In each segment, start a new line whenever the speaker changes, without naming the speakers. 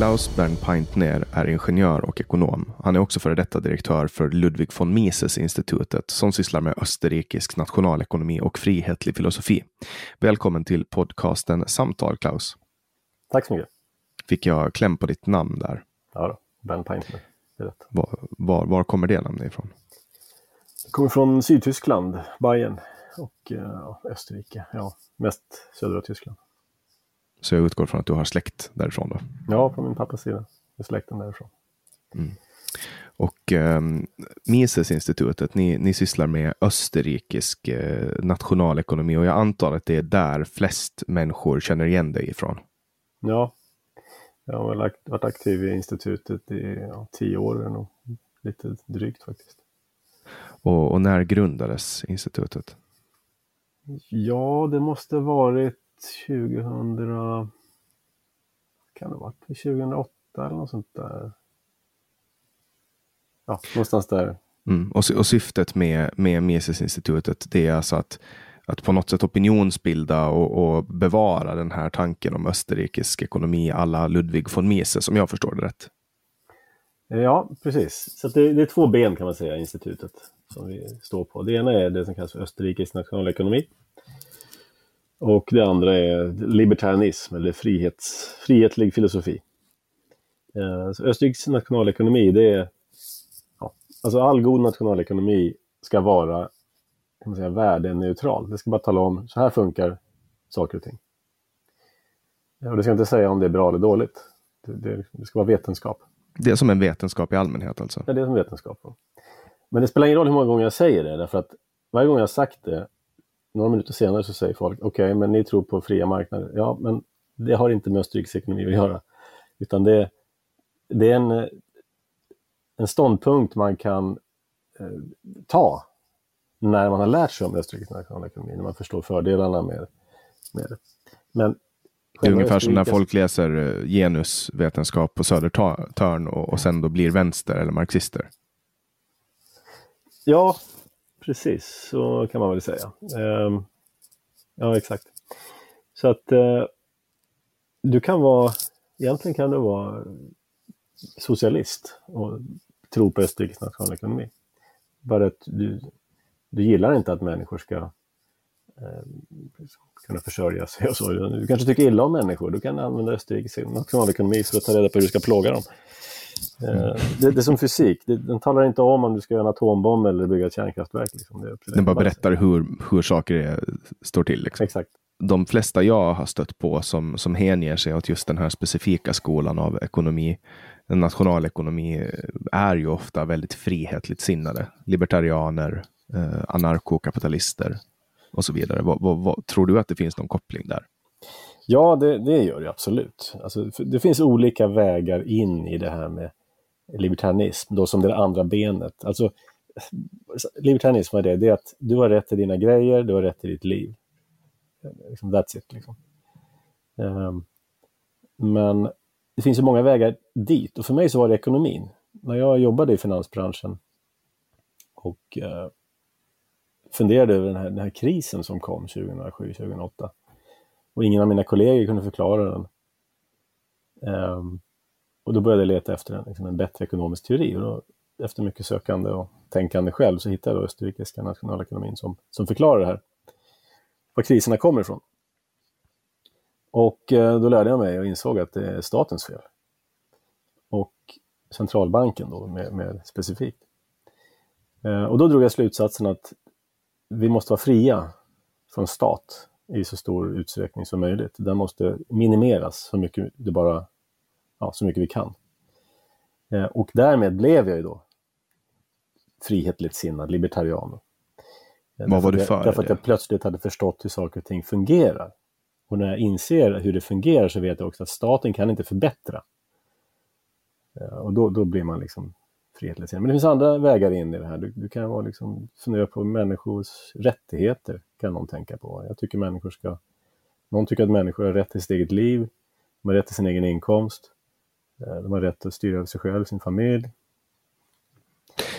Klaus Bernpaintner är ingenjör och ekonom. Han är också före detta direktör för Ludwig von Mises-institutet som sysslar med österrikisk nationalekonomi och frihetlig filosofi. Välkommen till podcasten Samtal, Klaus.
Tack så mycket.
Fick jag kläm på ditt namn där?
Ja. Bernpaintner.
Var, var, var kommer det namnet ifrån?
Det kommer från Sydtyskland, Bayern och uh, Österrike. Ja, mest södra Tyskland.
Så jag utgår från att du har släkt därifrån då?
Ja, på min pappas sida. är släkten därifrån.
Mm. Och eh, Mises-institutet, ni, ni sysslar med österrikisk eh, nationalekonomi och jag antar att det är där flest människor känner igen dig ifrån?
Ja, jag har varit aktiv i institutet i ja, tio år, nog lite drygt faktiskt.
Och, och, när grundades institutet?
Ja, det måste varit 2000... Kan det ha varit 2008 eller något sånt där? Ja, någonstans där.
Mm. Och, och syftet med, med Mises-institutet det är alltså att, att på något sätt opinionsbilda och, och bevara den här tanken om österrikisk ekonomi alla Ludwig von Mises, om jag förstår det rätt.
Ja, precis. Så det, det, är två ben kan man säga, institutet, som vi står på. Det ena är det som kallas för österrikisk nationalekonomi. Och det andra är libertarianism, eller frihets, frihetlig filosofi. Eh, så Österrikes nationalekonomi, det är... Ja, alltså all god nationalekonomi ska vara kan man säga, värdeneutral. Det ska bara tala om, så här funkar saker och ting. Och det ska inte säga om det är bra eller dåligt. Det, det, det ska vara vetenskap.
Det är som en vetenskap i allmänhet alltså?
Ja, det är som vetenskap. Men det spelar ingen roll hur många gånger jag säger det, därför att varje gång jag har sagt det, några minuter senare så säger folk, okej, okay, men ni tror på fria marknader. Ja, men det har inte med Österrikes ekonomi att göra, utan det, det är en, en ståndpunkt man kan eh, ta när man har lärt sig om Österrikes nationalekonomi, när man förstår fördelarna med, med det. Men
det är ungefär som när folk läser eh, genusvetenskap på Södertörn och, och sen då blir vänster eller marxister.
Ja, precis så kan man väl säga. Eh, ja, exakt. Så att eh, du kan vara, egentligen kan du vara socialist och tro på Österrikes nationalekonomi. Bara att du, du gillar inte att människor ska eh, kunna försörja sig och så. Du kanske tycker illa om människor, du kan använda Österrikes nationalekonomi för att ta reda på hur du ska plåga dem. Eh, det, det, är som fysik, den talar inte om om du ska göra en atombomb eller bygga ett kärnkraftverk. Liksom.
Den bara berättar hur, hur saker är, står till. Liksom.
Exakt.
De flesta jag har stött på som, som hänger sig åt just den här specifika skolan av ekonomi, nationalekonomi, är ju ofta väldigt frihetligt sinnade. Libertarianer, eh, anarkokapitalister och så vidare. Vad, vad, vad, tror du att det finns någon koppling där?
Ja, det, det gör det absolut. Alltså, det finns olika vägar in i det här med libertarianism, då som det andra benet. Alltså, libertarianism är det, det är att du har rätt till dina grejer, du har rätt till ditt liv. Liksom, that's it. Liksom. Um, men det finns ju många vägar dit och för mig så var det ekonomin. När jag jobbade i finansbranschen och uh, funderade över den här, den här krisen som kom 2007-2008 och ingen av mina kollegor kunde förklara den. Um, och då började jag leta efter en, liksom en bättre ekonomisk teori. Och då, efter mycket sökande och tänkande själv så hittade jag då österrikiska nationalekonomin som, som förklarar det här. Var kriserna kommer ifrån. Och eh, då lärde jag mig och insåg att det är statens fel. Och centralbanken då med, med specifikt. Eh, och då drog jag slutsatsen att vi måste vara fria från stat i så stor utsträckning som möjligt. Den måste minimeras så mycket det bara, ja, så mycket vi kan. Eh, och därmed blev jag ju då frihetligt sinnad, libertarian.
Eh, Vad var du för?
Därför att jag plötsligt hade förstått hur saker och ting fungerar. Och när jag inser hur det fungerar så vet jag också att staten kan inte förbättra. Eh, och då, då blir man liksom men det finns andra vägar in i det här. Du, du kan vara liksom, fundera på människors rättigheter, kan någon tänka på. Jag tycker människor ska... Någon tycker att människor har rätt till sitt eget liv, de har rätt till sin egen inkomst, eh, de har rätt att styra över sig själv, sin familj.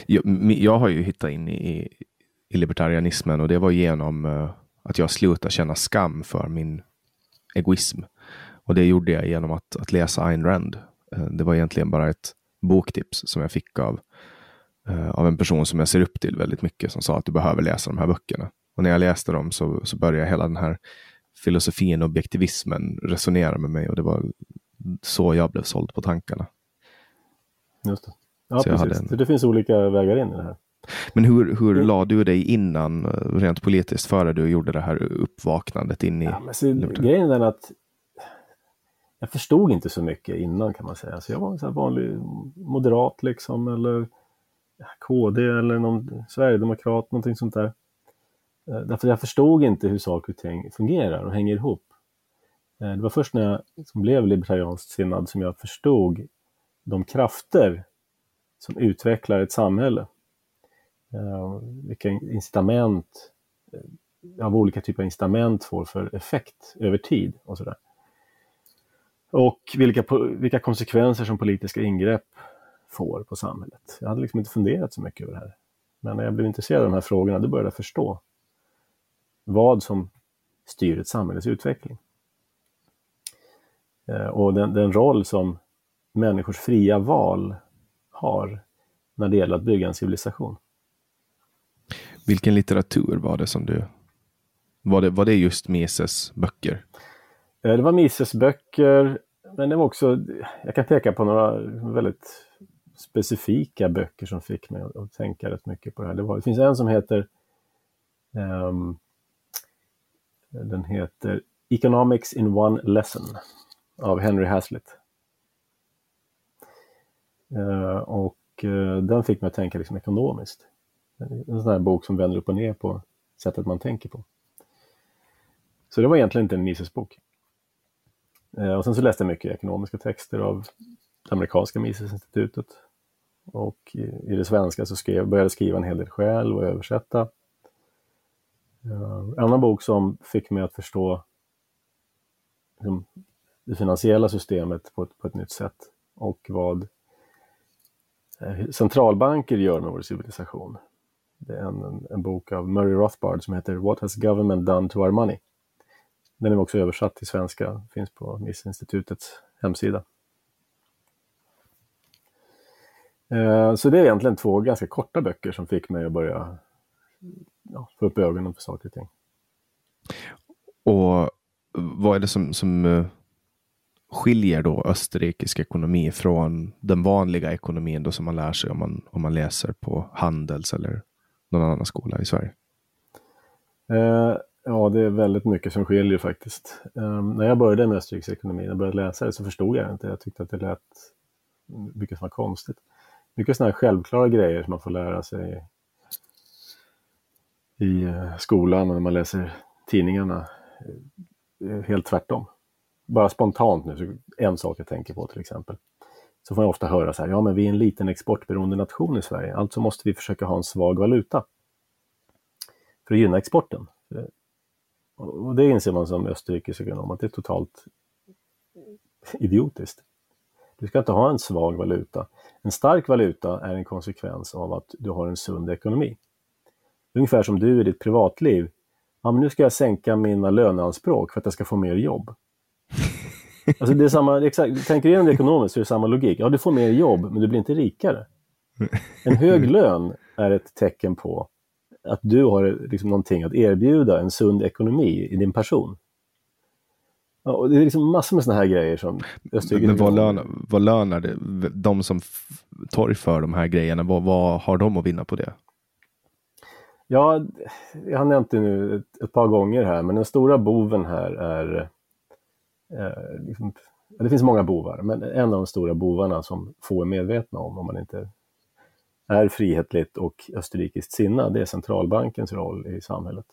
Jag, jag har ju hittat in i, i libertarianismen och det var genom eh, att jag slutade känna skam för min egoism. Och det gjorde jag genom att, att läsa Ayn Rand. Eh, det var egentligen bara ett boktips som jag fick av, uh, av en person som jag ser upp till väldigt mycket som sa att du behöver läsa de här böckerna. Och när jag läste dem så, så började hela den här filosofin och objektivismen resonera med mig och det var så jag blev såld på tankarna.
Just det. Ja, precis. En... Det finns olika vägar in i det här.
Men hur, hur mm. la du dig innan, eh, rent politiskt, före du gjorde det här uppvaknandet in i... Ja,
men så, grejen är att jag förstod inte så mycket innan kan man säga. Så jag var en vanlig moderat liksom, eller KD eller någon sverigedemokrat, någonting sånt där. Eh, därför jag förstod inte hur saker och ting fungerar och hänger ihop. Eh, det var först när jag liksom blev libertarianskt sinnad som jag förstod de krafter som utvecklar ett samhälle. Eh, vilka incitament, av olika typer av incitament får för effekt över tid och sådär. Och vilka, vilka konsekvenser som politiska ingrepp får på samhället. Jag hade liksom inte funderat så mycket över det här. Men när jag blev intresserad av de här frågorna, då började jag förstå vad som styr ett samhälles utveckling. Eh, och den, den roll som människors fria val har när det gäller att bygga en civilisation.
Vilken litteratur var det som du... Var det, var det just Mises böcker?
Eh, det var Mises böcker, men det var också... Jag kan peka på några väldigt specifika böcker som fick mig att tänka rätt mycket på det här. Det, var, det finns en som heter um, den heter Economics in one lesson av Henry Hazlitt. Uh, och uh, den fick mig att tänka liksom ekonomiskt. En sån här bok som vänder upp och ner på sättet man tänker på. Så det var egentligen inte en Mises-bok. Eh, och sen så läste jag mycket ekonomiska texter av det amerikanska Misesinstitutet. Och i, det svenska så skrev, började jag skriva en hel del själv och översätta. Eh, en annan bok som fick mig att förstå liksom, det finansiella systemet på ett, på ett nytt sätt och vad eh, centralbanker gör med vår civilisation. Det är en, en, en, bok av Murray Rothbard som heter What has government done to our money? Den är också översatt till svenska, finns på Missinstitutets hemsida. Eh, så det är egentligen två ganska korta böcker som fick mig att börja ja, få upp ögonen för saker och ting.
Och vad är det som, som eh, skiljer då österrikisk ekonomi från den vanliga ekonomin då som man lär sig om man, om man läser på Handels eller någon annan skola i Sverige?
Ja, det är väldigt mycket som skiljer faktiskt. Um, när jag började med österriksekonomi, när jag började läsa det, så förstod jag inte. Jag tyckte att det lät mycket som var konstigt. Mycket sådana här självklara grejer som man får lära sig i eh, skolan och när man läser tidningarna. Eh, helt tvärtom bara spontant nu, en sak jag tänker på till exempel. Så får jag ofta höra så här, ja men vi är en liten exportberoende nation i Sverige, alltså måste vi försöka ha en svag valuta. För att gynna exporten. Och det inser man som österrikisk ekonom att det är totalt idiotiskt. Du ska inte ha en svag valuta. En stark valuta är en konsekvens av att du har en sund ekonomi. Ungefär som du i ditt privatliv. Ja, men nu ska jag sänka mina löneanspråk för att jag ska få mer jobb. Alltså det är samma, exakt, tänker igenom det ekonomiskt så är det samma logik. Ja, du får mer jobb, men du blir inte rikare. En hög lön är ett tecken på att du har liksom någonting att erbjuda, en sund ekonomi i din person. Ja, och det är liksom massor med sådana här grejer som
Österrike... Men vad lönar, vad lönar det? De som torgför de här grejerna, vad, vad har de att vinna på det?
Ja, jag har nämnt det nu ett, ett par gånger här, men den stora boven här är eh, liksom, det finns många bovar, men en av de stora bovarna som få är medvetna om, om man inte är frihetligt och österrikiskt sinnad, det är centralbankens roll i samhället.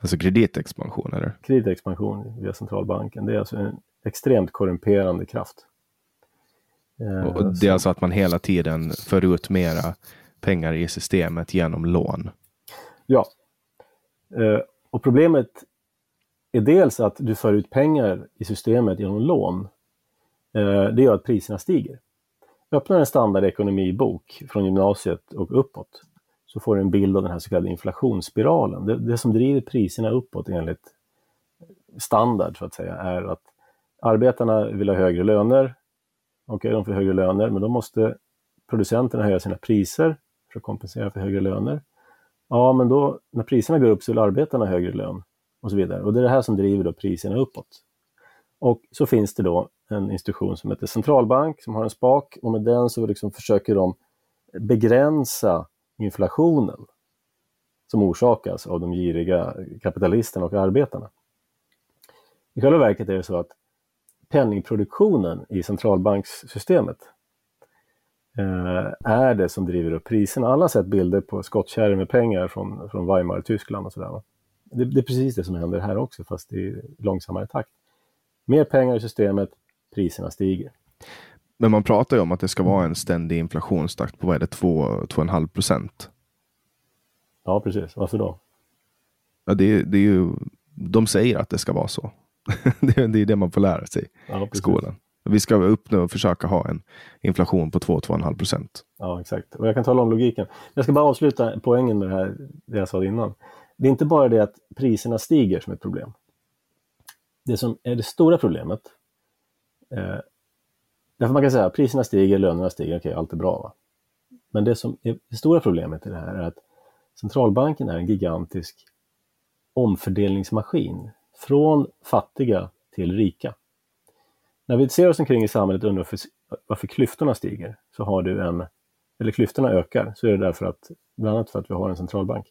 Alltså kreditexpansion eller?
Kreditexpansion via centralbanken, det är alltså en extremt korrumperande kraft.
Eh, och det är alltså att man hela tiden för ut mera pengar i systemet genom lån?
Ja. Eh, och problemet är dels att du för ut pengar i systemet genom lån. Eh, det gör att priserna stiger. Öppnar en standardekonomibok från gymnasiet och uppåt så får du en bild av den här så kallade inflationsspiralen. Det, det som driver priserna uppåt enligt standard så att säga är att arbetarna vill ha högre löner. Okej, okay, de får högre löner, men då måste producenterna höja sina priser för att kompensera för högre löner. Ja, men då när priserna går upp så vill arbetarna ha högre lön och så vidare. Och det är det här som driver då priserna uppåt. Och så finns det då en institution som heter centralbank som har en spak och med den så liksom försöker de begränsa inflationen som orsakas av de giriga kapitalisterna och arbetarna. I själva verket är det så att penningproduktionen i centralbankssystemet eh, är det som driver upp priserna. Alla har sett bilder på skottkärror med pengar från, från Weimar, Tyskland och sådär det, det, är precis det som händer här också, fast i långsammare takt. Mer pengar i systemet, priserna stiger.
Men man pratar ju om att det ska vara en ständig inflationstakt på vad är det, 2-2,5 procent?
Ja, precis. Varför då?
Ja, det, det är ju, de säger att det ska vara så. det, är, det är det man får lära sig ja, i skolan. Vi ska uppnå och försöka ha en inflation på 2-2,5 procent.
Ja, exakt. Och jag kan tala om logiken. Jag ska bara avsluta poängen med det här, det jag sa innan. Det är inte bara det att priserna stiger som ett problem. Det som är det stora problemet, eh, därför man kan säga att priserna stiger, lönerna stiger, okej, okay, allt är bra. Va? Men det som är det stora problemet i det här är att centralbanken är en gigantisk omfördelningsmaskin från fattiga till rika. När vi ser oss omkring i samhället och undrar varför, klyftorna stiger, så har du en, eller klyftorna ökar, så är det därför att, bland annat för att vi har en centralbank.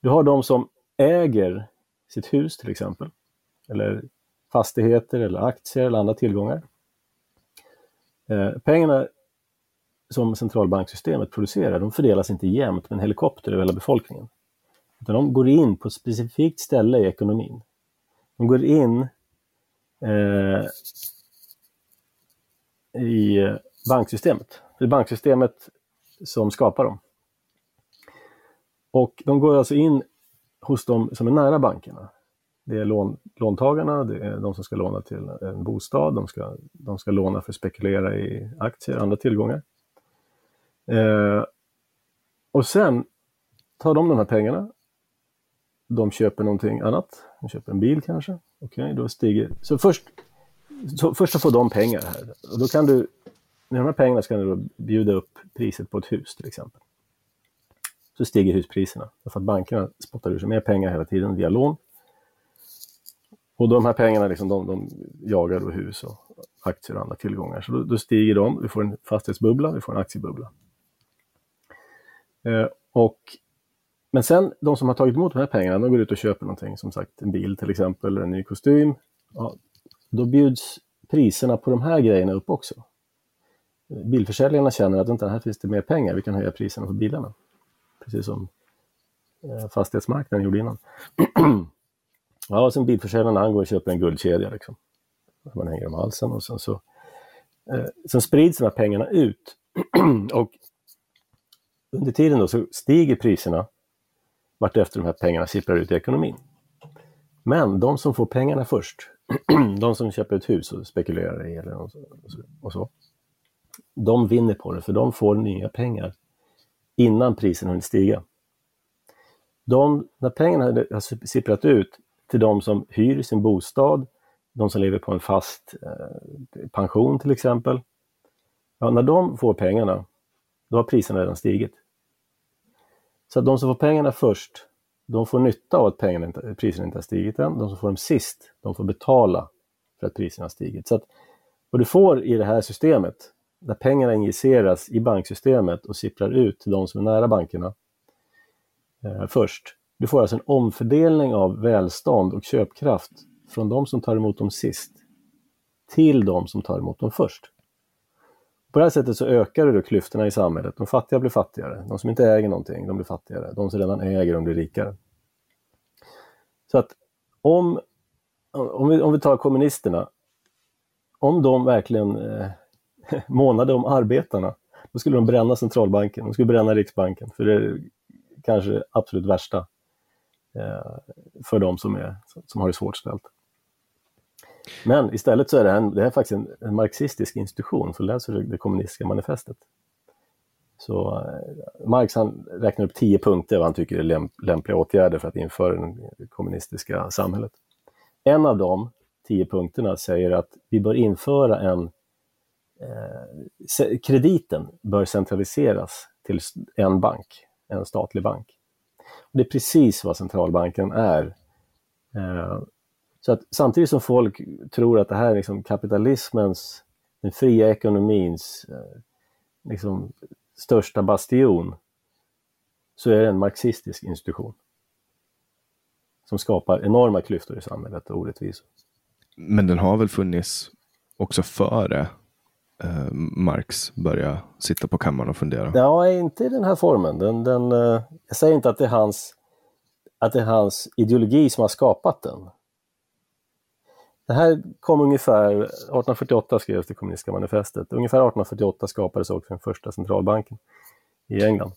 Du har de som äger sitt hus till exempel, eller fastigheter eller aktier eller andra tillgångar. Eh, pengarna som centralbanksystemet producerar, de fördelas inte jämnt med en helikopter över hela befolkningen. Utan de går in på ett specifikt ställe i ekonomin. De går in eh, i banksystemet. Det är banksystemet som skapar dem. Och de går alltså in hos de som är nära bankerna. Det är lån, låntagarna, det är de som ska låna till en bostad, de ska, de ska låna för att spekulera i aktier och andra tillgångar. Eh, och sen tar de de här pengarna, de köper någonting annat, de köper en bil kanske, okej, okay, då stiger... Så först, så först så får de pengar här, och då kan du, med de här pengarna ska du bjuda upp priset på ett hus till exempel. Så stiger huspriserna, för att bankerna spottar ur sig mer pengar hela tiden via lån. Och de här pengarna liksom, de, de jagar då hus och aktier och andra tillgångar. Så då, då stiger de, vi får en fastighetsbubbla, vi får en aktiebubbla. Eh, och, men sen de som har tagit emot de här pengarna, de går ut och köper någonting, som sagt en bil till exempel, eller en ny kostym. Ja, då bjuds priserna på de här grejerna upp också. Eh, bilförsäljarna känner att inte, här finns det mer pengar, vi kan höja priserna på bilarna. Precis som eh, fastighetsmarknaden gjorde innan. ja, och sen bilförsäljaren han går och köper en guldkedja. Liksom. Man hänger om halsen och sen så eh, sen sprids de här pengarna ut. och under tiden då så stiger priserna vartefter de här pengarna sipprar ut i ekonomin. Men de som får pengarna först, de som köper ett hus och spekulerar i eller och så, de vinner på det för de får nya pengar innan priserna hunnit stiga. De, när pengarna har sipprat ut till de som hyr sin bostad, de som lever på en fast eh, pension till exempel. Ja, när de får pengarna, då har priserna redan stigit. Så att de som får pengarna först, de får nytta av att pengarna inte, priserna inte har stigit än. De som får dem sist, de får betala för att priserna har stigit. Så att vad du får i det här systemet, när pengarna injiceras i banksystemet och sipprar ut till de som är nära bankerna eh, först. Du får alltså en omfördelning av välstånd och köpkraft från de som tar emot dem sist till de som tar emot dem först. På det här sättet så ökar du klyftorna i samhället. De fattiga blir fattigare. De som inte äger någonting, de blir fattigare. De som redan äger, de blir rikare. Så att om, om, vi, om vi tar kommunisterna, om de verkligen eh, månade om arbetarna, då skulle de bränna centralbanken, de skulle bränna Riksbanken, för det är kanske absolut värsta Eh, för de som, är, som har det svårt ställt. Men istället så är det, en, det är faktiskt en, en marxistisk institution, som läser du det kommunistiska manifestet. Så eh, Marx han räknar upp tio punkter vad han tycker är lämpliga åtgärder för att införa det kommunistiska samhället. En av de tio punkterna säger att vi bör införa en eh, krediten bör centraliseras till en bank, en statlig bank. Det är precis vad centralbanken är. Eh, så att samtidigt som folk tror att det här är liksom kapitalismens, den fria ekonomins eh, liksom, största bastion, så är det en marxistisk institution som skapar enorma klyftor i samhället och orättvisor.
Men den har väl funnits också före eh, Marx börja sitta på kammaren och fundera?
Ja, inte i den här formen. Den, den, eh, jag säger inte att det, är hans, att det är hans ideologi som har skapat den. Det här kom ungefär 1848 skrevs det kommunistiska manifestet. Ungefär 1848 skapades också den första centralbanken i England.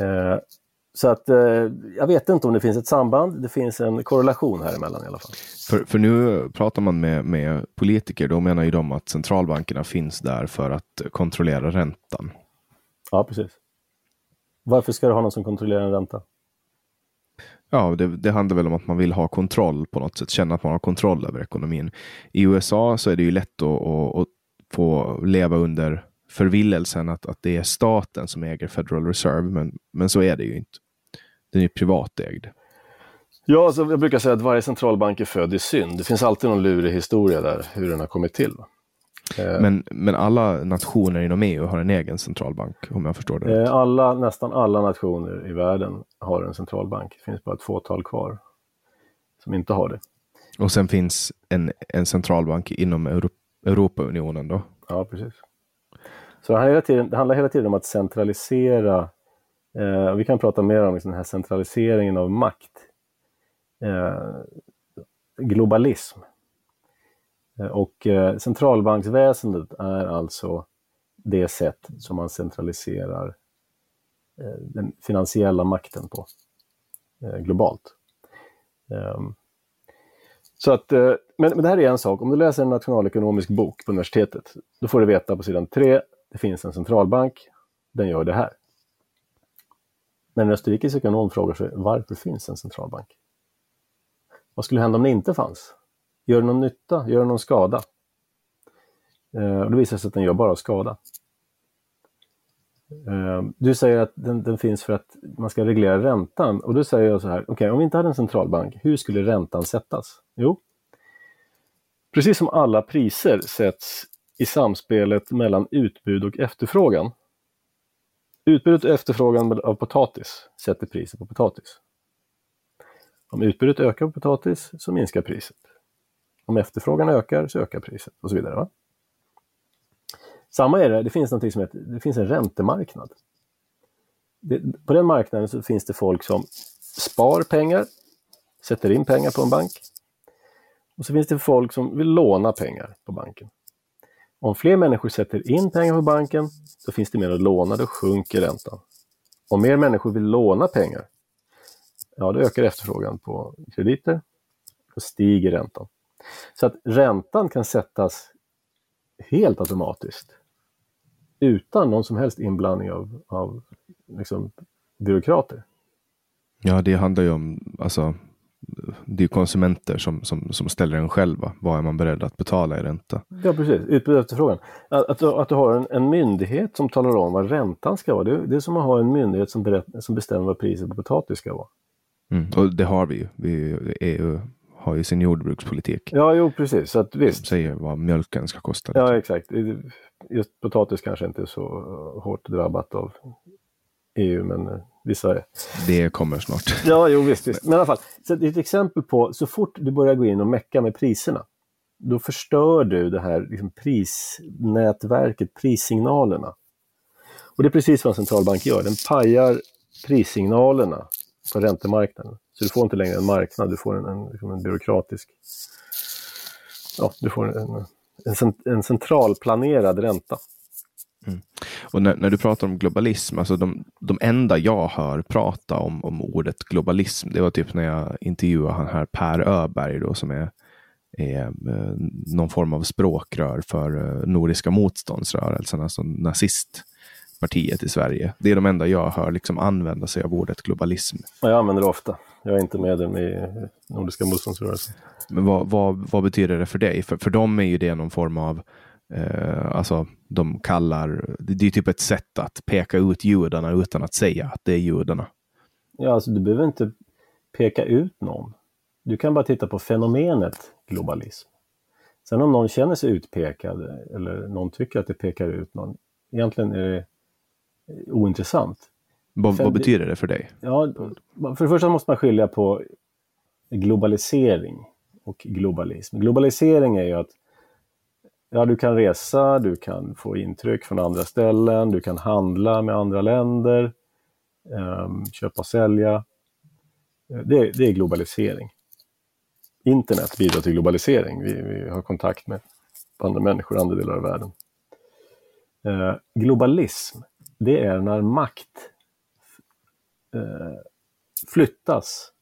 Eh, så att eh, jag vet inte om det finns ett samband. Det finns en korrelation här emellan i alla fall.
För, för nu pratar man med, med politiker, då menar ju de att centralbankerna finns där för att kontrollera räntan.
Ja, precis. Varför ska du ha någon som kontrollerar en ränta?
Ja, det, det, handlar väl om att man vill ha kontroll på något sätt, känna att man har kontroll över ekonomin. I USA så är det ju lätt att, att, att få leva under förvillelsen att, att det är staten som äger Federal Reserve, men, men så är det ju inte. Den är privatägd.
Ja, alltså jag brukar säga att varje centralbank är född i synd. Det finns alltid någon lurig historia där, hur den har kommit till.
Eh, men, men alla nationer inom EU har en egen centralbank, om jag förstår det?
Eh, alla, nästan alla nationer i världen har en centralbank. Det finns bara ett fåtal kvar som inte har det.
Och sen finns en, en centralbank inom Euro Europaunionen då?
Ja, precis. Så det, hela tiden, det handlar hela tiden om att centralisera, eh, vi kan prata mer om liksom den här centraliseringen av makt. Eh, globalism Eh, och eh, centralbanksväsendet är alltså det sätt som man centraliserar eh, den finansiella makten på eh, globalt. Eh, så att, eh, men, men det här är en sak, om du läser en nationalekonomisk bok på universitetet, då får du veta på sidan 3, det finns en centralbank, den gör det här. Men en österrikisk ekonom frågar sig, varför finns en centralbank? Vad skulle hända om det inte fanns? Gör det någon nytta? Gör det någon skada? Eh, och det visar sig att den gör bara skada. Eh, du säger att den, den, finns för att man ska reglera räntan och då säger jag så här, okej okay, om vi inte hade en centralbank, hur skulle räntan sättas? Jo, precis som alla priser sätts i samspelet mellan utbud och efterfrågan. Utbudet och efterfrågan av potatis sätter priset på potatis. Om utbudet ökar på potatis så minskar priset. Om efterfrågan ökar så ökar priset och så vidare. Va? Samma är det, det finns som heter, det finns en räntemarknad. Det, på den marknaden så finns det folk som spar pengar, sätter in pengar på en bank. Och så finns det folk som vill låna pengar på banken. Om fler människor sätter in pengar på banken, då finns det mer att låna, då sjunker räntan. Om mer människor vill låna pengar, ja då ökar efterfrågan på krediter då stiger räntan. Så att räntan kan sättas helt automatiskt utan någon som helst inblandning av, av liksom, byråkrater.
Ja, det handlar ju om, alltså, det är konsumenter som, som, som ställer den själva. Vad är man beredd att betala i ränta?
Ja, precis. Utbud efterfrågan. Att, att, att du har en, en, myndighet som talar om vad räntan ska vara. Det, det är som att ha en myndighet som, berätt, som bestämmer vad priset på potatis ska vara.
Mm, och det har vi ju. Vi, EU har ju sin jordbrukspolitik.
Ja, jo precis. Så att, visst. Som
säger vad mjölken ska kosta.
Ja, exakt. Just potatis kanske inte är så hårt drabbat av EU, men eh, vissa är.
Det kommer snart.
Ja, jo visst. visst. Men i alla fall, så det är ett exempel på så fort du börjar gå in och mecka med priserna, då förstör du det här liksom, prisnätverket, prissignalerna. Och det är precis vad en centralbank gör, den pajar prissignalerna på räntemarknaden. Så du får inte längre en marknad, du får en, en, liksom en byråkratisk... Ja, du får en, en, en centralplanerad ränta.
Mm. Och när, när, du pratar om globalism, alltså de, de enda jag hör prata om, om ordet globalism, det var typ när jag intervjuade han här Per Öberg då, som är, är eh, någon form av språkrör för eh, Nordiska motståndsrörelsen, alltså nazistpartiet i Sverige. Det är de enda jag hör liksom använda sig av ordet globalism.
Jag använder det ofta. Jag är inte medlem i Nordiska motståndsrörelsen.
Men vad, vad, vad betyder det för dig? För, för dem är ju det någon form av Eh, alltså, de kallar, det är typ ett sätt att peka ut judarna utan att säga att det är judarna.
Ja, alltså du behöver inte peka ut någon. Du kan bara titta på fenomenet globalism. Sen om någon känner sig utpekad eller någon tycker att det pekar ut någon, egentligen är det ointressant.
Vad, vad betyder det för dig?
Ja, för det första måste man skilja på globalisering och globalism. Globalisering är ju att ja, du kan resa, du kan få intryck från andra ställen, du kan handla med andra länder, ehm, köpa och sälja. Eh, det, det, är globalisering. Internet bidrar till globalisering. Vi, vi har kontakt med andra människor i andra delar av världen. Eh, globalism, det är när makt eh, flyttas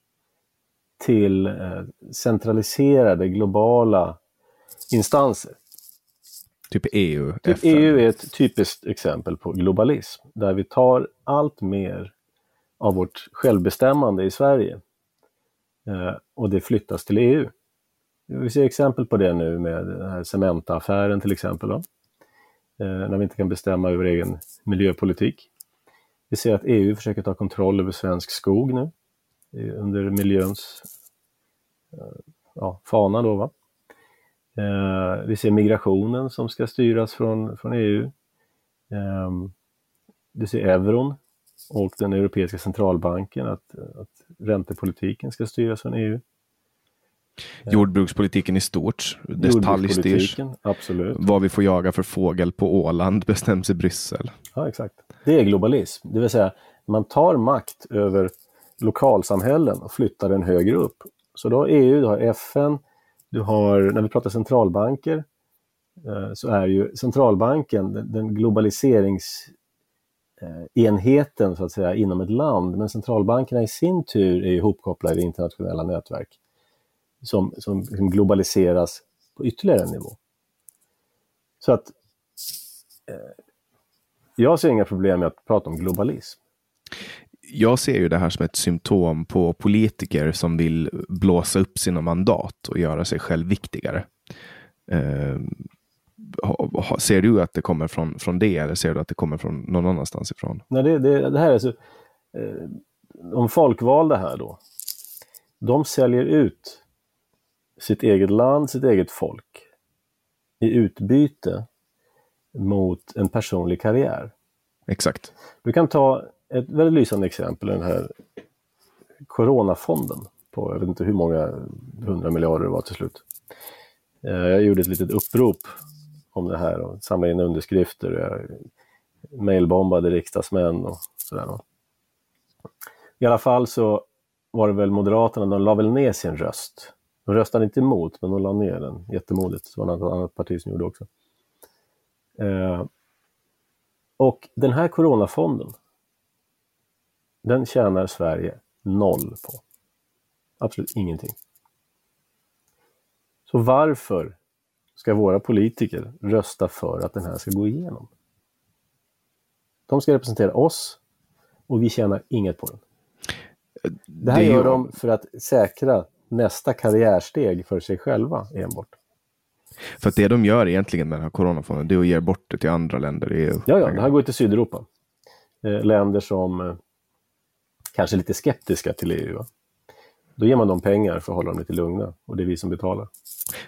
till centraliserade globala instanser.
Typ EU?
Typ FN. EU är ett typiskt exempel på globalism, där vi tar allt mer av vårt självbestämmande i Sverige eh, och det flyttas till EU. Vi ser exempel på det nu med den här Cementa-affären till exempel, då, eh, när vi inte kan bestämma över egen miljöpolitik. Vi ser att EU försöker ta kontroll över svensk skog nu under miljöns eh, ja, fana. Då, va? Eh, vi ser migrationen som ska styras från, från EU. Eh, du ser euron och den Europeiska centralbanken, att, att räntepolitiken ska styras från EU.
Eh, Jordbrukspolitiken i stort, detaljstyrs.
Absolut.
Vad vi får jaga för fågel på Åland bestäms i Bryssel.
Ja, exakt. Det är globalism, det vill säga man tar makt över lokalsamhällen och flyttar den högre upp. Så då har EU, du har FN, du har, när vi pratar centralbanker, eh, så är ju centralbanken den, globaliseringsenheten eh, så att säga inom ett land, men centralbankerna i sin tur är ihopkopplade i internationella nätverk som, som, som globaliseras på ytterligare en nivå. Så att eh, jag ser inga problem med att prata om globalism.
Jag ser ju det här som ett symptom på politiker som vill blåsa upp sina mandat och göra sig själv viktigare. Eh, ser du att det kommer från, från det eller ser du att det kommer från någon annanstans ifrån?
Nej, det, det, det här är så, eh, de folkvalda här då, de säljer ut sitt eget land, sitt eget folk i utbyte mot en personlig karriär.
Exakt.
Du kan ta ett väldigt lysande exempel, är den här Coronafonden på, jag vet inte hur många hundra miljarder det var till slut. Eh, jag gjorde ett litet upprop om det här och samlade in underskrifter. Jag mailbombade riksdagsmän och sådär. I alla fall så var det väl Moderaterna, de la väl ner sin röst. De röstade inte emot, men de la ner den jättemodigt. Det var något annat parti som gjorde också. Eh, och den här coronafonden, den tjänar Sverige noll på. Absolut ingenting. Så varför ska våra politiker rösta för att den här ska gå igenom? De ska representera oss och vi tjänar inget på den. Det här det gör de för att säkra nästa karriärsteg för sig själva enbart.
För att det de gör egentligen med den här coronafonden, det är att ge bort det till andra länder i EU.
Ja, ja, det här går till Sydeuropa. Eh, länder som eh, kanske lite skeptiska till EU. Va? Då ger man dem pengar för att hålla dem lite lugna och det är vi som betalar.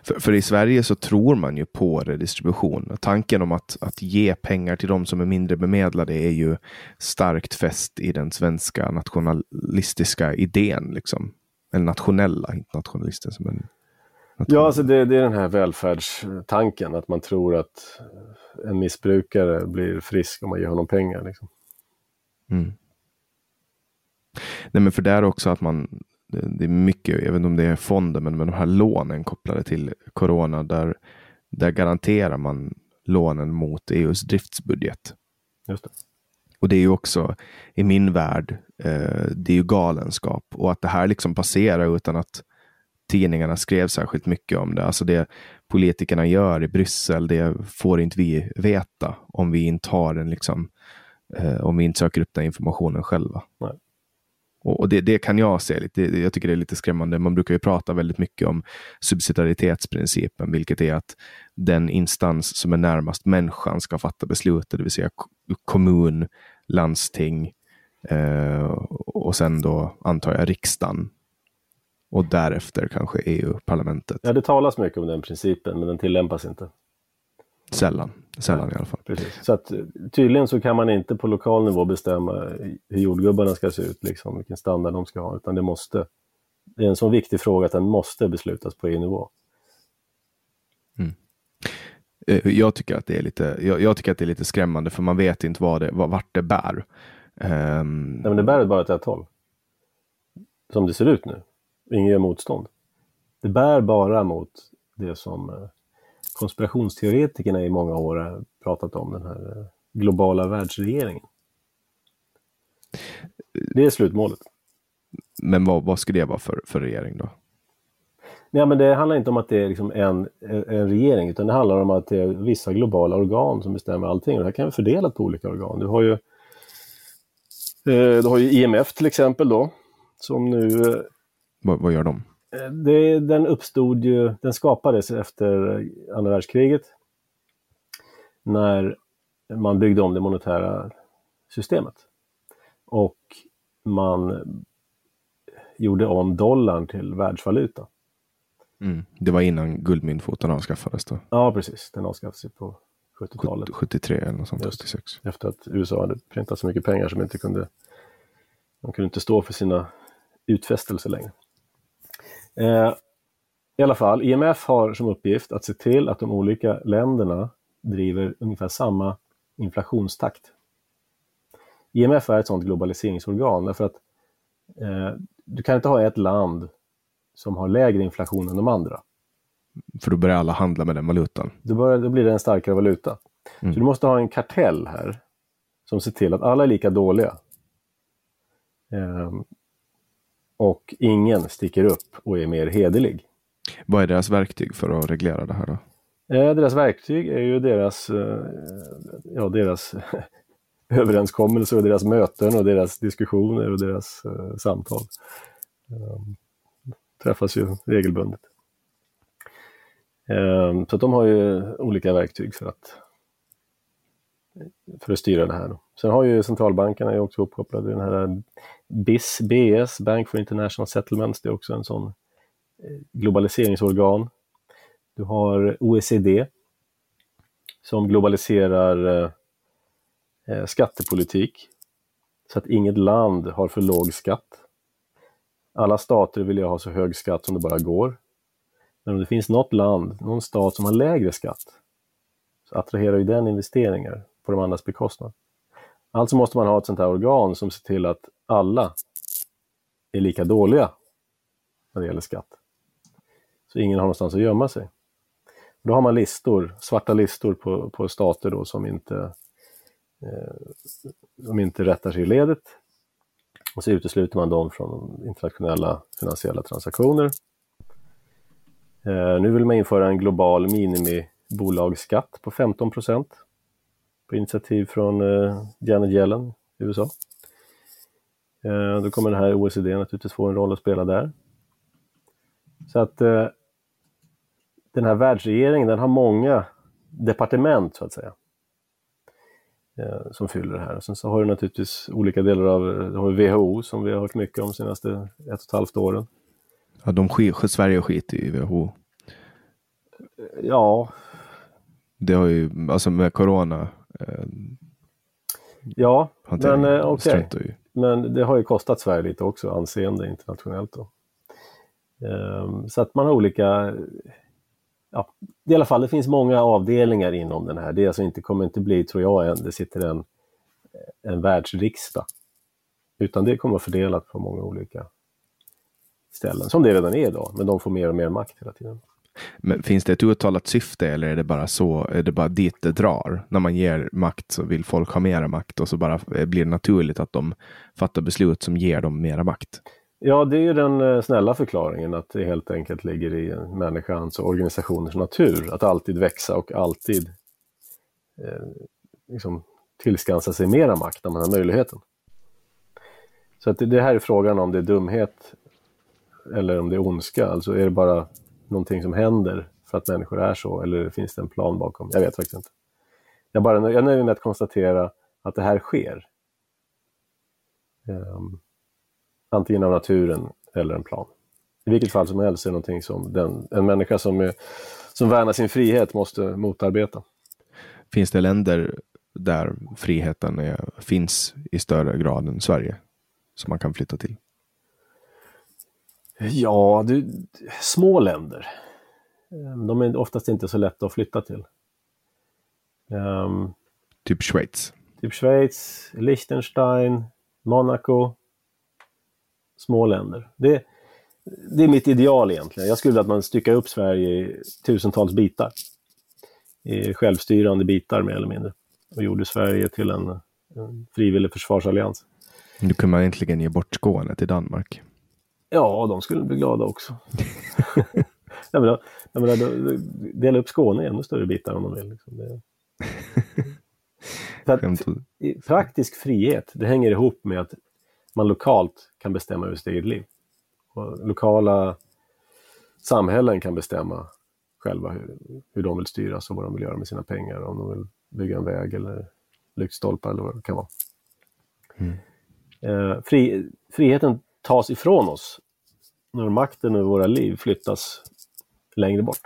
För, för, i Sverige så tror man ju på redistribution. Tanken om att, att ge pengar till de som är mindre bemedlade är ju starkt fäst i den svenska nationalistiska idén. Liksom. Eller nationella, inte nationalistiska. Men
Ja, alltså det, det, är den här välfärdstanken, att man tror att en missbrukare blir frisk om man ger honom pengar. Liksom.
Mm. Nej, men för det är också att man, det är mycket, jag vet inte om det är fonden, men med de här lånen kopplade till corona, där, där garanterar man lånen mot EUs driftsbudget.
Just det.
Och det är ju också i min värld, eh, det är ju galenskap och att det här liksom passerar utan att tidningarna skrev särskilt mycket om det. Alltså det politikerna gör i Bryssel, det får inte vi veta om vi inte har den liksom, eh, om vi inte söker upp den informationen själva.
Nej.
Och, det, det, kan jag se lite, jag tycker det är lite skrämmande. Man brukar ju prata väldigt mycket om subsidiaritetsprincipen, vilket är att den instans som är närmast människan ska fatta beslutet, det vill säga kommun, landsting eh, och sen då antar jag riksdagen och därefter kanske EU-parlamentet.
Ja, det talas mycket om den principen, men den tillämpas inte.
Sällan, sällan i alla fall.
Precis. Så att, tydligen så kan man inte på lokal nivå bestämma hur jordgubbarna ska se ut, liksom, vilken standard de ska ha, utan det måste. Det är en så viktig fråga att den måste beslutas på EU-nivå.
Mm. Eh, jag tycker, att det är lite, jag, jag, tycker att det är lite skrämmande för man vet inte vad det, vart det bär. Um...
Nej, men det bär bara åt ett håll. Som det ser ut nu. Ingen gör motstånd. Det bär bara mot det som eh, konspirationsteoretikerna i många år har pratat om, den här eh, globala världsregeringen. Det är slutmålet.
Men vad, vad skulle det vara för, för regering då?
Nej, men det handlar inte om att det är liksom en, en regering, utan det handlar om att det är vissa globala organ som bestämmer allting. Och det här kan vara fördelat på olika organ. Du har ju, eh, du har ju IMF till exempel då, som nu
vad, vad gör de?
Det, den uppstod ju, den skapades efter andra världskriget när man byggde om det monetära systemet. Och man gjorde om dollarn till världsvaluta.
Mm. Det var innan guldmyntfoten avskaffades då?
Ja, precis. Den avskaffades på 70-talet.
73 eller något sånt, 76.
Efter att USA hade printat så mycket pengar som inte kunde, de kunde inte stå för sina utfästelser längre. Eh, I alla fall, IMF har som uppgift att se till att de olika länderna driver ungefär samma inflationstakt. IMF är ett sådant globaliseringsorgan därför att eh, du kan inte ha ett land som har lägre inflation än de andra.
För då börjar alla handla med den valutan.
Då, börjar, då blir det en starkare valuta.
Mm.
Så du måste ha en kartell här som ser till att alla är lika dåliga. Ehm, och ingen sticker upp och är mer hederlig.
Vad är deras verktyg för att reglera det här då?
Eh, deras verktyg är ju deras, eh, ja, deras överenskommelser och deras möten och deras diskussioner och deras eh, samtal. Träffas ju regelbundet. Um, så att de har ju olika verktyg för att, för att styra det här. Då. Sen har ju centralbankerna är också uppkopplade. Den här BIS, BS, Bank for International Settlements, det är också en sån eh, globaliseringsorgan. Du har OECD som globaliserar eh, eh, skattepolitik så att inget land har för låg skatt. Alla stater vill ju ha så hög skatt som det bara går. Men om det finns något land, någon stat som har lägre skatt, så attraherar ju den investeringar på de andras bekostnad. Alltså måste man ha ett sånt här organ som ser till att alla är lika dåliga när det gäller skatt. Så ingen har någonstans att gömma sig. Då har man listor, svarta listor på, på stater då som inte, eh, som inte rättar sig i ledet. Och så utesluter man dem från internationella finansiella transaktioner. Eh, nu vill man införa en global minimibolagsskatt på 15 procent på initiativ från eh, Janet Yellen i USA. Eh, då kommer den här OECD naturligtvis få en roll att spela där. Så att eh, den här världsregeringen den har många departement så att säga. Som fyller det här. Sen så har du naturligtvis olika delar av WHO som vi har hört mycket om de senaste ett och ett halvt åren.
Ja, de skit, Sverige skiter i WHO.
Ja.
Det har ju, alltså med corona. Eh,
ja, men eh, okej. Okay. Men det har ju kostat Sverige lite också, anseende internationellt. Då. Um, så att man har olika ja, i alla fall, det finns många avdelningar inom den här. Det alltså inte, kommer inte bli, tror jag, än det sitter en, en världsriksdag. Utan det kommer fördelat på många olika ställen, som det redan är idag. Men de får mer och mer makt hela tiden.
Men finns det ett uttalat syfte eller är det bara så, är det bara dit det drar? När man ger makt så vill folk ha mera makt och så bara eh, blir det naturligt att de fattar beslut som ger dem mera makt?
Ja, det är ju den eh, snälla förklaringen att det helt enkelt ligger i människans och organisationers natur att alltid växa och alltid eh, liksom, tillskansa sig mera makt när man har möjligheten. Så att det här är frågan om det är dumhet eller om det är ondska, alltså är det bara någonting som händer för att människor är så eller finns det en plan bakom? Jag vet faktiskt inte. Jag, bara, jag nöjer mig med att konstatera att det här sker. Um, antingen av naturen eller en plan. I vilket fall som helst är det någonting som den, en människa som, är, som värnar sin frihet måste motarbeta.
Finns det länder där friheten är, finns i större grad än Sverige som man kan flytta till?
Ja, du, små länder. Ehm, de är oftast inte så lätta att flytta till. Um,
typ Schweiz?
Typ Schweiz, Liechtenstein, Monaco små länder. Det, det är mitt ideal egentligen. Jag skulle vilja att man styckar upp Sverige i tusentals bitar. I självstyrande bitar mer eller mindre. Och gjorde Sverige till en, en frivillig försvarsallians.
Nu kan man äntligen ge bort Skåne till Danmark.
Ja, de skulle bli glada också. jag menar, jag menar, dela upp Skåne i ännu större bitar om de vill. Liksom. Det... Att, praktisk frihet, det hänger ihop med att man lokalt kan bestämma över sitt eget liv. Och lokala samhällen kan bestämma själva hur, hur de vill styras och vad de vill göra med sina pengar. Om de vill bygga en väg eller lyktstolpar eller vad det kan vara. Mm. Eh, fri, friheten tas ifrån oss när makten över våra liv flyttas längre bort.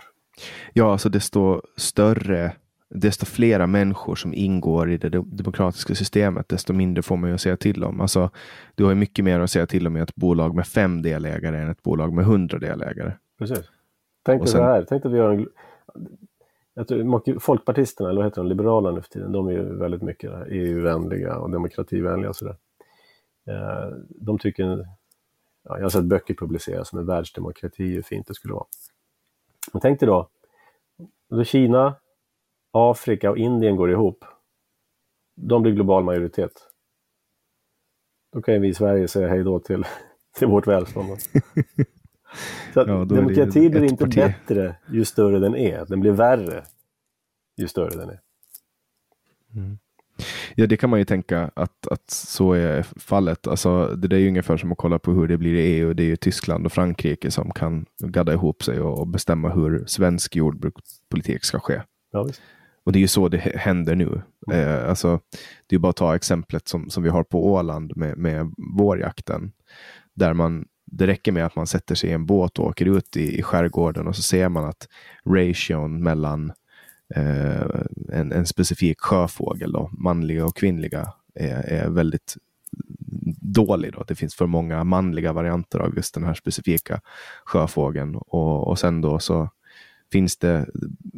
Ja, alltså desto större desto flera människor som ingår i det demokratiska systemet, desto mindre får man ju att säga till om. Alltså, du har ju mycket mer att säga till om i ett bolag med fem delägare än ett bolag med hundra delägare.
Precis. Tänk dig sen... så här, tänk att vi gör en... Tror, folkpartisterna, eller vad heter de, liberalerna nu för tiden, de är ju väldigt mycket EU-vänliga och demokrativänliga och sådär. Eh, de tycker, ja, jag har sett böcker publiceras med världsdemokrati, hur fint det skulle vara. Men tänk dig då, då Kina, Afrika och Indien går ihop. De blir global majoritet. Då kan ju vi i Sverige säga hej då till, till vårt välstånd. Så
Ja,
demokrati blir inte
parti.
bättre ju större den är. Den blir värre ju större den är.
Ja, det kan man ju tänka att, att så är fallet. Alltså, det är ju ungefär som att kolla på hur det blir i EU. Det är ju Tyskland och Frankrike som kan gadda ihop sig och, och bestämma hur svensk jordbrukspolitik ska ske.
Ja.
Och det är ju så det händer nu. Eh, alltså, det är bara att ta exemplet som, som vi har på Åland med, med vårjakten. Där man, det räcker med att man sätter sig i en båt och åker ut i, i skärgården och så ser man att ration mellan en, en specifik sjöfågel, då, manliga och kvinnliga, är, är väldigt dålig. Då. Det finns för många manliga varianter av just den här specifika sjöfågeln. Och, och sen då så finns det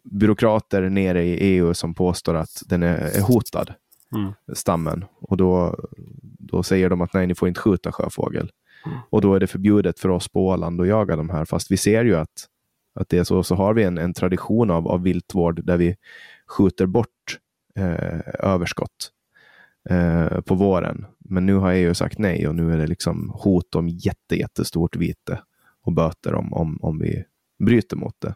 byråkrater nere i EU som påstår att den är, är hotad,
Mm.
stammen. Och då, då säger de att nej, ni får inte skjuta sjöfågel. Och då är det förbjudet för oss på Åland att jaga de här, fast vi ser ju att, att det är så. Så har vi en, en tradition av, av viltvård där vi skjuter bort eh, överskott eh, på våren. Men nu har EU sagt nej och nu är det liksom hot om jätte, jättestort vite och böter om, om, om vi bryter mot det.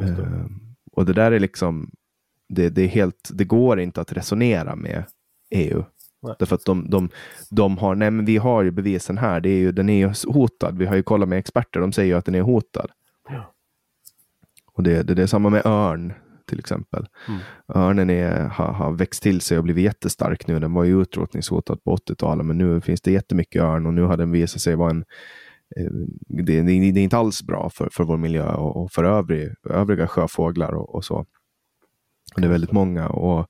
Eh, och det där är liksom, det, det, är helt, det går inte att resonera med EU.
Nej.
Därför att de, de, de har, nej vi har ju bevisen här, det är ju, den är ju hotad. Vi har ju kollat med experter, de säger ju att den är hotad.
Ja.
Och det, det, det är samma med örn till exempel.
Mm.
Örnen är, har, har växt till sig och blivit jättestark nu. Den var ju utrotningshotad på 80-talet, men nu finns det jättemycket örn och nu har den visat sig vara en eh, det, det, det är inte alls bra för, för vår miljö och, och för övrig, övriga sjöfåglar och, och så. Och det är väldigt många och,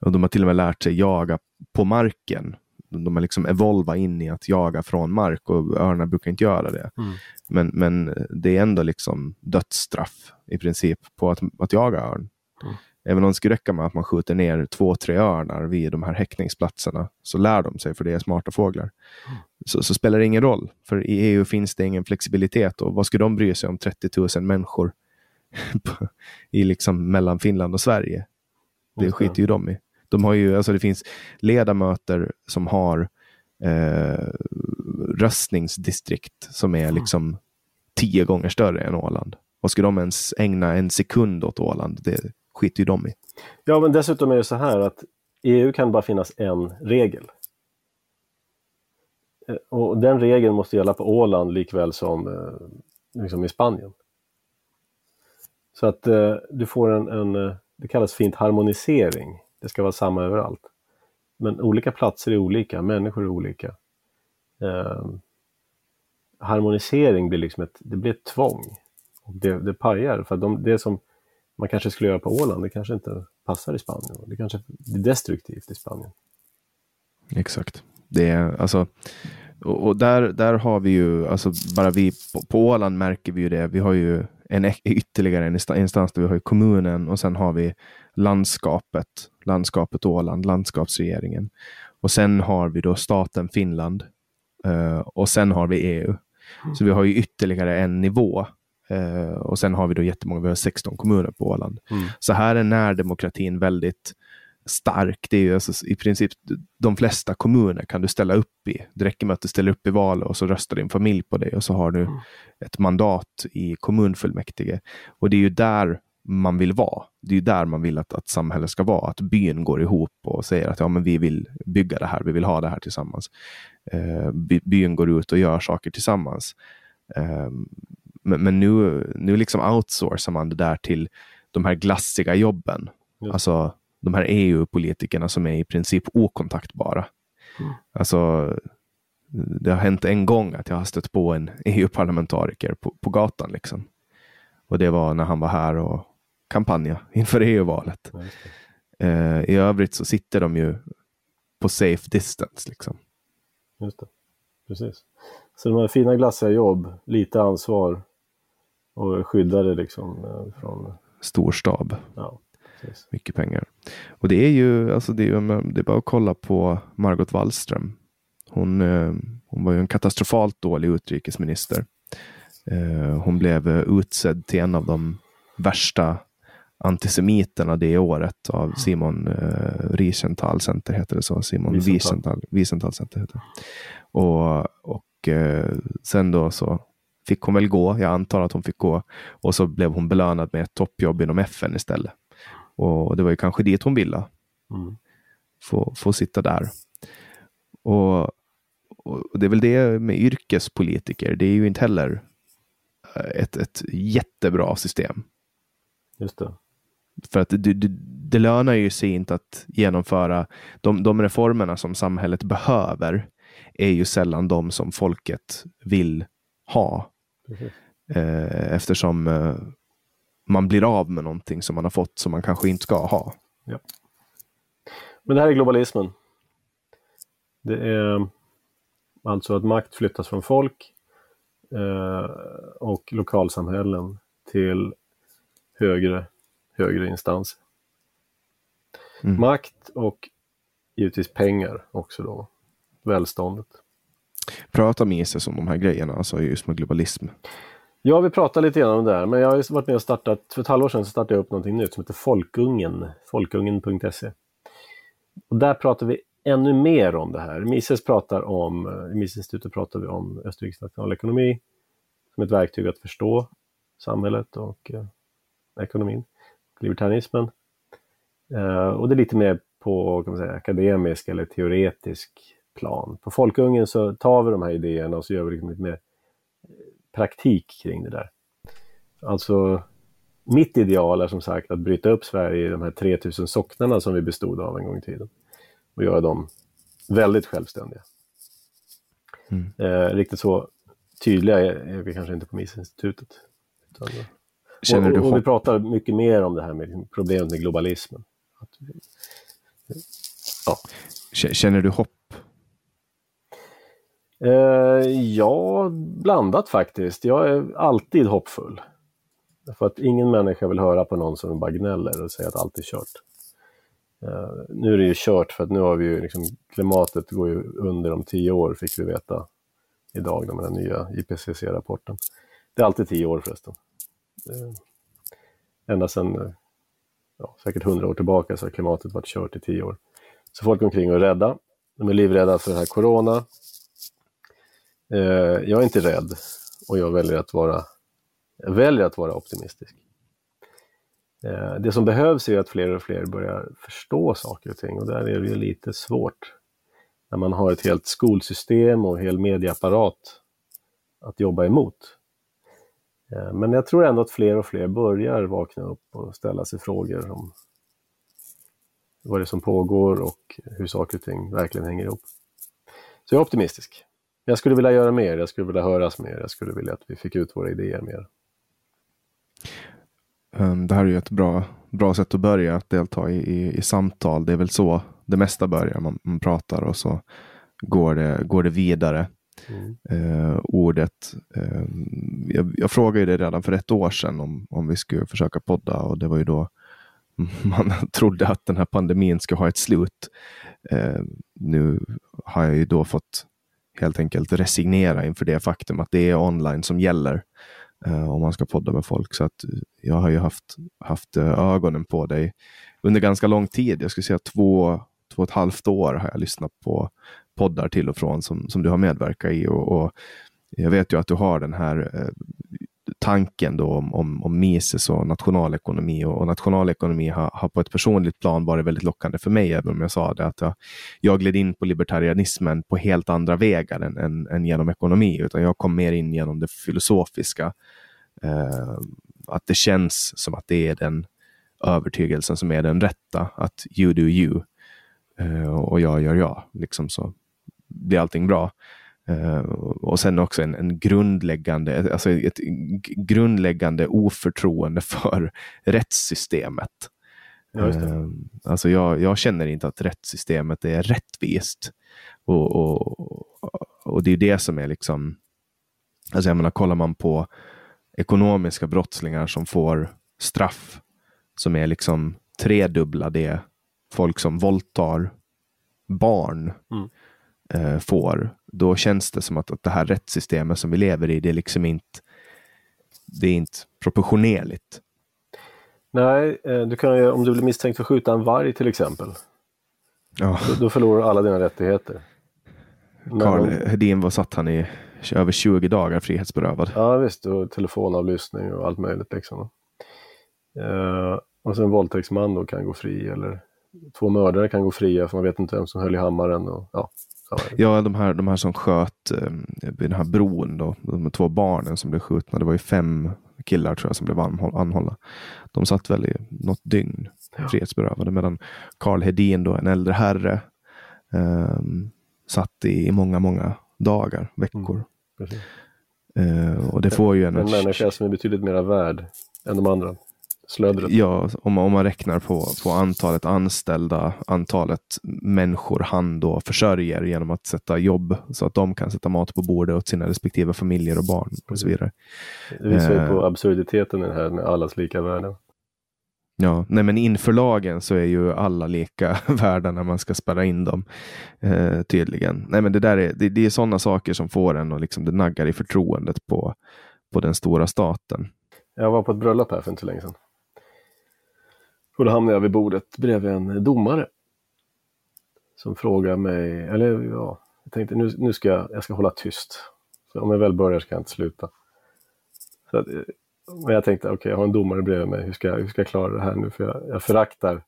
och de har till och med lärt sig jaga på marken. De har liksom evolvat in i att jaga från mark och örnar brukar inte göra det.
Mm.
Men, men det är ändå liksom dödsstraff i princip på att, att jaga örn.
Mm.
Även om det skulle räcka med att man skjuter ner två, tre örnar vid de här häckningsplatserna så lär de sig för det är smarta fåglar. Så, så spelar det ingen roll. För i EU finns det ingen flexibilitet och vad ska de bry sig om 30 000 människor i liksom mellan Finland och Sverige? Det. skiter ju de i. De har ju, alltså det finns ledamöter som har eh, röstningsdistrikt som är liksom tio gånger större än Åland. Och ska de ens ägna en sekund åt Åland, det skiter ju de i.
Ja, men dessutom är det så här att EU kan bara finnas en regel. Eh, Och den regeln måste gälla på Åland likväl som eh, liksom i Spanien. Så att eh, du får en, en, det kallas fint harmonisering. Det ska vara samma överallt. Men olika platser är olika, människor är olika. Eh, harmonisering blir liksom ett, det blir ett tvång. Och det, det pajar, för de, det som man kanske skulle göra på Åland, det kanske inte passar i Spanien. Det kanske blir destruktivt i Spanien.
Exakt. Det är alltså, och, och där, där har vi ju, alltså bara vi på, på Åland märker vi ju det. Vi har ju en ytterligare en instans där vi har ju kommunen och sen har vi landskapet, landskapet Åland, landskapsregeringen. Och sen har vi då staten Finland eh, och sen har vi EU. Så vi har ju ytterligare en nivå. Eh, och sen har vi då jättemånga, vi har 16 kommuner på Åland. Så här är närdemokratin väldigt stark. Det är ju alltså, i princip de flesta kommuner kan du ställa upp i. Det räcker med att du ställer upp i val och så röstar din familj på dig och så har du ett mandat i kommunfullmäktige. Och det är ju där man vill vara. Det är där man vill att, att samhället ska vara. Att byn går ihop och säger att ja, men vi vill bygga det här, vi vill ha det här tillsammans. Eh, by, byn går ut och gör saker tillsammans. Eh, men men nu, nu liksom outsourcar man det där till de här glassiga jobben.
Just.
Alltså de här EU-politikerna som är i princip okontaktbara. Alltså, det har hänt en gång att jag har stött på en EU-parlamentariker på, på gatan. Liksom. Och det var när han var här och kampanjade inför EU-valet. Eh, I övrigt så sitter de ju på safe distance. Liksom.
Just det. Precis. Så de här fina glassiga jobb, lite ansvar och skyddade liksom eh, från...
Stor stab,
Ja, precis.
mycket pengar. Och det är ju, alltså det är, ju, det är bara att kolla på Margot Wallström. Hon, eh, hon var ju en katastrofalt dålig utrikesminister. Eh, hon blev utsedd till en av de värsta antisemiterna det året av Simon eh, Riesenthal Center, heter det så? Simon Wiesenthal, Wiesenthal Center heter det. Och, och eh, sen då så fick hon väl gå. Jag antar att hon fick gå. Och så blev hon belönad med ett toppjobb inom FN istället. Och det var ju kanske dit hon ville. Mm. Få, få sitta där. Och, och, det är väl det med yrkespolitiker. Det är ju inte heller eh, ett, ett jättebra system.
Just det.
För att det, det, det lönar ju sig inte att genomföra de, de reformerna som samhället behöver är ju sällan de som folket vill ha. Eh, eftersom eh, man blir av med någonting som man har fått som man kanske inte ska ha.
Ja. Men det här är globalismen. Det är alltså att makt flyttas från folk eh, och lokalsamhällen till högre, högre instanser. Mm. Makt och givetvis pengar också då, välståndet.
Prata Mises om de här grejerna, alltså just med globalism.
Ja, vi pratade lite grann om det här, men jag har varit med och startat, för ett halvår sedan så startade jag upp någonting nytt som heter Folkungen, folkungen.se. Och där pratar vi ännu mer om det här. Mises pratar om, i Misesinstitutet pratar vi om Österrikes nationalekonomi som ett verktyg att förstå samhället och eh, ekonomin, libertarianismen. Eh, och det är lite mer på kan man säga, akademisk eller teoretisk plan. På Folkungen så tar vi de här idéerna och så gör vi liksom lite mer praktik kring det där. Alltså, mitt ideal är som sagt att bryta upp Sverige i de här 3000 socknarna som vi bestod av en gång i tiden och göra dem väldigt självständiga. Mm. Eh, riktigt så tydliga är, är vi kanske inte på Misinstitutet. Känner och, och, och vi pratar mycket mer om det här med problemet med globalismen.
Ja. Känner du hopp
Eh, ja, blandat faktiskt. Jag är alltid hoppfull. För att ingen människa vill höra på någon som bara gnäller och säger att allt är kört. Eh, nu är det ju kört för att nu har vi ju liksom, klimatet går ju under om tio år fick vi veta idag med den nya IPCC-rapporten. Det är alltid tio år förresten. Eh, ända sedan eh, ja, säkert hundra år tillbaka så har klimatet varit kört i tio år. Så folk omkring och är rädda. De är livrädda för det här corona, Eh, jag är inte rädd och jag väljer att vara, väljer att vara optimistisk. Eh, det som behövs är att fler och fler börjar förstå saker och ting och där är det ju lite svårt. När man har ett helt skolsystem och en hel medieapparat att jobba emot. Eh, men jag tror ändå att fler och fler börjar vakna upp och ställa sig frågor om vad det är som pågår och hur saker och ting verkligen hänger ihop. Så jag är optimistisk. Jag skulle vilja göra mer, jag skulle vilja höras mer, jag skulle vilja att vi fick ut våra idéer mer.
Ehm, det här är ju ett bra, bra sätt att börja, att delta i, i, i samtal. Det är väl så det mesta börjar, man, man pratar och så går det, går det vidare. Mm. Ordet. Eh, jag, jag frågade det redan för ett år sedan om, om vi skulle försöka podda och det var ju då man trodde att den här pandemin skulle ha ett slut. Eh, nu har jag ju då fått helt enkelt resignera inför det faktum att det är online som gäller eh, om man ska podda med folk. Så att jag har ju haft, haft eh, ögonen på dig under ganska lång tid. Jag skulle säga två, två och ett halvt år har jag lyssnat på poddar till och från som, som du har medverkat i. Och, och jag vet ju att du har den här eh, tanken då om, om, om Mises och nationalekonomi. Och, och nationalekonomi har, har, på ett personligt plan varit väldigt lockande för mig, även om jag sa det att jag, jag gled in på libertarianismen på helt andra vägar än, än, än genom ekonomi, utan jag kom mer in genom det filosofiska. Eh, att det känns som att det är den övertygelsen som är den rätta, att you do you eh, och jag gör jag, liksom så blir allting bra. Uh, och sen också en, en, grundläggande, alltså ett grundläggande oförtroende för rättssystemet. Ja, uh, alltså jag, jag, känner inte att rättssystemet är rättvist. Och, och, och det är det som är liksom, alltså jag menar, kollar man på ekonomiska brottslingar som får straff som är liksom tredubbla det folk som våldtar barn mm. Uh, får då känns det som att, att det här rättssystemet som vi lever i, det är liksom inte det är inte proportionerligt.
Nej, eh, du kan ju, om du blir misstänkt för att skjuta en varg till exempel,
Ja,
då, då förlorar du alla dina rättigheter.
Karl Hedin var satt han i över 20 dagar frihetsberövad.
Ja visst, och telefonavlyssning och allt möjligt liksom. Eh, och sen en våldtäktsman då kan gå fri eller två mördare kan gå fria för man vet inte vem som höll i hammaren. Och, ja.
Ja, de här, de här som sköt eh, vid den här bron då, de två barnen som blev skjutna. Det var ju fem killar tror jag som blev anhåll, anhållna. De satt väl i något dygn frihetsberövade medan Karl Hedin då, en äldre herre, eh, satt i många, många dagar, veckor.
Precis.
Eh, och det får ju en...
En människa som är betydligt mer värd än de andra. Slödret.
Ja, om man, om man räknar på, på antalet anställda, antalet människor han då försörjer genom att sätta jobb så att de kan sätta mat på bordet åt sina respektive familjer och barn och så vidare.
Det visar ju
Eh.
på absurditeten i det här med allas lika värde.
Ja, nej men inför lagen så är ju alla lika värda när man ska spärra in dem. Eh, tydligen. Nej men det där är, det, det är sådana saker som får en och liksom det naggar i förtroendet på, på den stora staten.
Jag var på ett bröllop här för inte så länge sedan. Och då hamnade jag vid bordet bredvid en domare. Som frågade mig, eller ja, jag tänkte nu, nu ska jag, jag ska hålla tyst. Så om jag väl börjar ska jag inte sluta. Så att, men jag tänkte, okej, jag har en domare bredvid mig, hur ska, jag- hur ska jag klara det här nu? För jag, jag föraktar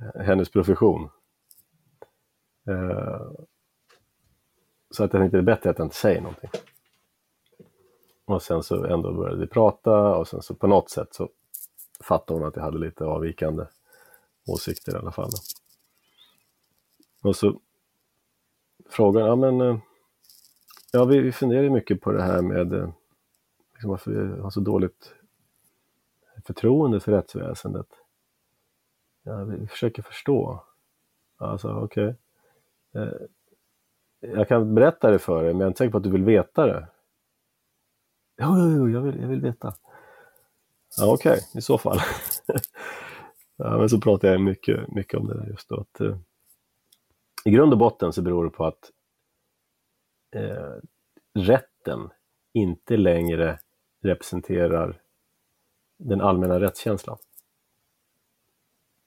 eh, hennes profession. Eh, så att jag tänkte det är bättre att jag inte säger någonting. Och sen så ändå började vi prata och sen så på något sätt så fattade hon att jag hade lite avvikande åsikter i alla fall. Och så frågade ja men eh, ja vi, vi funderar ju mycket på det här med eh, liksom varför vi har så dåligt förtroende för rättsväsendet. Ja, vi försöker förstå. Alltså okej. Okay. Jag kan berätta det för dig men jag är inte säker på att du vill veta det. Jo, jo, jo jag, vill, jag vill veta. Ja, Okej, i så fall. ja, men så pratar jag mycket, mycket om det där just då. Att, eh, I grund och botten så beror det på att eh, rätten inte längre representerar den allmänna rättskänslan.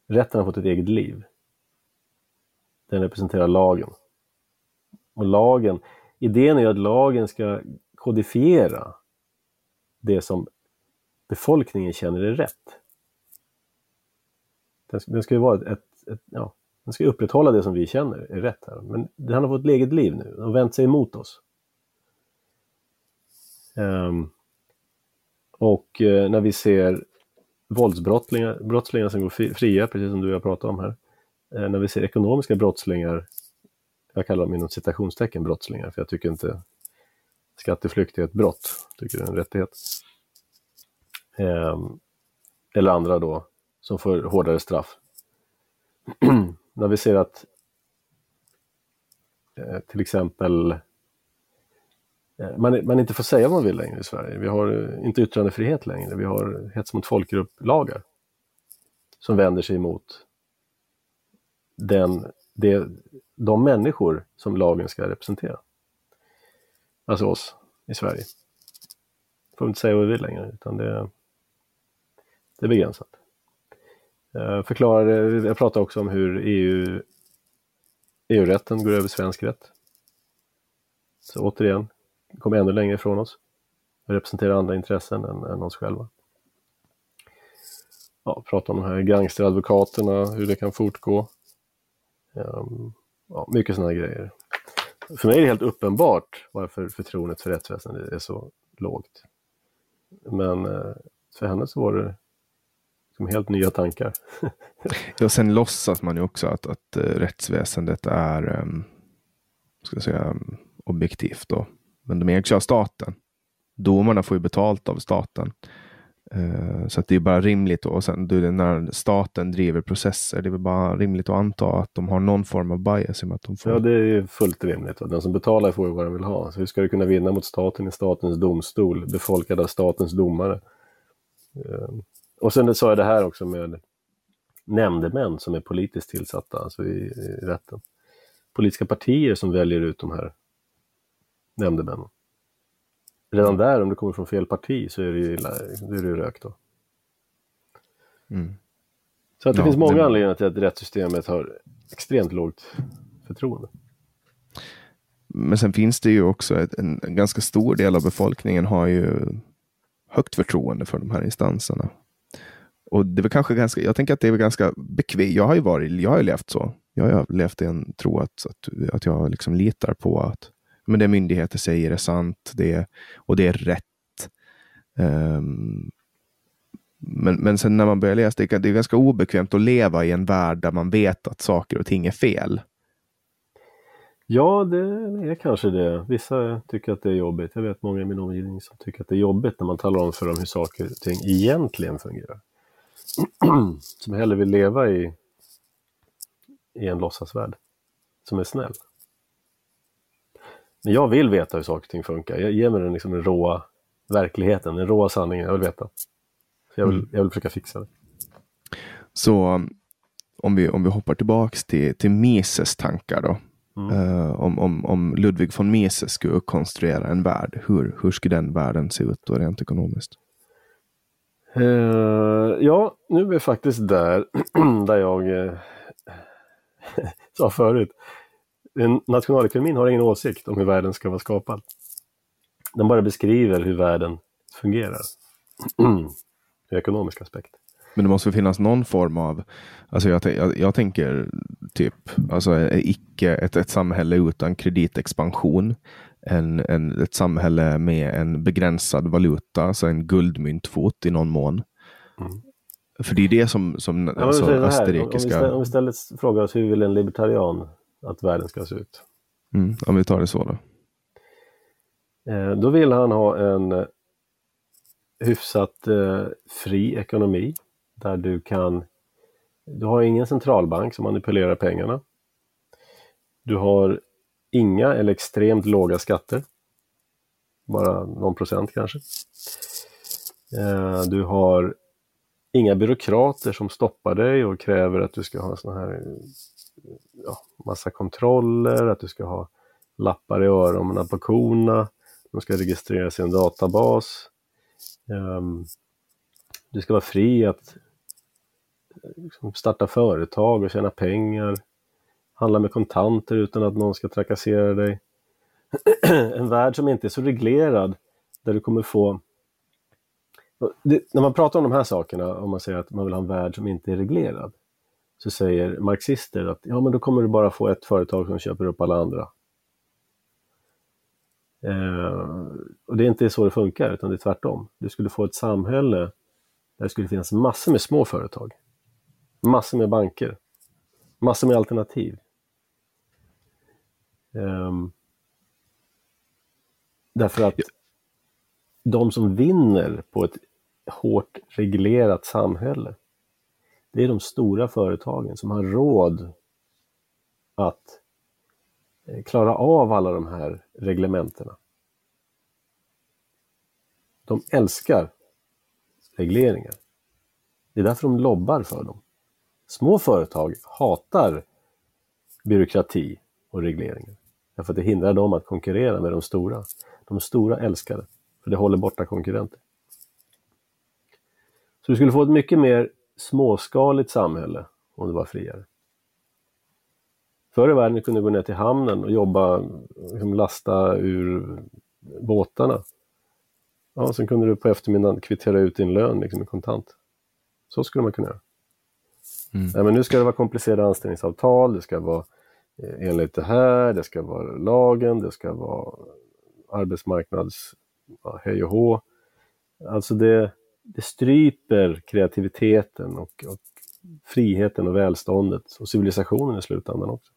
Rätten har fått ett eget liv. Den representerar lagen. Och lagen, idén är ju att lagen ska kodifiera det som befolkningen känner är rätt. Den ska, den ska ju vara ett, ett, ett, ja, den ska upprätthålla det som vi känner är rätt här. Men den har fått ett eget liv nu, och vänt sig emot oss. Um, och uh, när vi ser våldsbrottslingar brottslingar som går fria, precis som du och jag pratade om här. uh, när vi ser ekonomiska brottslingar, jag kallar dem inom citationstecken brottslingar, för jag tycker inte skatteflykt är ett brott, jag tycker det är en rättighet. Eh, eller andra då, som får hårdare straff. när vi ser att eh, till exempel eh, man, man inte får säga vad man vill längre i Sverige. Vi har eh, inte yttrandefrihet längre. Vi har hets mot folkgrupp-lagar som vänder sig emot den, det, de människor som lagen ska representera. Alltså oss i Sverige. Får inte säga vad vi vill längre, utan det, det är begränsat. Eh, jag förklarade, jag pratade också om hur EU, EU-rätten går över svensk rätt. Så återigen, kommer ännu längre ifrån oss. Vi representerar andra intressen än, än oss själva. Ja, prata om de här gangsteradvokaterna, hur det kan fortgå. Ehm, ja, mycket sådana grejer. För mig är det helt uppenbart varför förtroendet för rättsväsendet är så lågt. Men eh, för henne så var det som helt nya tankar.
Ja, sen låtsas man ju också att, att eh, rättsväsendet är um, ska säga, objektivt. Då. Men de ägs ju av staten. Domarna får ju betalt av staten. Eh, så att det är bara rimligt. då. Och sen du, när staten driver processer, det är väl bara rimligt att anta att de har någon form av bias i att de får
Ja, det är fullt rimligt. Den som betalar får ju vad den vill ha. Så hur ska du kunna vinna mot staten i statens domstol, befolkad av statens domare? Ehm, Och sen sa jag det här också med nämndemän som är politiskt tillsatta, alltså i, i rätten. Politiska partier som väljer ut de här nämndemännen. redan där, om du kommer från fel parti, så är det ju, då är det ju rök då.
Mm.
Så att det
Ja,
finns många
det-
anledningar till att rättssystemet har extremt lågt förtroende.
Men sen finns det ju också ett, en, en ganska stor del av befolkningen har ju högt förtroende för de här instanserna. Och det var kanske ganska, jag tänker att det är ganska bekvämt. Jag har ju varit, jag har ju levt så. Jag har levt i en tro att, att, att jag liksom litar på att men det myndigheter säger är sant det är, och det är rätt. Um, men, men sen när man börjar läsa, det är, det är ganska obekvämt att leva i en värld där man vet att saker och ting är fel.
Ja, det är kanske det. Vissa tycker att det är jobbigt. Jag vet många i min omgivning som tycker att det är jobbigt när man talar om för dem hur saker och ting egentligen fungerar. som hellre vill leva i, i en låtsasvärld som är snäll. Men jag vill veta hur saker och ting funkar. Jag ger mig den, liksom, den råa verkligheten, den råa sanningen. Jag vill veta. Så jag, vill,
Mm.
jag vill försöka fixa det.
Så om vi, om vi hoppar tillbaks till, till Mises tankar då.
Mm.
Eh, om, om, om Ludwig von Mises skulle konstruera en värld, hur, hur skulle den världen se ut då rent ekonomiskt?
Uh, ja, nu är vi faktiskt där, där jag uh, sa förut. Nationalekonomin har ingen åsikt om hur världen ska vara skapad. Den bara beskriver hur världen fungerar. Ur ekonomisk aspekt.
Men det måste finnas någon form av, alltså jag, jag, jag tänker typ, alltså eh, icke ett, ett samhälle utan kreditexpansion. En, en, ett samhälle med en begränsad valuta, alltså en guldmyntfot i någon mån.
Mm.
För det är det som, som
Ja,
alltså,
här, om, vi
österrikiska...
om vi istället frågar oss hur vill en libertarian att världen ska se ut?
Mm, om vi tar det så då.
Eh, då vill han ha en eh, hyfsat eh, fri ekonomi där du kan du har ingen centralbank som manipulerar pengarna. Du har inga eller extremt låga skatter. Bara någon procent kanske. Eh, du har inga byråkrater som stoppar dig och kräver att du ska ha såna här ja, massa kontroller, att du ska ha lappar i öronen på korna. De ska registreras i en databas. Ehm, du ska vara fri att eh, liksom starta företag och tjäna pengar. Handla med kontanter utan att någon ska trakassera dig. en värld som inte är så reglerad, där du kommer få... Det, när man pratar om de här sakerna, om man säger att man vill ha en värld som inte är reglerad, så säger marxister att ja, men då kommer du bara få ett företag som köper upp alla andra. Eh, och det är inte så det funkar, utan det är tvärtom. Du skulle få ett samhälle där det skulle finnas massor med små företag. Massor med banker. Massor med alternativ. Um, därför att de som vinner på ett hårt reglerat samhälle, det är de stora företagen som har råd att eh, klara av alla de här reglementena. De älskar regleringar. Det är därför de lobbar för dem. Små företag hatar byråkrati och regleringar. Därför att det hindrar dem att konkurrera med de stora. De stora älskar det, för det håller borta konkurrenter. Så du skulle få ett mycket mer småskaligt samhälle om det var friare. Förr i världen kunde du gå ner till hamnen och jobba, liksom lasta ur båtarna. Ja, sen kunde du på eftermiddagen kvittera ut din lön liksom, i kontant. Så skulle man kunna göra.
Mm.
Nej, men nu ska det vara komplicerade anställningsavtal, det ska vara enligt det här, det ska vara lagen, det ska vara arbetsmarknads ja, hej och hå. Alltså det, det stryper kreativiteten och, och friheten och välståndet och civilisationen i slutändan också.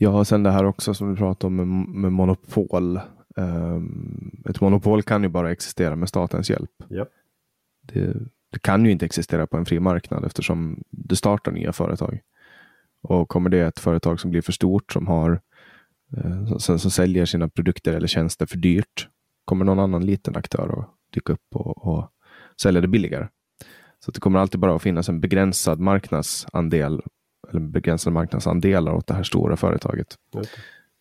Ja, och sen det här också som vi pratade om med, med monopol. Ehm, ett monopol kan ju bara existera med statens hjälp.
Ja.
Det, det kan ju inte existera på en fri marknad eftersom det startar nya företag. Och kommer det ett företag som blir för stort som har eh, som, som säljer sina produkter eller tjänster för dyrt kommer någon annan liten aktör att dyka upp och, och sälja det billigare. Så det kommer alltid bara att finnas en begränsad marknadsandel eller begränsade marknadsandelar åt det här stora företaget.
Just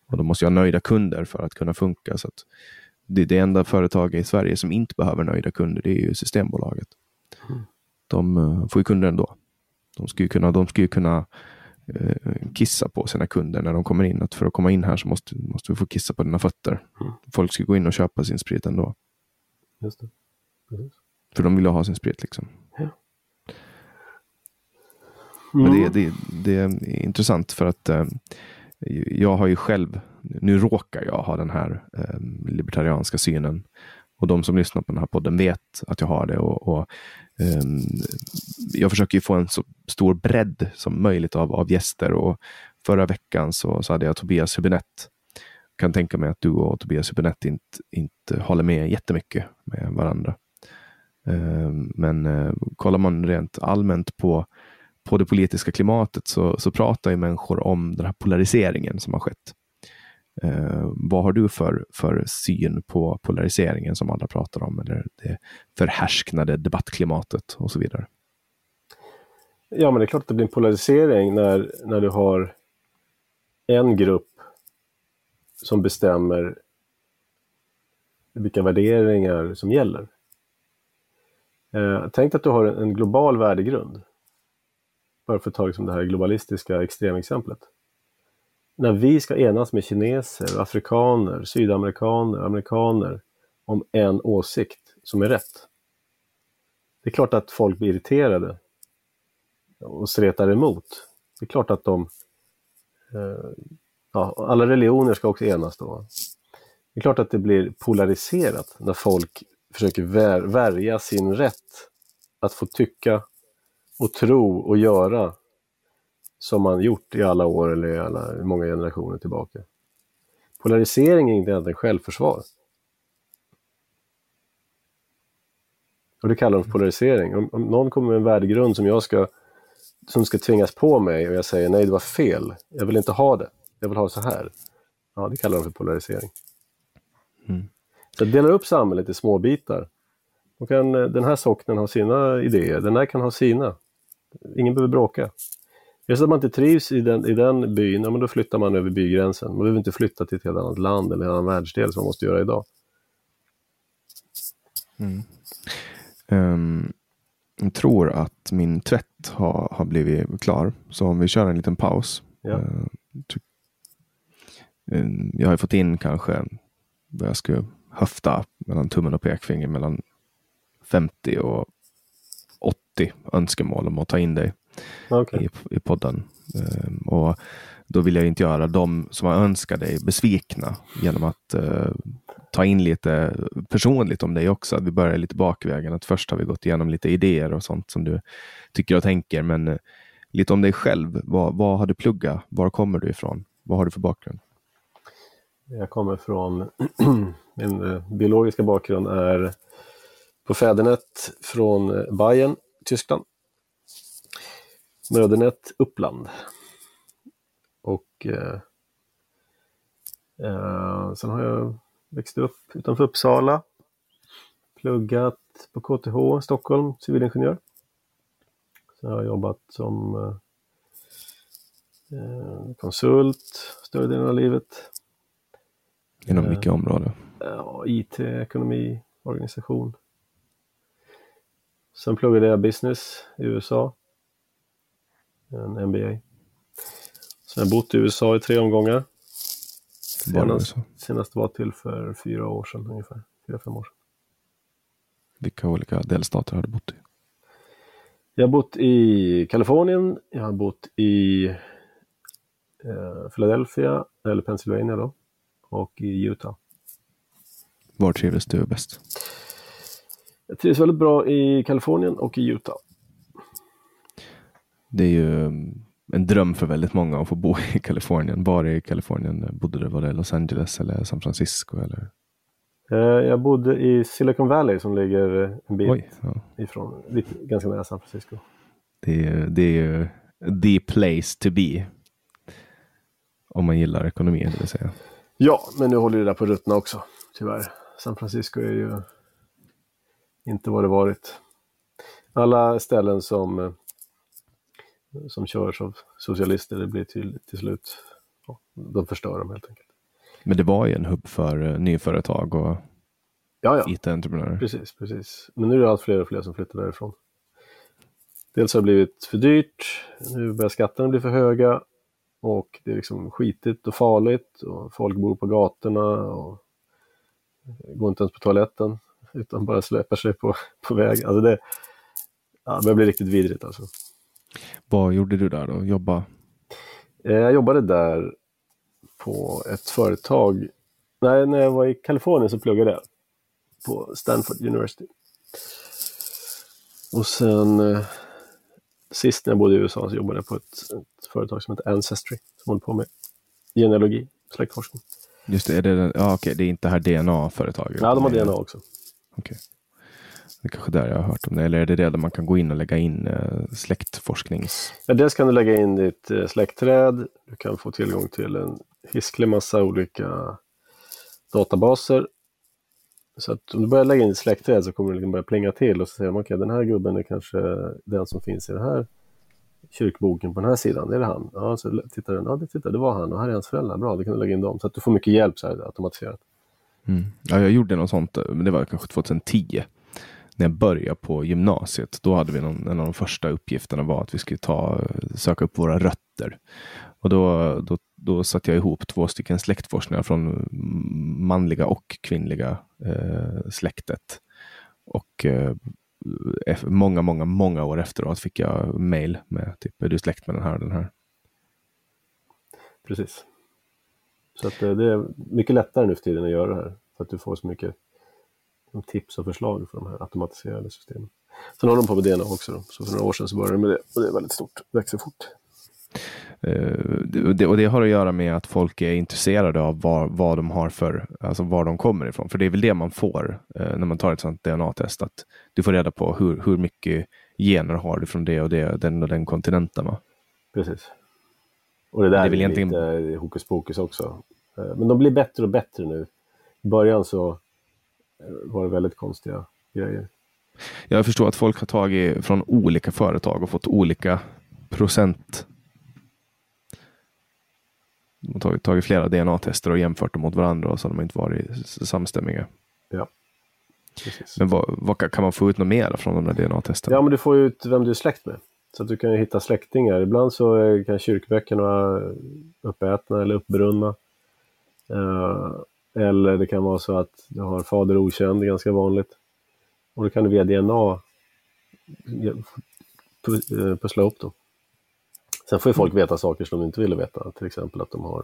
Och de måste ju ha nöjda kunder för att kunna funka. Så det, det enda företaget i Sverige som inte behöver nöjda kunder, det är ju Systembolaget.
Mm.
De uh, får ju kunder ändå. De ska ju kunna, de ska kunna uh, kissa på sina kunder när de kommer in. Att för att komma in här så måste, måste vi få kissa på dina fötter.
Mm.
Folk ska gå in och köpa sin sprit ändå.
Just det. Precis.
För de vill ha sin sprit liksom.
Ja.
Men det,
Mm.
det, det är intressant för att eh, jag har ju själv, nu råkar jag ha den här eh, libertarianska synen. Och de som lyssnar på den här podden vet att jag har det. Och, och um, jag försöker ju få en så stor bredd som möjligt av, av gäster. Och förra veckan så, så hade jag Tobias Hübinette. Kan tänka mig att du och Tobias Hübinette inte, inte håller med jättemycket med varandra. Um, men uh, kollar man rent allmänt på på det politiska klimatet så, så pratar ju människor om den här polariseringen som har skett. Eh, vad har du för, för syn på polariseringen som alla pratar om, eller det förhärsknade debattklimatet och så vidare?
Ja, men det är klart att det blir en polarisering när, när du har en grupp som bestämmer vilka värderingar som gäller. Eh, tänk att du har en, en global värdegrund. Bara för att ta liksom det här globalistiska extremexemplet. När vi ska enas med kineser, afrikaner, sydamerikaner, amerikaner om en åsikt som är rätt. Det är klart att folk blir irriterade och stretar emot. Det är klart att de... Eh, ja, alla religioner ska också enas då. Det är klart att det blir polariserat när folk försöker vär, värja sin rätt att få tycka och tro och göra som man gjort i alla år eller i alla, många generationer tillbaka. Polarisering är inte egentligen självförsvar. Och det kallar de för polarisering. Om, om någon kommer med en värdegrund som jag ska som ska tvingas på mig och jag säger nej, det var fel. Jag vill inte ha det. Jag vill ha det så här. Ja, det kallar de för polarisering.
Mm.
Så att dela upp samhället i små bitar. Och kan, den här socknen ha sina idéer, den här kan ha sina. Ingen behöver bråka. Just att man inte trivs i den, i den byn, ja, men då flyttar man över bygränsen. Man behöver inte flytta till ett helt annat land eller en annan världsdel som man måste göra idag.
Ehm, jag tror att min tvätt har, har blivit klar. Så om vi kör en liten paus.
Ja.
Ty- eh, jag har ju fått in kanske vad jag skulle höfta mellan tummen och pekfinger mellan 50 och 80 önskemål om att ta in dig
Okej.
i, i podden. Ehm, och då vill jag inte göra de som har önskat dig besvikna genom att eh, ta in lite personligt om dig också. Att vi börjar lite bakvägen. Att först har vi gått igenom lite idéer och sånt som du tycker och tänker. Men eh, lite om dig själv. Vad, vad har du pluggat? Var kommer du ifrån? Vad har du för bakgrund?
Jag kommer från, min biologiska bakgrund är på fädernet från Bayern, Tyskland. Mödernet Uppland. Och eh, eh, sen har jag växt upp utanför Uppsala. Pluggat på KTH Stockholm, civilingenjör. Sen har jag jobbat som eh, eh, konsult större delen av livet.
Inom
Eh.
vilka områden?
Ja, IT, ekonomi, organisation. Sen pluggade jag business i USA. En MBA. Sen har jag bott i USA i tre omgångar. Senast, senast var till för fyra år sedan ungefär. Fyra, fem år sedan.
Vilka olika delstater har du bott i?
Jag har bott i Kalifornien, jag har bott i eh, Philadelphia, eller Pennsylvania då, och i Utah.
Var trivdes du bäst?
Jag trivs väldigt bra i Kalifornien och i Utah.
Det är ju en dröm för väldigt många att få bo i Kalifornien. Var i Kalifornien bodde du? Var det Los Angeles eller San Francisco? Eller?
Eh, Jag bodde i Silicon Valley som ligger en bit
Oj, ja.
ifrån, ganska nära San Francisco.
det, är, det är ju the place to be. Om man gillar ekonomi, det vill säga.
Ja, men nu håller det där på ruttna också, tyvärr. San Francisco är ju inte vad det varit. Alla ställen som, eh, som körs av socialister, det blir till, till slut, ja, de förstör dem helt enkelt.
Men det var ju en hubb för uh, nyföretag och
ja, ja.
IT-entreprenörer.
Precis, precis. Men nu är det allt fler och fler som flyttar därifrån. Dels har det blivit för dyrt, nu börjar skatterna bli för höga och det är liksom skitigt och farligt och folk bor på gatorna och går inte ens på toaletten utan bara släpar sig på, på väg. Alltså det, ja, det börjar bli riktigt vidrigt alltså.
Vad gjorde du där då? Jobba?
Eh, jag jobbade där på ett företag. Nej, när jag var i Kalifornien så pluggade jag på Stanford University. Och sen eh, sist när jag bodde i USA så jobbade jag på ett, ett företag som heter Ancestry som håller på med genealogi, släktforskning.
Just det, är det, ja, okej, det är inte det här DNA-företaget?
Ja, de har DNA också.
Okej. Det är kanske där jag har hört om det. Eller är det det där man kan gå in och lägga in eh, släktforsknings...
Ja, dels kan du lägga in ditt eh, släktträd. Du kan få tillgång till en hisklig massa olika databaser. Så att om du börjar lägga in ditt släktträd så kommer det liksom börja plinga till och så säger man okej, okay, den här gubben är kanske den som finns i den här kyrkboken på den här sidan, är det han? Ja, så tittar den, ja det, tittar, det var han och här är hans föräldrar, bra, då kan du lägga in dem. Så att du får mycket hjälp så här automatiserat.
Mm. Ja, jag gjorde något sånt, men det var kanske 2010 när jag började på gymnasiet, då hade vi någon, en av de första uppgifterna var att vi skulle ta, söka upp våra rötter. Och då, då, då satte jag ihop två stycken släktforskningar från manliga och kvinnliga eh, släktet. Och eh, många, många, många år efteråt fick jag mail med typ, är du släkt med den här och den här?
Precis. Så att eh, det är mycket lättare nu för tiden att göra det här. För att du får så mycket tips och förslag för de här automatiserade systemen. Sen har de på med DNA också. Då. Så för några år sedan så började de med det och det är väldigt stort, växer fort.
Uh, det, och det har att göra med att folk är intresserade av var, vad de har för, alltså var de kommer ifrån. För det är väl det man får uh, när man tar ett sånt DNA-test, att du får reda på hur, hur mycket gener har du från det och det, den och den kontinenten. Va?
Precis. Och det där det är, väl egentligen... lite hokus pokus också. Uh, men de blir bättre och bättre nu. I början så var det väldigt konstiga grejer.
Jag förstår att folk har tagit från olika företag och fått olika procent. De har tagit, tagit flera DNA-tester och jämfört dem mot varandra och så har de inte varit samstämmiga.
Ja. Precis.
Men vad, vad, kan man få ut något mer från de där DNA-testerna?
Ja, men du får ut vem du är släkt med. Så att du kan hitta släktingar. Ibland så kan kyrkböckerna vara uppätna eller uppbrunna. Uh, eller det kan vara så att du har fader okänd, ganska vanligt. Och då kan du via DNA eh, pussla ihop dem. Sen får ju folk veta saker som de inte ville veta, till exempel att de har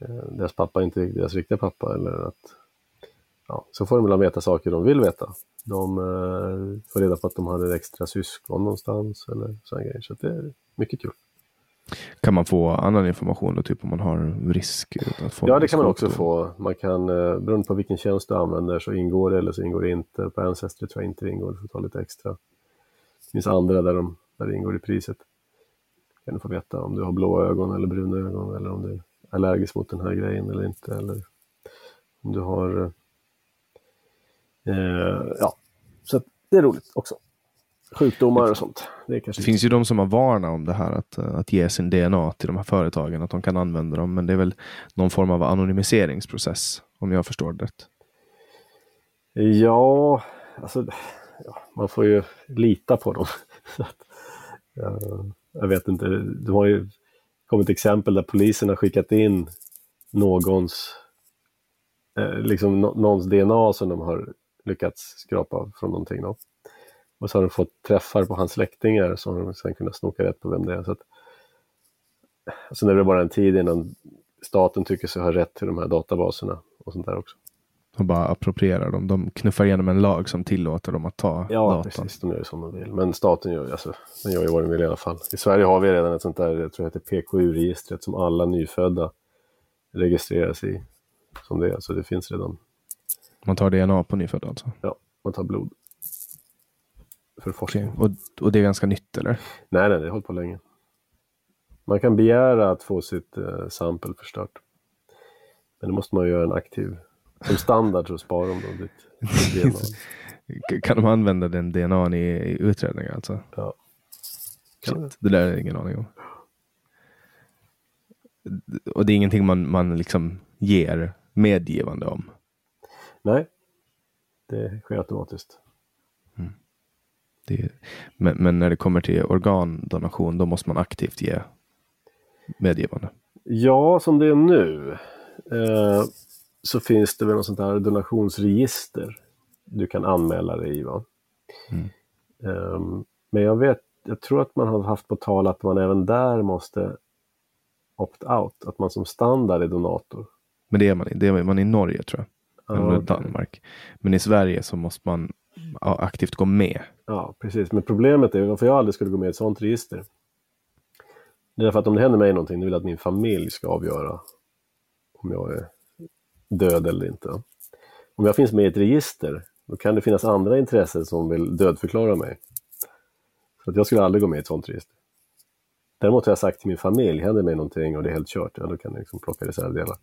eh, deras pappa inte är deras riktiga pappa eller att ja, så får de ibland veta saker de vill veta. De eh, får reda på att de hade extra syskon någonstans eller sådana grejer. Så det är mycket kul.
Kan man få annan information då, typ om man har risk?
Att få ja, det kan man också få. Man kan, eh, beroende på vilken tjänst du använder så ingår det eller så ingår det inte. På Ancestry tror jag inte det ingår, du får ta lite extra. Det finns andra där, de, där det ingår i priset. Kan du få veta om du har blå ögon eller bruna ögon eller om du är allergisk mot den här grejen eller inte. Eller om du har... Eh, ja, så det är roligt också sjukdomar och sånt.
Det, det finns ju de som har varnat om det här att, att ge sin DNA till de här företagen, att de kan använda dem. Men det är väl någon form av anonymiseringsprocess, om jag förstår det rätt.
Ja, alltså, ja, man får ju lita på dem. ja, jag vet inte, det har ju kommit exempel där polisen har skickat in någons, eh, liksom någons DNA som de har lyckats skrapa från någonting. Då. Och så har de fått träffar på hans släktingar som de sen kunnat snoka rätt på vem det är. Så att, sen är det bara en tid innan staten tycker sig ha rätt till de här databaserna och sånt där också.
De bara approprierar dem. De knuffar igenom en lag som tillåter dem att ta
ja,
datan.
Ja, precis. De gör ju som de vill. Men staten gör, alltså, den gör ju vad den vill i alla fall. I Sverige har vi redan ett sånt där, jag tror det heter PKU-registret, som alla nyfödda registreras i. Som det är, så det finns redan.
Man tar DNA på nyfödda alltså?
Ja, man tar blod för forskning.
Okay. Och, och det är ganska nytt eller?
Nej, nej, det har hållit på länge. Man kan begära att få sitt eh, sample förstört. Men det måste man göra en aktiv... Som standard så sparar de då ditt, ditt
DNA. kan de använda den DNA i, i utredningar alltså?
Ja.
Shit, det där är ingen aning om. Och det är ingenting man, man liksom ger medgivande om.
Nej, det sker automatiskt.
Det, men, men när det kommer till organdonation, då måste man aktivt ge medgivande.
Ja, som det är nu eh, så finns det väl något sånt här donationsregister du kan anmäla dig i. Va?
Mm.
Eh, men jag vet, jag tror att man har haft på tal att man även där måste opt-out, att man som standard är donator.
Men det är man, det är man i Norge tror jag.
Ja,
Eller
okej.
Danmark. Men i Sverige så måste man aktivt gå med.
Ja, precis. Men problemet är varför jag aldrig skulle gå med i ett sånt register. Det är därför att om det händer mig någonting, då vill jag att min familj ska avgöra om jag är död eller inte. Om jag finns med i ett register, då kan det finnas andra intressen som vill dödförklara mig. Så att jag skulle aldrig gå med i ett sånt register. Däremot har jag sagt till min familj, händer mig någonting och det är helt kört, ja då kan jag liksom plocka reservdelar.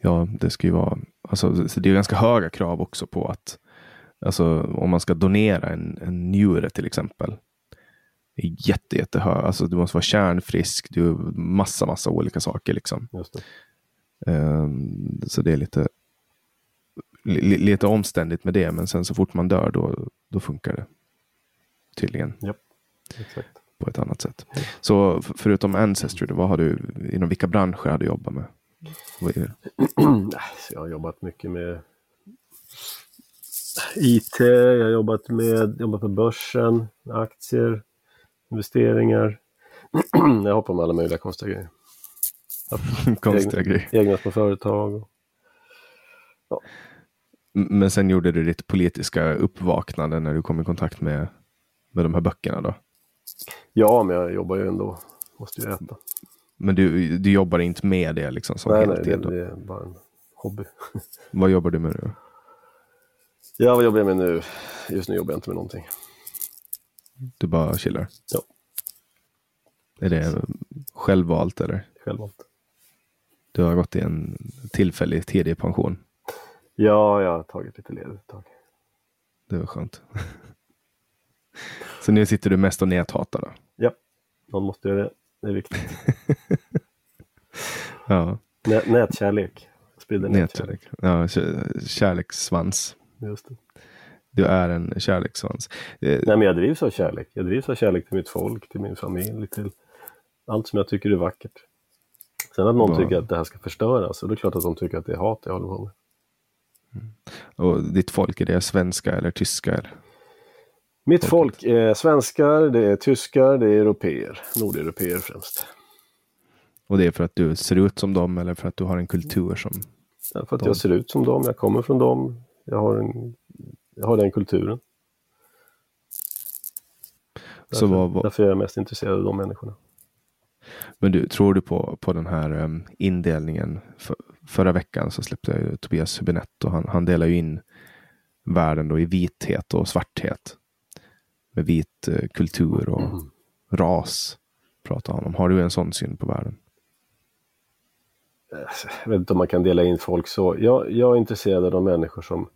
Ja, det ska ju vara, alltså, så det är ganska höga krav också på att, alltså om man ska donera en, en njure till exempel. Är jätte, jättehög, alltså du måste vara kärnfrisk, du, massa, massa olika saker liksom.
Just det.
Ehm, så det är lite, li, lite omständigt med det, men sen så fort man dör då, då funkar det. Tydligen
Ja, exakt.
på ett annat sätt. Så förutom Ancestry, vad har du, inom vilka branscher har du jobbat med?
Jag har jobbat mycket med IT, jag har jobbat med, jobbat på börsen, aktier, investeringar. jag hoppar med alla möjliga konstiga grejer.
Konstiga
egna,
grejer.
Egna små företag. och-
M- Men sen gjorde du ditt politiska uppvaknande när du kom i kontakt med, med de här böckerna då?
Ja, men jag jobbar ju ändå. Måste ju äta.
Men du, du jobbar inte med det liksom som
nej, nej,
heltid?
det,
då?
det är bara en hobby.
Vad jobbar du med nu?
Ja, vad jobbar jag med nu? Just nu jobbar jag inte med någonting.
Du bara chillar?
Ja.
Är det självvalt eller?
Självvalt.
Du har gått i en tillfällig tidig pension?
Ja, jag har tagit lite ledigt ett tag.
Det var skönt. Så nu sitter du mest och näthatar då?
Ja, någon måste göra det. Det är viktigt.
Ja,
Nä, nätkärlek. Sprida nätkärlek.
nätkärlek. Ja, kä- kärlekssvans.
Just det.
Du är en kärlekssvans. Eh,
Nej, men jag drivs av kärlek. Jag drivs av kärlek till mitt folk, till min familj, till allt som jag tycker är vackert. Sen att någon
Bra.
tycker att det här ska förstöras, och det är klart att de tycker att det är hat jag håller på med.
Och ditt folk, är det svenska eller tyska? Eller?
Mitt folk är svenskar, det är tyskar, det är europeer. Nordeuropeer främst.
Och det är för att du ser ut som dem eller för att du har en kultur som...
Därför att jag ser ut som dem, jag kommer från dem, jag har, en, jag har den kulturen.
Så
Därför,
vad, vad,
därför är jag mest intresserad av de människorna.
men du, tror du på, på den här um, indelningen? För, förra veckan så släppte jag ju Tobias Hübinette och han, han delar ju in världen då i vithet och svarthet. Med vit eh, kultur och ras pratar han om. Har du en sån syn på världen?
Jag vet inte om man kan dela in folk så. Jag, jag är intresserad av de människor som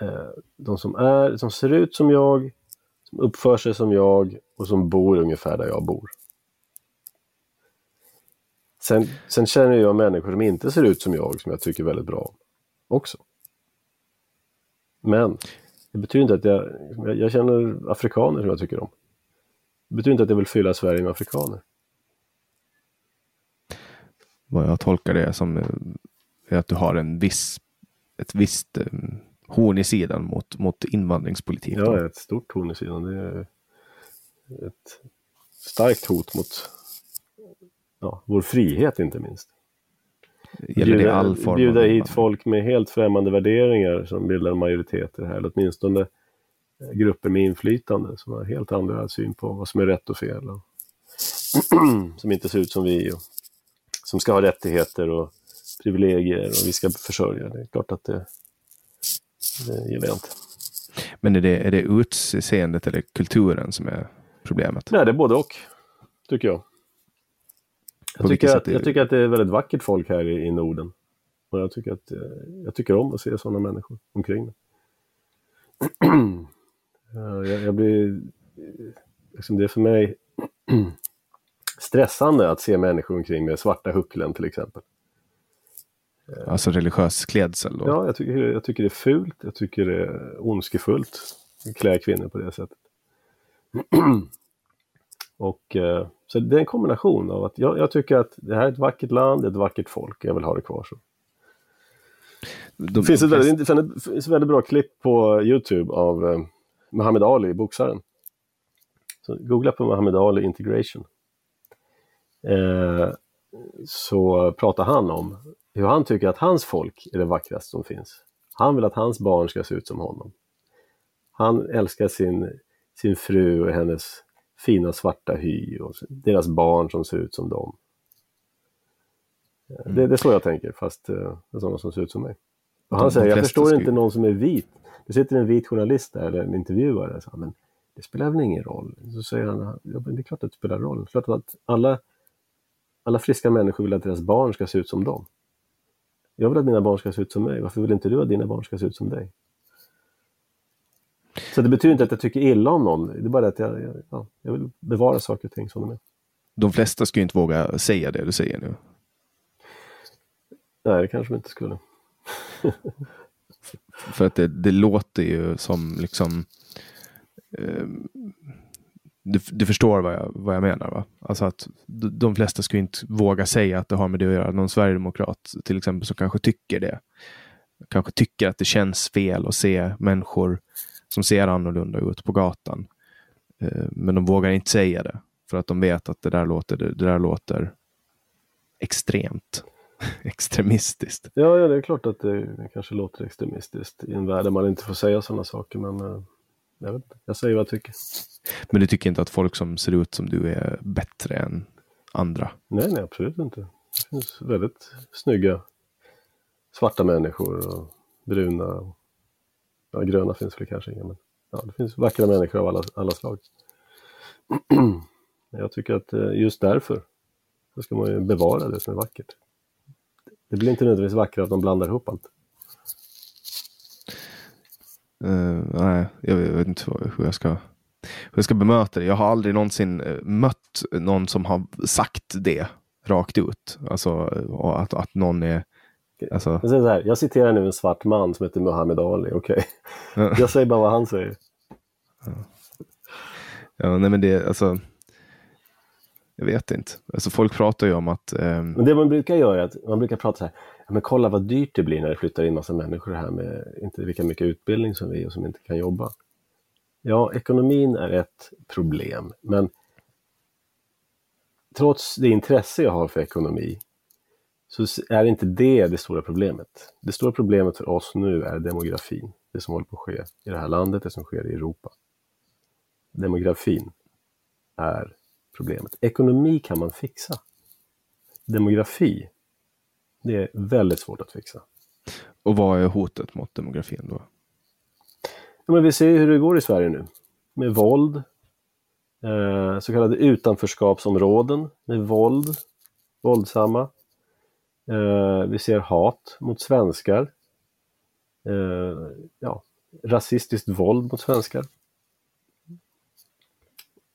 eh, de som, är, som ser ut som jag, som uppför sig som jag och som bor ungefär där jag bor. Sen, sen känner jag människor som inte ser ut som jag, som jag tycker väldigt bra om också. Men det betyder inte att jag, jag, jag känner afrikaner som jag tycker om. Det betyder inte att jag vill fylla Sverige med afrikaner.
Vad jag tolkar det som eh, är att du har en viss, ett visst eh, horn i sidan mot, mot invandringspolitik.
Ja, ett stort horn i sidan. Det är ett starkt hot mot ja, vår frihet inte minst.
Gäller det all form
bjuda
av
hit folk med helt främmande värderingar som bildar majoriteter här, eller åtminstone eh, grupper med inflytande som har helt andra syn på vad som är rätt och fel. Och som inte ser ut som vi och som ska ha rättigheter och privilegier och vi ska försörja. Det är klart att det, det gillar jag inte.
Men är det, är det utseendet eller kulturen som är problemet?
Nej, det är både och, tycker jag. Jag tycker, att,
är
jag
det-
tycker att det är väldigt vackert folk här i, i Norden. Och jag tycker, att, eh, jag tycker om att se sådana människor omkring mig. Ja, jag, jag blir... Liksom det är för mig... stressande att se människor omkring med svarta hucklen till exempel.
Alltså religiös klädsel? Då.
Ja, jag tycker, jag tycker det är fult. Jag tycker det är ondskefullt att klä kvinnor på det sättet. Och, eh, så det är en kombination av att jag, jag, tycker att det här är ett vackert land, det är ett vackert folk, jag vill ha det kvar så. De, det finns ett väldigt, det finns ett väldigt bra klipp på Youtube av eh, Muhammad Ali, boxaren. Så googla på Muhammad Ali integration. Eh, så pratar han om hur han tycker att hans folk är det vackraste som finns. Han vill att hans barn ska se ut som honom. Han älskar sin, sin fru och hennes fina svarta hy och deras barn som ser ut som dem. Mm. Det, det, är så jag tänker, fast uh, det är sådana som ser ut som mig. Och han säger, jag förstår inte någon som är vit. Det sitter en vit journalist där, eller en intervjuare, så, men det spelar väl ingen roll? Så säger han, ja, men det är klart att det spelar roll. Det är klart att alla, alla friska människor vill att deras barn ska se ut som dem. Jag vill att mina barn ska se ut som mig, varför vill inte du att dina barn ska se ut som dig? Så det betyder inte att jag tycker illa om någon, det är bara att jag, ja, jag vill bevara saker och ting som de är.
De flesta skulle inte våga säga det du säger nu.
Nej, det kanske de inte skulle.
För att det, det, låter ju som liksom eh, du, du, förstår vad jag, vad jag menar va? Alltså att de flesta skulle inte våga säga att det har med det att göra. Någon sverigedemokrat till exempel som kanske tycker det. Kanske tycker att det känns fel att se människor som ser annorlunda ut på gatan. Eh, men de vågar inte säga det för att de vet att det där låter, det där låter extremt extremistiskt.
Ja, ja, det är klart att det kanske låter extremistiskt i en värld där man inte får säga sådana saker. Men eh, jag, vet jag säger vad jag tycker.
Men du tycker inte att folk som ser ut som du är bättre än andra?
Nej, nej, absolut inte. Det finns väldigt snygga svarta människor och bruna. Och, ja, gröna finns väl kanske inga, men ja, det finns vackra människor av alla, alla slag. jag tycker att eh, just därför så ska man ju bevara det som är vackert. Det blir inte nödvändigtvis vackert att de blandar ihop allt.
Uh, nej, jag vet inte hur jag ska hur jag ska bemöta det. Jag har aldrig någonsin eh, mött någon som har sagt det rakt ut. Alltså att, att någon är... Alltså...
Jag, så här, jag citerar nu en svart man som heter Muhammad Ali, okej? Okay? jag säger bara vad han säger.
Ja. ja, nej men det, alltså... Jag vet inte. Alltså folk pratar ju om att... Eh...
Men det man brukar göra är att man brukar prata så här, ja, men kolla vad dyrt det blir när det flyttar in massa människor här med inte lika mycket utbildning som vi och som inte kan jobba. Ja, ekonomin är ett problem, men trots det intresse jag har för ekonomi så är inte det det stora problemet. Det stora problemet för oss nu är demografin, det som håller på att ske i det här landet, det som sker i Europa. Demografin är problemet. Ekonomi kan man fixa. Demografi, det är väldigt svårt att fixa.
Och vad är hotet mot demografin då?
Ja, men vi ser hur det går i Sverige nu. Med våld, eh, så kallade utanförskapsområden med våld, våldsamma. Eh, vi ser hat mot svenskar. Eh, ja, rasistiskt våld mot svenskar.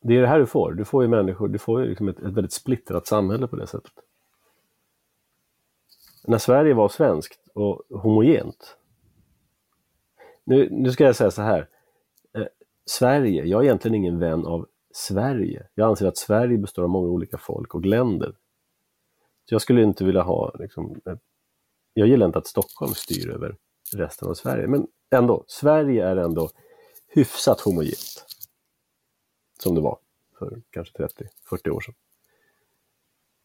Det är det här du får. Du får ju människor, du får ju liksom ett, ett väldigt splittrat samhälle på det sättet. När Sverige var svenskt och homogent. Nu, nu ska jag säga så här. Eh, Sverige, jag är egentligen ingen vän av Sverige. Jag anser att Sverige består av många olika folk och länder. Jag skulle inte vilja ha, liksom, jag gillar inte att Stockholm styr över resten av Sverige, men ändå, Sverige är ändå hyfsat homogent som det var för kanske 30-40 år sedan.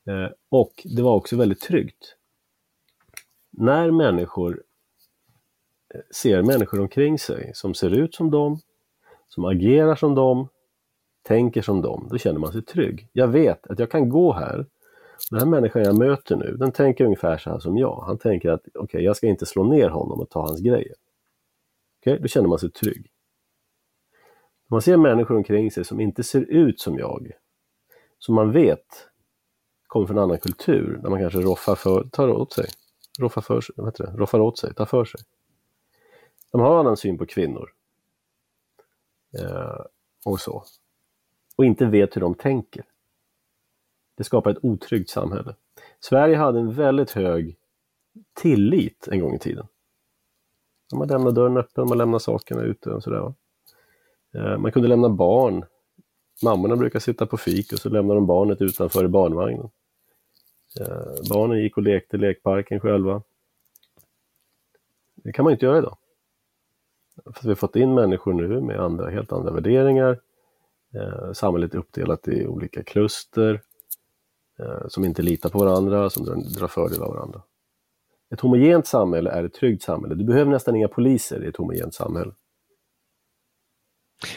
Eh, och det var också väldigt tryggt. När människor eh, ser människor omkring sig som ser ut som dem, som agerar som dem, tänker som dem, då känner man sig trygg. Jag vet att jag kan gå här, den här människan jag möter nu, den tänker ungefär så här som jag. Han tänker att okej, okay, jag ska inte slå ner honom och ta hans grejer. Okej, okay? då känner man sig trygg. Man ser människor omkring sig som inte ser ut som jag, som man vet kommer från en annan kultur, där man kanske roffar, för, tar åt sig, roffar, för, vad heter det? roffar åt sig, tar för sig. De har en annan syn på kvinnor. Eh, och så. Och inte vet hur de tänker. Det skapar ett otryggt samhälle. Sverige hade en väldigt hög tillit en gång i tiden. Man lämnade dörren öppen, man lämnade sakerna ute och sådär. Eh, man kunde lämna barn. Mammorna brukar sitta på fik och så lämnar de barnet utanför i barnvagnen. Eh, barnen gick och lekte i lekparken själva. Det kan man inte göra idag. För vi har fått in människor nu med andra, helt andra värderingar. Eh, samhället är uppdelat i olika kluster som inte litar på varandra, som drar, fördel av varandra. Ett homogent samhälle är ett tryggt samhälle. Du behöver nästan inga poliser i ett homogent samhälle.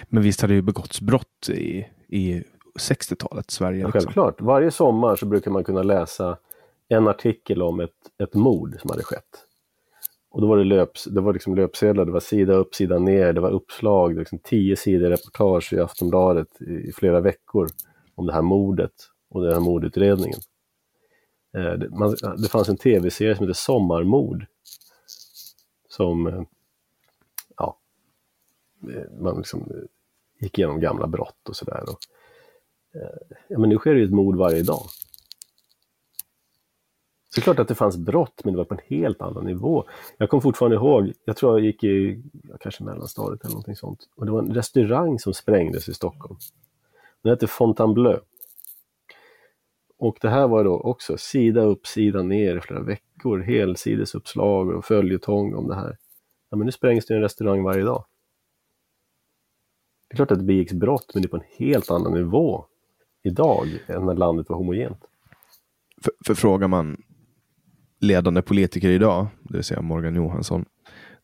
Men visst har det ju begåtts brott i, i 60-talet, Sverige?
Ja, självklart. Varje sommar så brukar man kunna läsa en artikel om ett, ett mord som hade skett. Och då var det, löps, det var liksom löpsedlar, det var sida upp, sida ner, det var uppslag, det liksom tio sidor reportage i Aftonbladet i, i flera veckor om det här mordet och den här mordutredningen. Eh, det, man, det fanns en tv-serie som hette Sommarmord. Som, eh, ja, eh, man liksom gick igenom gamla brott och sådär. Ja, men nu sker det ju ett mord varje dag. Så det är klart att det fanns brott, men det var på en helt annan nivå. Jag kommer fortfarande ihåg, jag tror jag gick i kanske mellanstadiet eller någonting sånt. Och det var en restaurang som sprängdes i Stockholm. Den hette Fontainebleau. Och det här var då också sida upp, sida ner i flera veckor, helsidesuppslag och följetong om det här. Ja, men nu sprängs det en restaurang varje dag. Det är klart att det begicks brott, men det är på en helt annan nivå idag än när landet var homogent.
För, för frågar man ledande politiker idag, det vill säga Morgan Johansson,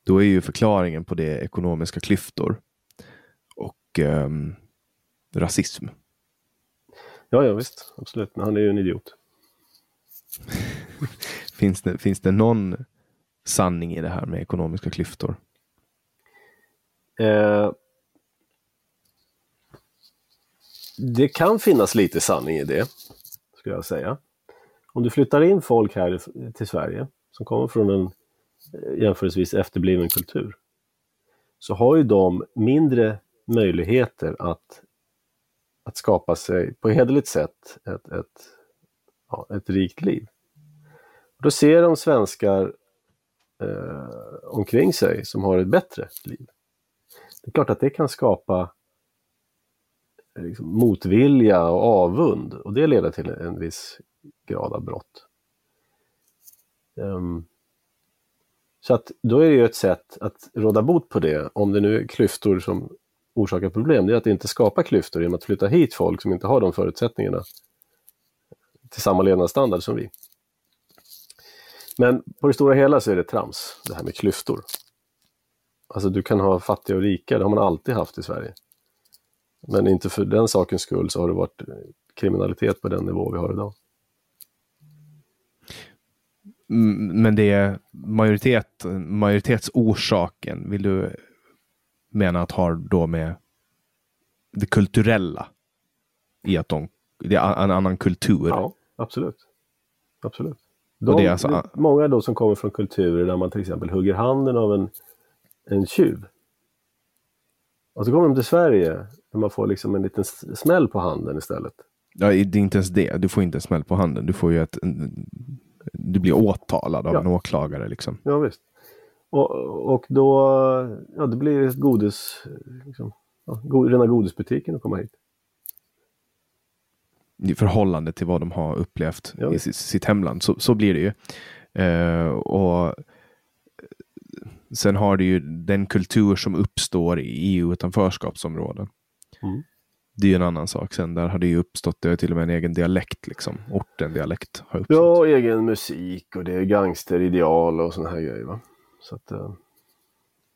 då är ju förklaringen på det ekonomiska klyftor och eh, rasism.
Ja, ja visst, absolut, men han är ju en idiot.
finns, det, finns det någon sanning i det här med ekonomiska klyftor?
Eh, det kan finnas lite sanning i det, skulle jag säga. Om du flyttar in folk här till Sverige som kommer från en eh, jämförelsevis efterbliven kultur så har ju de mindre möjligheter att, att skapa sig på hederligt sätt ett, ett, ja, ett rikt liv. Då ser de svenskar eh, omkring sig som har ett bättre liv. Det är klart att det kan skapa eh, liksom, motvilja och avund och det leder till en viss grad av brott. Um, så att då är det ju ett sätt att råda bot på det, om det nu är klyftor som orsakar problem, det är att inte skapa klyftor genom att flytta hit folk som inte har de förutsättningarna till samma levnadsstandard som vi. Men på det stora hela så är det trams, det här med klyftor. Alltså du kan ha fattiga och rika, det har man alltid haft i Sverige. Men inte för den sakens skull så har det varit kriminalitet på den nivå vi har idag.
Men det är majoritet, majoritetsorsaken vill du mena att har då med det kulturella i att de, det är en annan kultur?
Ja, absolut. Absolut. De, det är alltså... det många då som kommer från kulturer där man till exempel hugger handen av en, en tjuv. Och så kommer de till Sverige där man får liksom en liten smäll på handen istället.
Ja, det är inte ens det. Du får inte en smäll på handen. Du får ju ett, en, du blir åtalad av ja. en åklagare. Liksom.
Ja, visst. Och, och då ja, det blir det godis, liksom, ja, go, rena godisbutiken att komma hit.
I förhållande till vad de har upplevt ja. i sitt, sitt, hemland. Så, så blir det ju. Uh, och Sen har du ju den kultur som uppstår i EU-utanförskapsområden. Mm det är ju en annan sak sen. Där har det ju uppstått, det är till och med en egen dialekt liksom. Orten-dialekt har uppstått.
Ja, egen musik och det är gangsterideal och sådana här grejer. Va? Så att, uh,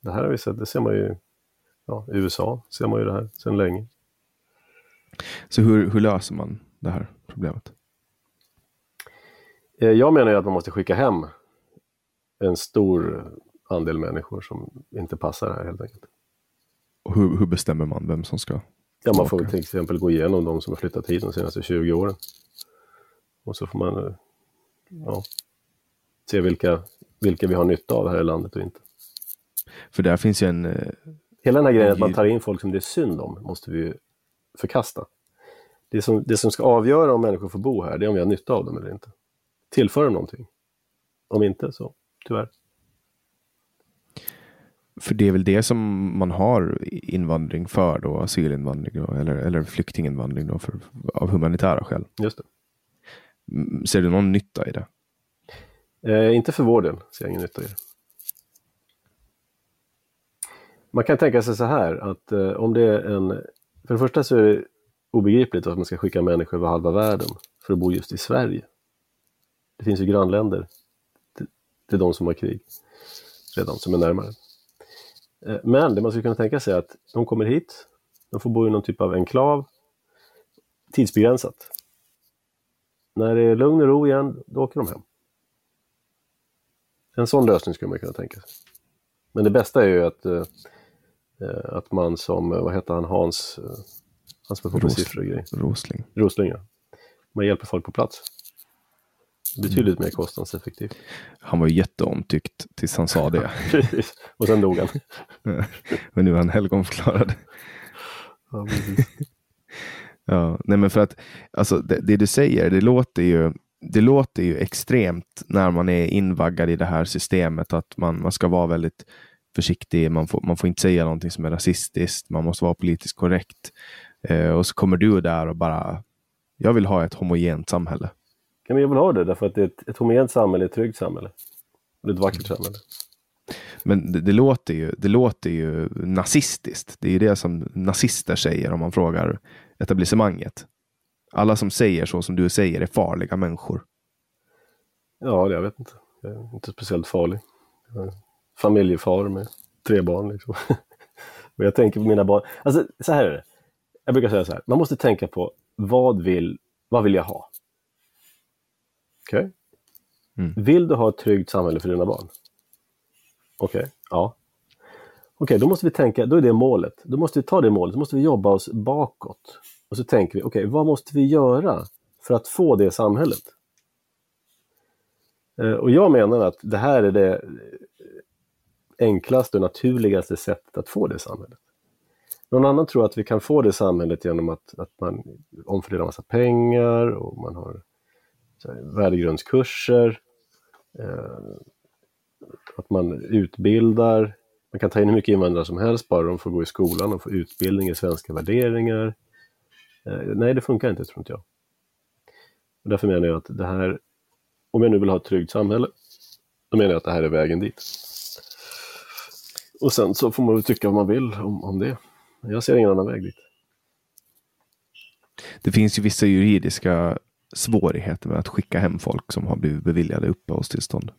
det här har vi sett, det ser man ju ja, i USA, ser man ju det här sedan länge.
Så hur, hur löser man det här problemet?
Eh, jag menar ju att man måste skicka hem en stor andel människor som inte passar här helt enkelt.
Och hur, hur bestämmer man vem som ska
Ja, man får till exempel gå igenom de som har flyttat hit de senaste 20 åren. Och så får man eh, ja, se vilka, vilka vi har nytta av här i landet och inte.
För där finns ju en... Eh,
Hela den här grejen att man tar in folk som det är synd om måste vi ju förkasta. Det som, det som ska avgöra om människor får bo här, det är om vi har nytta av dem eller inte. Tillför de någonting? Om inte, så tyvärr.
För det är väl det som man har invandring för då, asylinvandring då, eller, eller flyktinginvandring då, för, av humanitära skäl.
Just det.
Mm, Ser du någon nytta i det?
Eh, inte för vår del, ser jag ingen nytta i det. Man kan tänka sig så här att eh, om det är en... För det första så är det obegripligt att man ska skicka människor över halva världen för att bo just i Sverige. Det finns ju grannländer till, till de som har krig redan, som är närmare. Eh, men det man skulle kunna tänka sig är att de kommer hit, de får bo i någon typ av enklav, tidsbegränsat. När det är lugn och ro igen, då åker de hem. En sån lösning skulle man kunna tänka sig. Men det bästa är ju att, eh, eh, att man som, eh, vad heter han, Hans, eh, han som får på siffror och grejer.
Rosling.
Rosling, ja. Man hjälper folk på plats. Betydligt mer kostnadseffektivt.
Han var ju jätteomtyckt tills han sa det.
Och sen dog han.
Men nu är han helgonförklarad.
Ja.
Ja, nej men för att alltså, det, det du säger, det låter ju det låter ju extremt när man är invaggad i det här systemet att man, man ska vara väldigt försiktig. Man får, man får inte säga någonting som är rasistiskt. Man måste vara politiskt korrekt. Eh, och så kommer du där och bara, jag vill ha ett homogent samhälle.
Ja, men jag vill ha det därför att det är ett, ett homogent samhälle, ett tryggt samhälle. Det är ett vackert samhälle.
Men det, det, låter ju, det låter ju nazistiskt. Det är ju det som nazister säger om man frågar etablissemanget. Alla som säger så som du säger är farliga människor.
Ja, jag vet inte. Jag är inte speciellt farlig. Jag är familjefar med tre barn. Liksom. och jag tänker på mina barn. Alltså, så här är det. Jag brukar säga så här. Man måste tänka på vad vill, vad vill jag ha? Okej?
Mm.
Vill du ha ett tryggt samhälle för dina barn? Okej, ja. Okej, då måste vi tänka, då är det målet. Då måste vi ta det målet, då måste vi jobba oss bakåt. Och så tänker vi, okej, vad måste vi göra för att få det samhället? Eh, och jag menar att det här är det enklaste och naturligaste sättet att få det samhället. Någon annan tror att vi kan få det samhället genom att, att man omfördelar massa pengar och man har så här, värdegrundskurser. Eh, att man utbildar. Man kan ta in hur mycket invandrare som helst bara de får gå i skolan och få utbildning i svenska värderingar. Eh, nej, det funkar inte, tror inte jag. Och därför menar jag att det här, om jag nu vill ha ett tryggt samhälle, då menar jag att det här är vägen dit. Och sen så får man väl tycka vad man vill om, om det. Jag ser ingen annan väg dit.
Det finns ju vissa juridiska svårigheter med att skicka hem folk som har blivit beviljade uppehållstillstånd.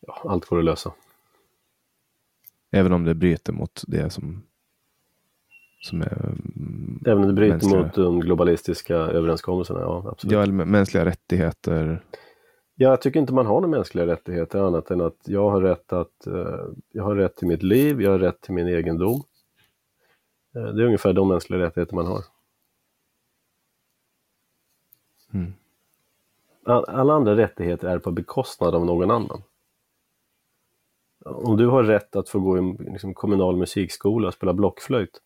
Ja, allt går att lösa.
Även om det bryter mot det som, som är
Även om det bryter
mänskliga-
mot de globalistiska överenskommelserna, ja absolut.
ja, eller mä- mänskliga rättigheter.
Jag tycker inte man har några mänskliga rättigheter annat än att jag har rätt att eh, jag har rätt till mitt liv, jag har rätt till min egendom. Eh, det är ungefär de mänskliga rättigheter man har.
Mm.
All, alla andra rättigheter är på bekostnad av någon annan. Om du har rätt att få gå i liksom, kommunal musikskola och spela blockflöjt,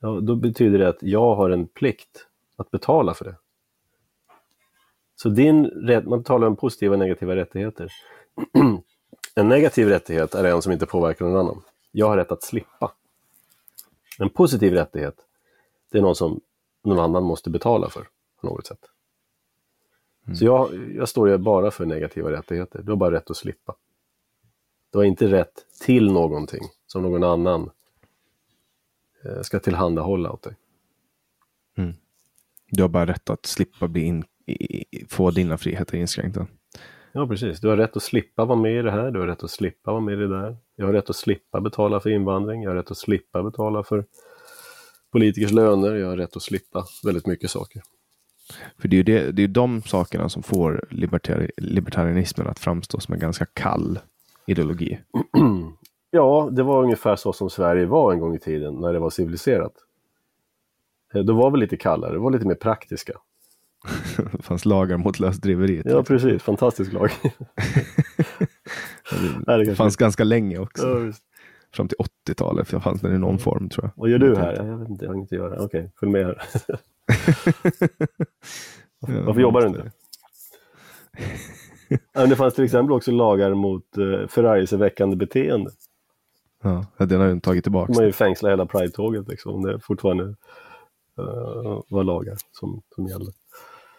ja, då betyder det att jag har en plikt att betala för det. Så din rätt, man talar om positiva och negativa rättigheter. en negativ rättighet är en som inte påverkar någon annan. Jag har rätt att slippa. En positiv rättighet, det är någon som någon annan måste betala för på något sätt. Så jag, jag står ju bara för negativa rättigheter. Du har bara rätt att slippa. Du har inte rätt till någonting som någon annan ska tillhandahålla åt dig.
Du har bara rätt att slippa bli in, få dina friheter inskränkta.
Ja, precis. Du har rätt att slippa vara med i det här, du har rätt att slippa vara med i det där. Jag har rätt att slippa betala för invandring, jag har rätt att slippa betala för politikers löner, jag har rätt att slippa väldigt mycket saker.
För det är ju det, det är de sakerna som får libertari, libertarianismen att framstå som en ganska kall ideologi.
Ja, det var ungefär så som Sverige var en gång i tiden när det var civiliserat. Eh, Då var vi lite kallare, det var lite mer praktiska.
det fanns lagar mot lösdriveriet.
Ja, precis. Fantastisk lag. Det
fanns ganska länge också.
Ja,
fram till 80-talet fanns den i någon form tror jag.
Vad gör du här? Jag vet inte, jag har inget att göra. Okej, följ med här. Varför jobbar du inte? Det fanns till exempel också lagar mot uh, förargelseväckande beteende.
Ja, den har ju tagit tillbaka.
Har ju fängslat hela Pride-tåget liksom. Det är fortfarande uh, var lagar som, som gäller.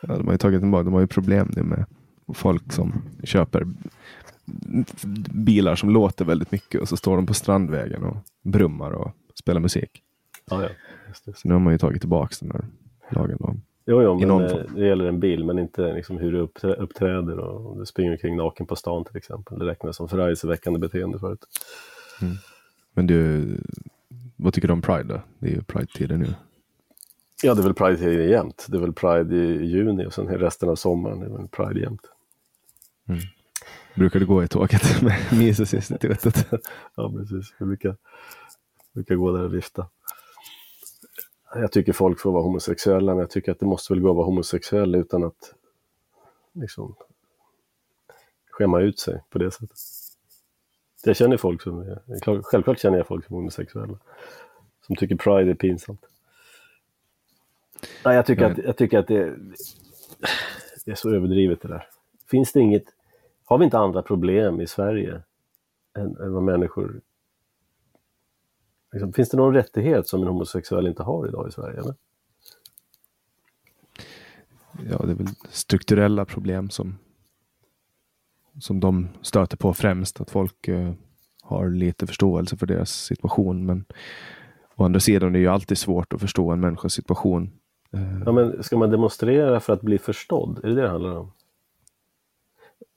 Ja, de har ju tagit tillbaka. De har ju problem nu med folk som köper bilar som låter väldigt mycket och så står de på Strandvägen och brummar och spelar musik.
Ja, ja. Just det.
Så nu har man ju tagit tillbaka den här lagen. Då.
Jo, jo men eh, det gäller en bil, men inte liksom hur du uppträ- uppträder och om du springer omkring naken på stan till exempel. Det räknas som förargelseväckande beteende förut.
Men du, vad tycker du om Pride då? Det är ju Pride-tider nu.
Ja, det är väl Pride jämt. Det är väl Pride i juni och sen resten av sommaren. Är väl Pride jämt.
Brukar du gå i tåget med Misesinstitutet?
Ja, precis. Jag brukar, brukar gå där och vifta. Jag tycker folk får vara homosexuella, men jag tycker att det måste väl gå att vara homosexuell utan att liksom skämma ut sig på det sättet. Jag känner folk som är, självklart känner jag folk som är homosexuella. Som tycker Pride är pinsamt. Nej, jag tycker
Nej.
att, jag tycker att det, det är så överdrivet det där. Finns det inget, har vi inte andra problem i Sverige än, än vad människor... Liksom, finns det någon rättighet som en homosexuell inte har idag i Sverige? Eller?
Ja, det är väl strukturella problem som, som de stöter på främst. Att folk eh, har lite förståelse för deras situation. Men å andra sidan är det ju alltid svårt att förstå en människas situation. Eh,
Ja, men ska man demonstrera för att bli förstådd? Är det det det handlar om?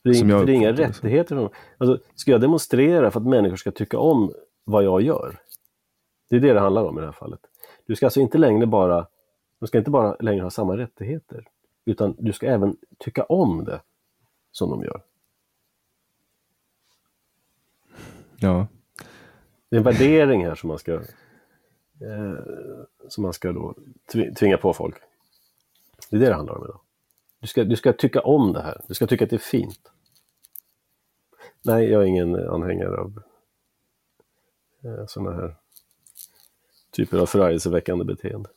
Det är,
jag
för det är inga rättigheter. Som, alltså, ska jag demonstrera för att människor ska tycka om vad jag gör? Det är det det handlar om i det här fallet. Du ska alltså inte längre bara, du ska inte bara längre ha samma rättigheter, utan du ska även tycka om det som de gör.
Ja,
Det är en värdering här som man ska, eh, som man ska då tvi- tvinga på folk. Det är det det handlar om idag. Du ska, du ska tycka om det här. Du ska tycka att det är fint. Nej, jag är ingen anhängare av eh, sådana här typer av förargelseväckande beteende.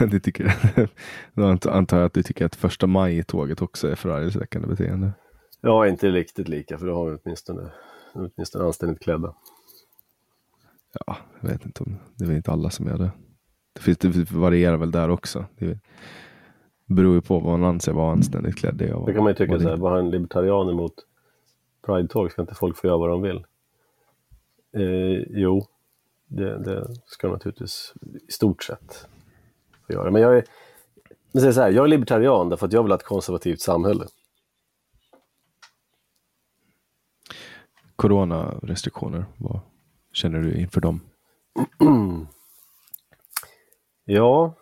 det tycker jag. Då ant- antar jag att du tycker att första maj-tåget också är förargelseväckande beteende.
Ja, inte riktigt lika, för då har vi åtminstone, åtminstone anständigt klädda.
Ja, jag vet inte om det är väl inte alla som gör det. Det, finns, det varierar väl där också. Det beror ju på vad man anser vara anständigt klädd. Det,
Det kan man ju tycka
vad
så här, vad en libertarian emot Pride-tåg? Ska inte folk få göra vad de vill? Eh, jo, det, det ska de naturligtvis i stort sett få göra. Men jag är, men säg så här, jag är libertarian därför att jag vill ha ett konservativt samhälle.
Coronarestriktioner, vad känner du inför dem?
Ja,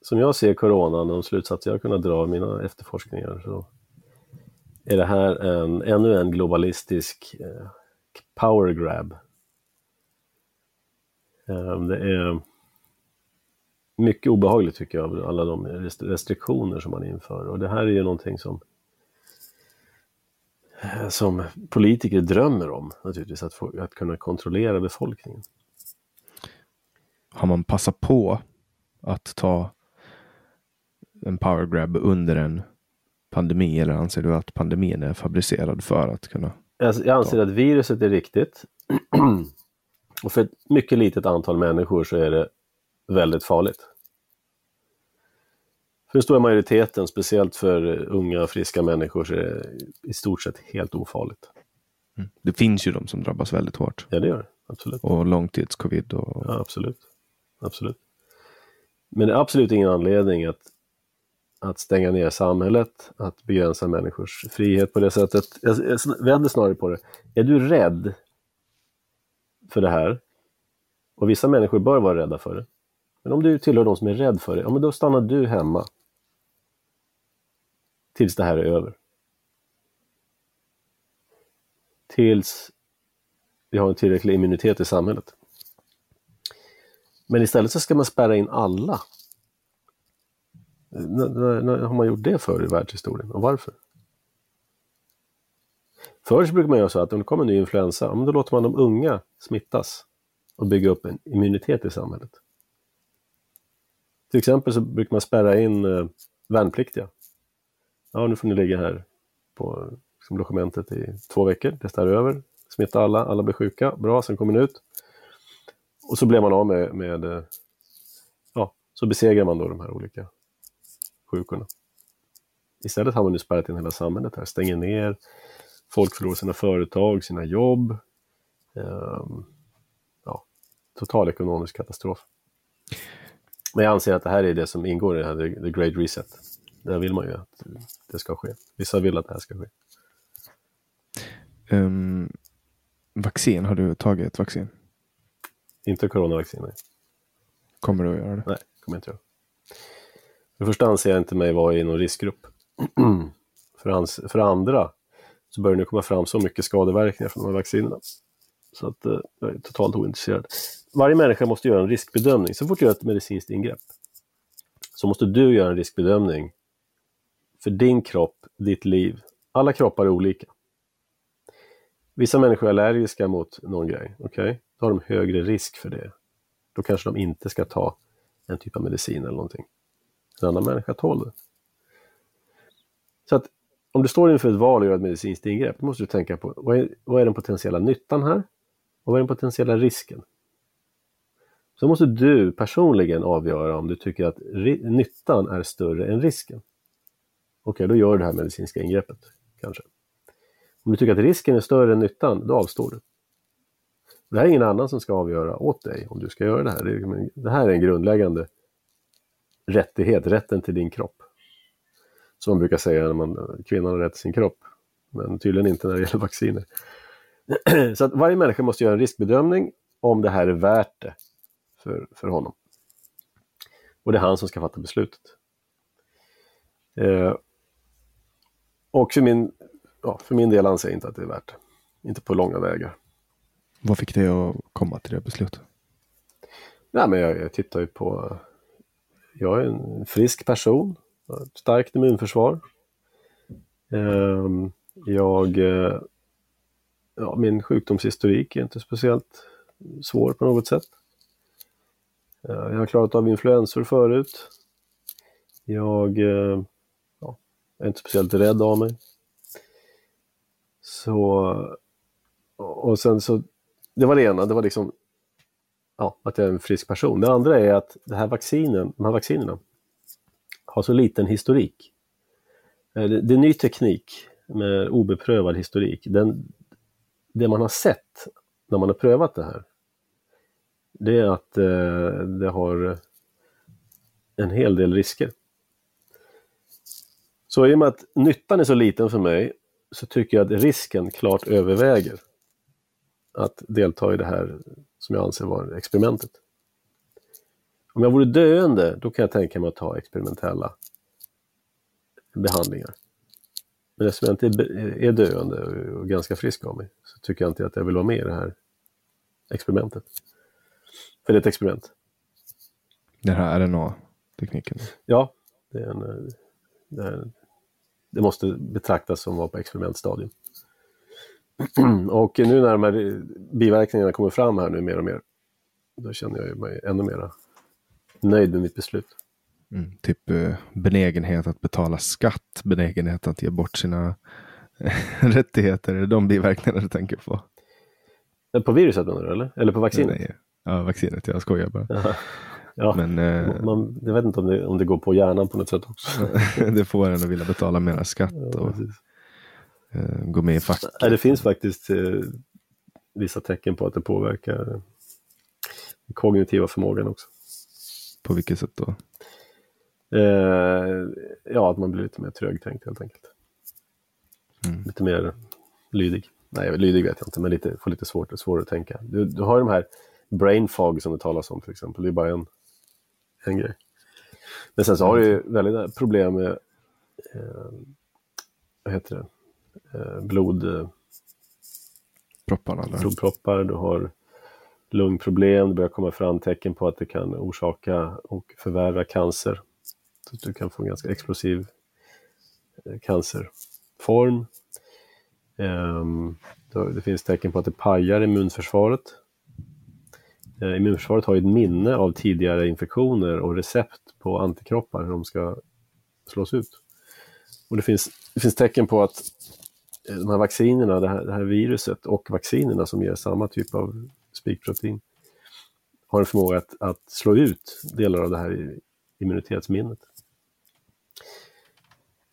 som jag ser coronan och de slutsatser jag har kunnat dra av mina efterforskningar så är det här en, ännu en globalistisk eh, power grab. Eh, det är mycket obehagligt tycker jag, alla de restriktioner som man inför. Och det här är ju någonting som som politiker drömmer om naturligtvis, att, få, att kunna kontrollera befolkningen.
Har man passat på att ta en power grab under en pandemi eller anser du att pandemin är fabricerad för att kunna?
Jag, jag anser att viruset är riktigt. och för ett mycket litet antal människor så är det väldigt farligt. För den stora majoriteten, speciellt för unga friska människor, så är det i stort sett helt ofarligt.
Det finns ju de som drabbas väldigt hårt.
Ja, det gör det. Absolut.
Och långtidscovid och
Ja, absolut. absolut. Men det är absolut ingen anledning att, att stänga ner samhället, att begränsa människors frihet på det sättet. Jag, jag vänder snarare på det. Är du rädd för det här, och vissa människor bör vara rädda för det, men om du tillhör de som är rädd för det, ja men då stannar du hemma tills det här är över. Tills vi har en tillräcklig immunitet i samhället. Men istället så ska man spärra in alla. När, när, när har man gjort det för i världshistorien och varför? Förr så brukar man göra så att om det kommer en ny influensa, då låter man de unga smittas och bygga upp en immunitet i samhället. Till exempel så brukar man spärra in eh, värnpliktiga. Ja, nu får ni ligga här på liksom, logementet i två veckor, testar över, smitta alla, alla blir sjuka, bra, sen kommer ni ut. Och så blev man av med, med eh, ja, så besegrar man då de här olika sjukorna. Istället har man nu spärrat in hela samhället här, stänger ner, folk förlorar sina företag, sina jobb. Um, ja, total ekonomisk katastrof. Men jag anser att det här är det som ingår i det här, the great reset. Där vill man ju att det ska ske. Vissa vill att det här ska ske.
Um, vaccin, har du tagit ett vaccin?
Inte coronavaccin, nej.
Kommer du att göra det?
Nej, kommer jag inte göra. För det första anser jag inte mig vara i någon riskgrupp. för, ans för andra så börjar det nu komma fram så mycket skadeverkningar från de här vaccinerna. Så att eh, jag är totalt ointresserad. Varje människa måste göra en riskbedömning. Så fort du gör ett medicinskt ingrepp så måste du göra en riskbedömning för din kropp, ditt liv. Alla kroppar är olika. Vissa människor är allergiska mot någon grej, okej? Okay? Då har de högre risk för det. Då kanske de inte ska ta en typ av medicin eller någonting. En annan människa tål det. Så att om du står inför ett val och gör ett medicinskt ingrepp, då måste du tänka på vad är, vad är den potentiella nyttan här? Och vad är den potentiella risken? Så måste du personligen avgöra om du tycker att nyttan är större än risken. Okej, okay, då gör du det här medicinska ingreppet, kanske. Om du tycker att risken är större än nyttan, då avstår du. Det här är ingen annan som ska avgöra åt dig om du ska göra det här. Det liksom här är en grundläggande rättighet, rätten till din kropp. Som man brukar säga när man, kvinnan har rätt till sin kropp. Men tydligen inte när det gäller vacciner. Så att varje människa måste göra en riskbedömning om det här är värt det för, för honom. Och det är han som ska fatta beslutet. Eh, och för min, ja, för min del anser jag inte att det är värt det. Inte på långa vägar.
Vad fick dig att komma till det beslutet?
Nej, men jag, jag tittar ju på... Jag är en frisk person, starkt immunförsvar. Ehm, jag... Eh, ja, min sjukdomshistorik är inte speciellt svår på något sätt. Eh, jag har klarat av influensor förut. Jag jag är inte speciellt rädd av mig. Så... Och sen så det var det ena, det var liksom ja, att jag är en frisk person. Det andra är att det här vaccinen, de här vaccinerna har så liten historik. Eh, det, det är ny teknik med obeprövad historik. Den, det man har sett när man har prövat det här, det är att eh, det har en hel del risker. Så i och med att nyttan är så liten för mig så tycker jag att risken klart överväger att delta i det här som jag anser vara experimentet. Om jag vore döende, då kan jag tänka mig att ta experimentella behandlingar. Men eftersom jag inte är döende och ganska frisk av mig så tycker jag inte att jag vill vara med i det här experimentet. För det är ett experiment.
Den här RNA-tekniken?
Ja, det, är en, det, är, det måste betraktas som att vara på experimentstadium. och nu när de här biverkningarna kommer fram här nu mer och mer, då känner jag mig ännu mer nöjd med mitt beslut.
Mm, typ eh, benägenhet att betala skatt, benägenhet att ge bort sina rättigheter. Är det de biverkningarna du tänker på?
Eh, på viruset menar du eller? Eller på vaccinet?
Nej, ja, vaccinet. Jag skojar bara.
Ja. Men, eh, man, jag vet inte om det, om det går på hjärnan på något sätt också.
det får en att vilja betala mera skatt. Ja, och, eh, gå med i facket.
det finns faktiskt eh, vissa tecken på att det påverkar den kognitiva förmågan också.
På vilket sätt då?
Eh, ja, att man blir lite mer trögtänkt helt enkelt. Mm. Lite mer lydig. Nej, lydig vet jag inte, men lite, får lite svårt, svårare att tänka. Du, du har de här brain fog som det talas om till exempel. Det är bara en, en grej. Men sen så har du ju väldigt problem med eh, vad heter det? Eh, blod, eh,
Propparna,
blodproppar, du har lungproblem, det börjar komma fram tecken på att det kan orsaka och förvärra cancer. Så du kan få en ganska explosiv eh, cancerform. Ehm, det finns tecken på att det pajar immunförsvaret. Eh, immunförsvaret har ju ett minne av tidigare infektioner och recept på antikroppar hur de ska slås ut. Och det finns, det finns tecken på att eh, de här vaccinerna, det här, det här viruset och vaccinerna som ger samma typ av spikprotein har en förmåga att, att slå ut delar av det här immunitetsminnet.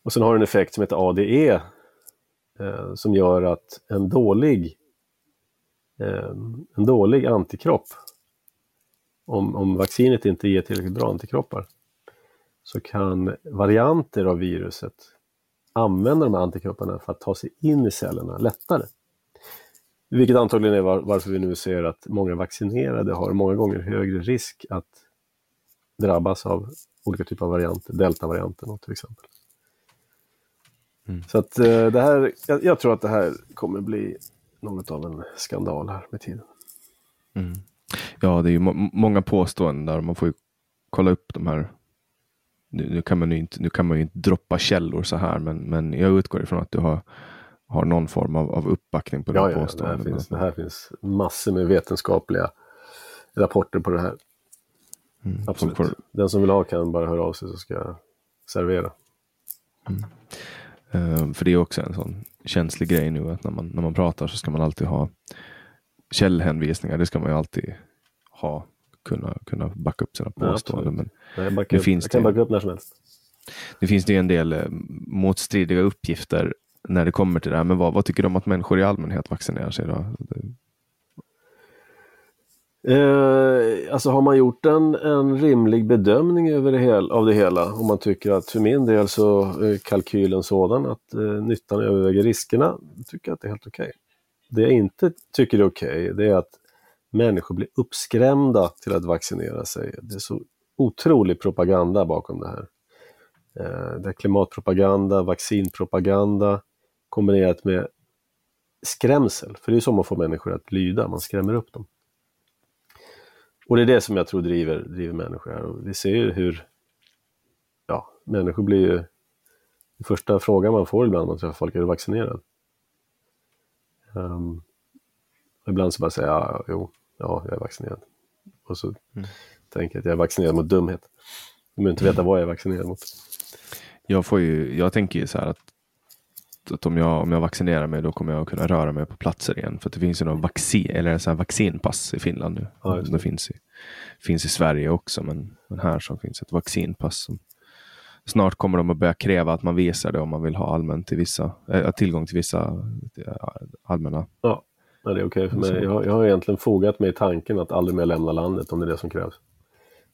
Och sen har det en effekt som heter ADE eh, som gör att en dålig, eh, en dålig antikropp, om, om vaccinet inte ger tillräckligt bra antikroppar, så kan varianter av viruset använda de här antikropparna för att ta sig in i cellerna lättare. Vilket antagligen är var, varför vi nu ser att många vaccinerade har många gånger högre risk att drabbas av olika typer av varianter, deltavarianten till exempel. Mm. Så att eh, det här, jag, jag, tror att det här kommer bli något av en skandal här med tiden.
Mm. Ja, det är ju må många påståenden där man får ju kolla upp de här. Nu, nu, kan man ju inte, nu kan man ju inte droppa källor så här, men, men jag utgår ifrån att du har, har någon form av, av uppbackning på
ja, ja,
påståendena.
Det här, finns, det här finns massor med vetenskapliga rapporter på det här. Mm, Absolut. Får... Den som vill ha kan bara höra av sig så ska jag servera.
Mm. Uh, för det är också en sån känslig grej nu att när man, när man pratar så ska man alltid ha källhänvisningar. Det ska man ju alltid ha. Kunna, kunna backa upp sina påståenden.
men jag, nu upp, finns jag kan det, backa upp när som helst.
Nu finns det en del eh, motstridiga uppgifter när det kommer till det här. Men vad, vad tycker du om att människor i allmänhet vaccinerar sig? Då?
Eh, alltså har man gjort en, en rimlig bedömning över det hel, av det hela, om man tycker att för min del så är kalkylen sådan att eh, nyttan överväger riskerna, tycker jag att det är helt okej. Okay. Det jag inte tycker är okej, okay, det är att människor blir uppskrämda till att vaccinera sig. Det är så otrolig propaganda bakom det här. Eh, det är klimatpropaganda, vaccinpropaganda kombinerat med skrämsel, för det är så man får människor att lyda, man skrämmer upp dem. Och det är det som jag tror driver, driver människor här. Och vi ser ju hur ja, människor blir ju... Den första frågan man får ibland när man träffar folk, är du vaccinerad? Um, ehm, ibland så bara säger jag, ja, jo, ja, jag är vaccinerad. Och så mm. tänker jag att jag är vaccinerad mot dumhet. De vill inte veta vad jag är vaccinerad mot.
Jag, får ju, jag tänker ju så här att att om jag, om jag vaccinerar mig då kommer jag kunna röra mig på platser igen. För det finns ju någon vaccin, eller så vaccinpass i Finland nu. Ja, det. det finns i, finns i Sverige också, men, men här så finns ett vaccinpass. Som, snart kommer de att börja kräva att man visar det om man vill ha allmän till vissa, äh, tillgång till vissa äh, allmänna.
Ja, det är okej okay för mig. Jag, jag har egentligen fogat mig i tanken att aldrig mer lämna landet om det är det som krävs.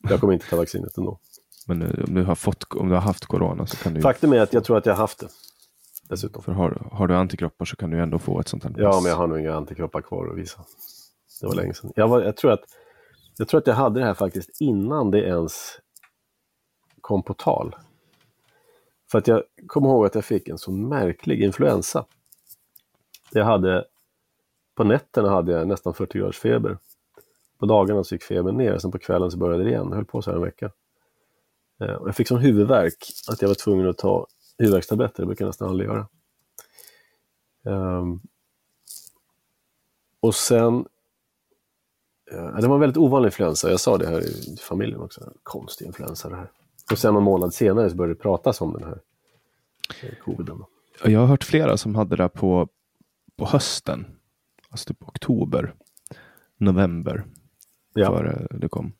Jag kommer inte ta vaccinet ändå.
Men om du har, fått, om du har haft corona så kan du...
Faktum är att jag tror att jag har haft det dessutom.
För har, har du antikroppar så kan du ändå få ett sånt här
Ja, men jag har nog inga antikroppar kvar att visa. Det var länge sedan. Jag, var, jag, tror att, jag tror att jag hade det här faktiskt innan det ens kom på tal. För att jag kommer ihåg att jag fick en så märklig influensa. Jag hade, på nätterna hade jag nästan 40 graders feber. På dagarna så gick febern ner, sen på kvällen så började det igen. Jag höll på så här en vecka. Eh, och jag fick sån huvudvärk att jag var tvungen att ta huvudvärkstabletter, det brukar jag nästan aldrig göra. Um, och sen, ja, det var en väldigt ovanlig influensa, jag sa det här i familjen också, konstig influensa det här. Och sen en månad senare så började det pratas om den här eh, coviden.
Jag har hört flera som hade det på, på hösten, alltså typ oktober, november, ja. före det kom.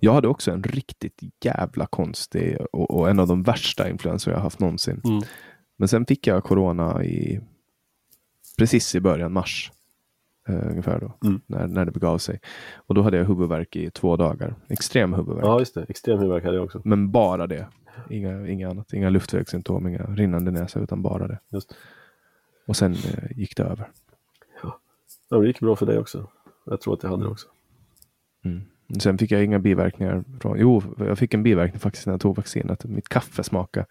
Jag hade också en riktigt jävla konstig och, och en av de värsta influenser jag haft någonsin. Mm. Men sen fick jag corona i precis i början mars. Uh, ungefär då, mm. när, när det begav sig. Och då hade jag huvudvärk i två dagar. Extrem huvudvärk.
Ja, just det. Extrem huvudvärk hade jag också.
Men bara det. Inga, inga annat. Inga luftvägssymptom, inga rinnande näsa, utan bara det.
Just.
Och sen uh, gick det över.
Ja. det gick bra för dig också. Jag tror att jag hade det också.
Mm. Sen fick jag inga biverkningar. Från, jo, jag fick en biverkning faktiskt när jag tog vaccinet. Mitt kaffe smakade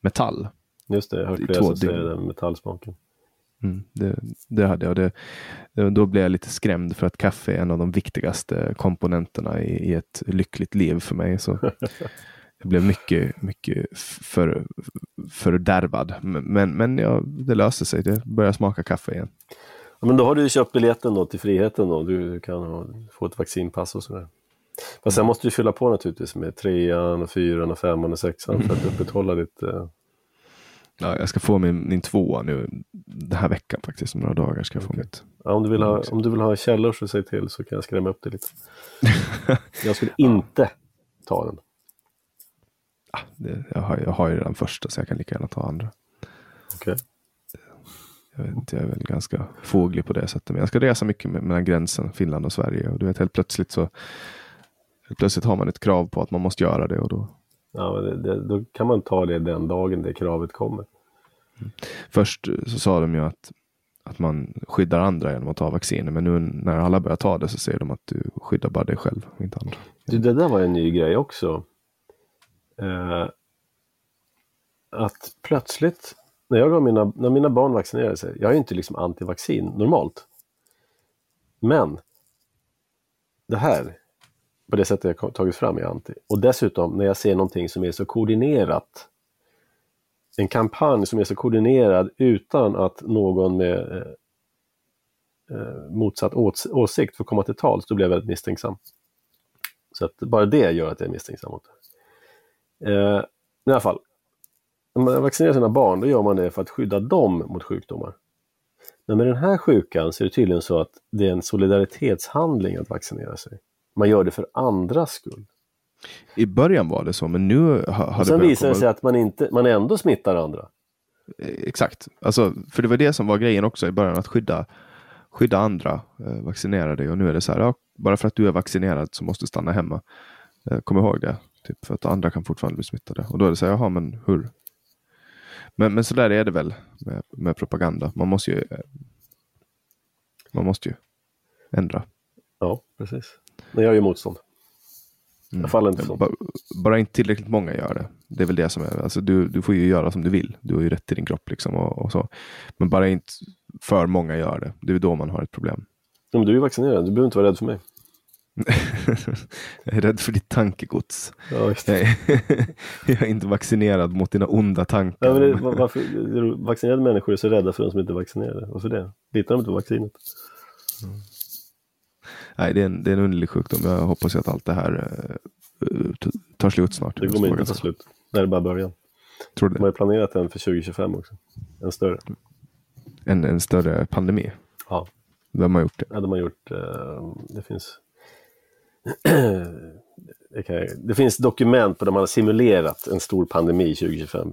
metall.
Just det, jag hört flera som säger den metallsmaken.
Mm, det, det, hade jag. Det, då blev jag lite skrämd för att kaffe är en av de viktigaste komponenterna i, i ett lyckligt liv för mig. Så jag blev mycket, mycket för, fördärvad. Men, men ja, det löste sig. Det började smaka kaffe igen.
Ja, men då har du köpt biljetten då till friheten då. Du kan ha, få ett vaccinpass och sådär. Fast sen måste du fylla på naturligtvis med trean, och fyran, och femman och sexan för att upprätthålla ditt... Uh...
Ja, jag ska få min, min tvåa nu den här veckan faktiskt. Om några dagar ska jag få mitt.
Ja, om, du vill ha, om du vill ha källor så säg till så kan jag skrämma upp det lite. jag skulle inte ta den.
Ja, det, jag, har, jag har ju redan första så jag kan lika gärna ta andra.
Okay.
Jag, vet inte, jag är väl ganska fåglig på det sättet. Men jag ska resa mycket mellan gränsen Finland och Sverige. Och du vet helt plötsligt så helt plötsligt har man ett krav på att man måste göra det. Och då...
Ja, det, det, då kan man ta det den dagen det kravet kommer.
Mm. Först så sa de ju att, att man skyddar andra genom att ta vacciner. Men nu när alla börjar ta det så säger de att du skyddar bara dig själv och inte andra.
Du, det där var en ny grej också. Eh, att plötsligt, när, jag mina, när mina barn vaccinerade sig, jag är ju inte liksom antivaccin normalt. Men det här, på det sättet jag tagit fram, är anti. Och dessutom när jag ser någonting som är så koordinerat, en kampanj som är så koordinerad utan att någon med eh, eh motsatt motsatt åsikt får komma till tals, då blir jag väldigt misstänksam. Så att bara det gör att jag är misstänksam mot det. Eh, I alla fall, när man vaccinerar sina barn, då gör man det för att skydda dem mot sjukdomar. Men med den här sjukan så är det tydligen så att det är en solidaritetshandling att vaccinera sig. Man gör det för andras skull.
I början var det så, men nu har,
och Sen visar det sig att man, inte, man ändå smittar andra.
Eh, exakt, alltså, för det var det som var grejen också i början, att skydda, skydda andra eh, vaccinerade. Och nu är det så här, ja, bara för att du är vaccinerad så måste du stanna hemma. Eh, kom ihåg det. Typ för att andra kan fortfarande bli smittade. Och då är det så här, jaha men hur? Men, men så där är det väl med, med propaganda. Man måste ju man måste ju ändra.
Ja, precis. Men jag gör ju motstånd. Jag mm. faller inte så.
Bara, bara, inte tillräckligt många gör det. Det är väl det som är, alltså du, du får ju göra som du vill. Du har ju rätt till din kropp liksom och, och så. Men bara inte för många gör det. Det är då man har ett problem.
Men du är vaccinerad, du behöver inte vara rädd för mig.
Jag är rädd för ditt tankegods.
Ja,
jag, jag, är inte vaccinerad mot dina onda tankar.
Ja, det, varför, vaccinerade människor är så rädda för de som inte är vaccinerade. Varför det? Litar de inte på vaccinet? Mm.
Nej, det är, en, det är en underlig sjukdom. Jag hoppas att allt det här uh, tar slut snart.
Det kommer inte ta slut. Det är bara början.
Tror du
De har ju planerat den för 2025 också. En större.
En, en större pandemi?
Ja.
Vem har gjort det?
Ja, de har gjort, uh, det finns det, det, finns dokument på där man har simulerat en stor pandemi 2025.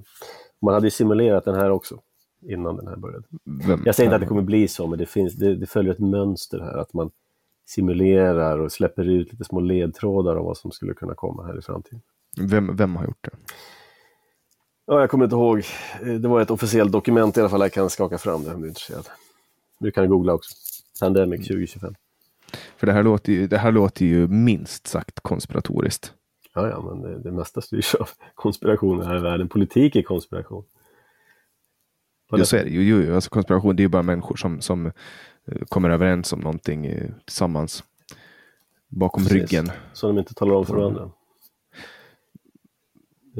Man hade simulerat den här också innan den här började. Vem, jag säger inte att det kommer bli så, men det, finns, det, det, följer ett mönster här, att man simulerar och släpper ut lite små ledtrådar om vad som skulle kunna komma här i framtiden.
Vem, vem har gjort det?
Ja, jag kommer inte ihåg. Det var ett officiellt dokument i alla fall. Jag kan skaka fram det om du är intresserad. Du kan googla också. Pandemic 2025.
För det här låter ju, det här låter ju minst sagt konspiratoriskt.
Ja, ja, men det, det mesta styrs av konspirationer här i världen. Politik är konspiration.
Ja, så är det ju. Jo, alltså konspiration, det är ju bara människor som, som eh, kommer överens om någonting eh, tillsammans. Bakom Precis. ryggen.
Så de inte talar om för varandra.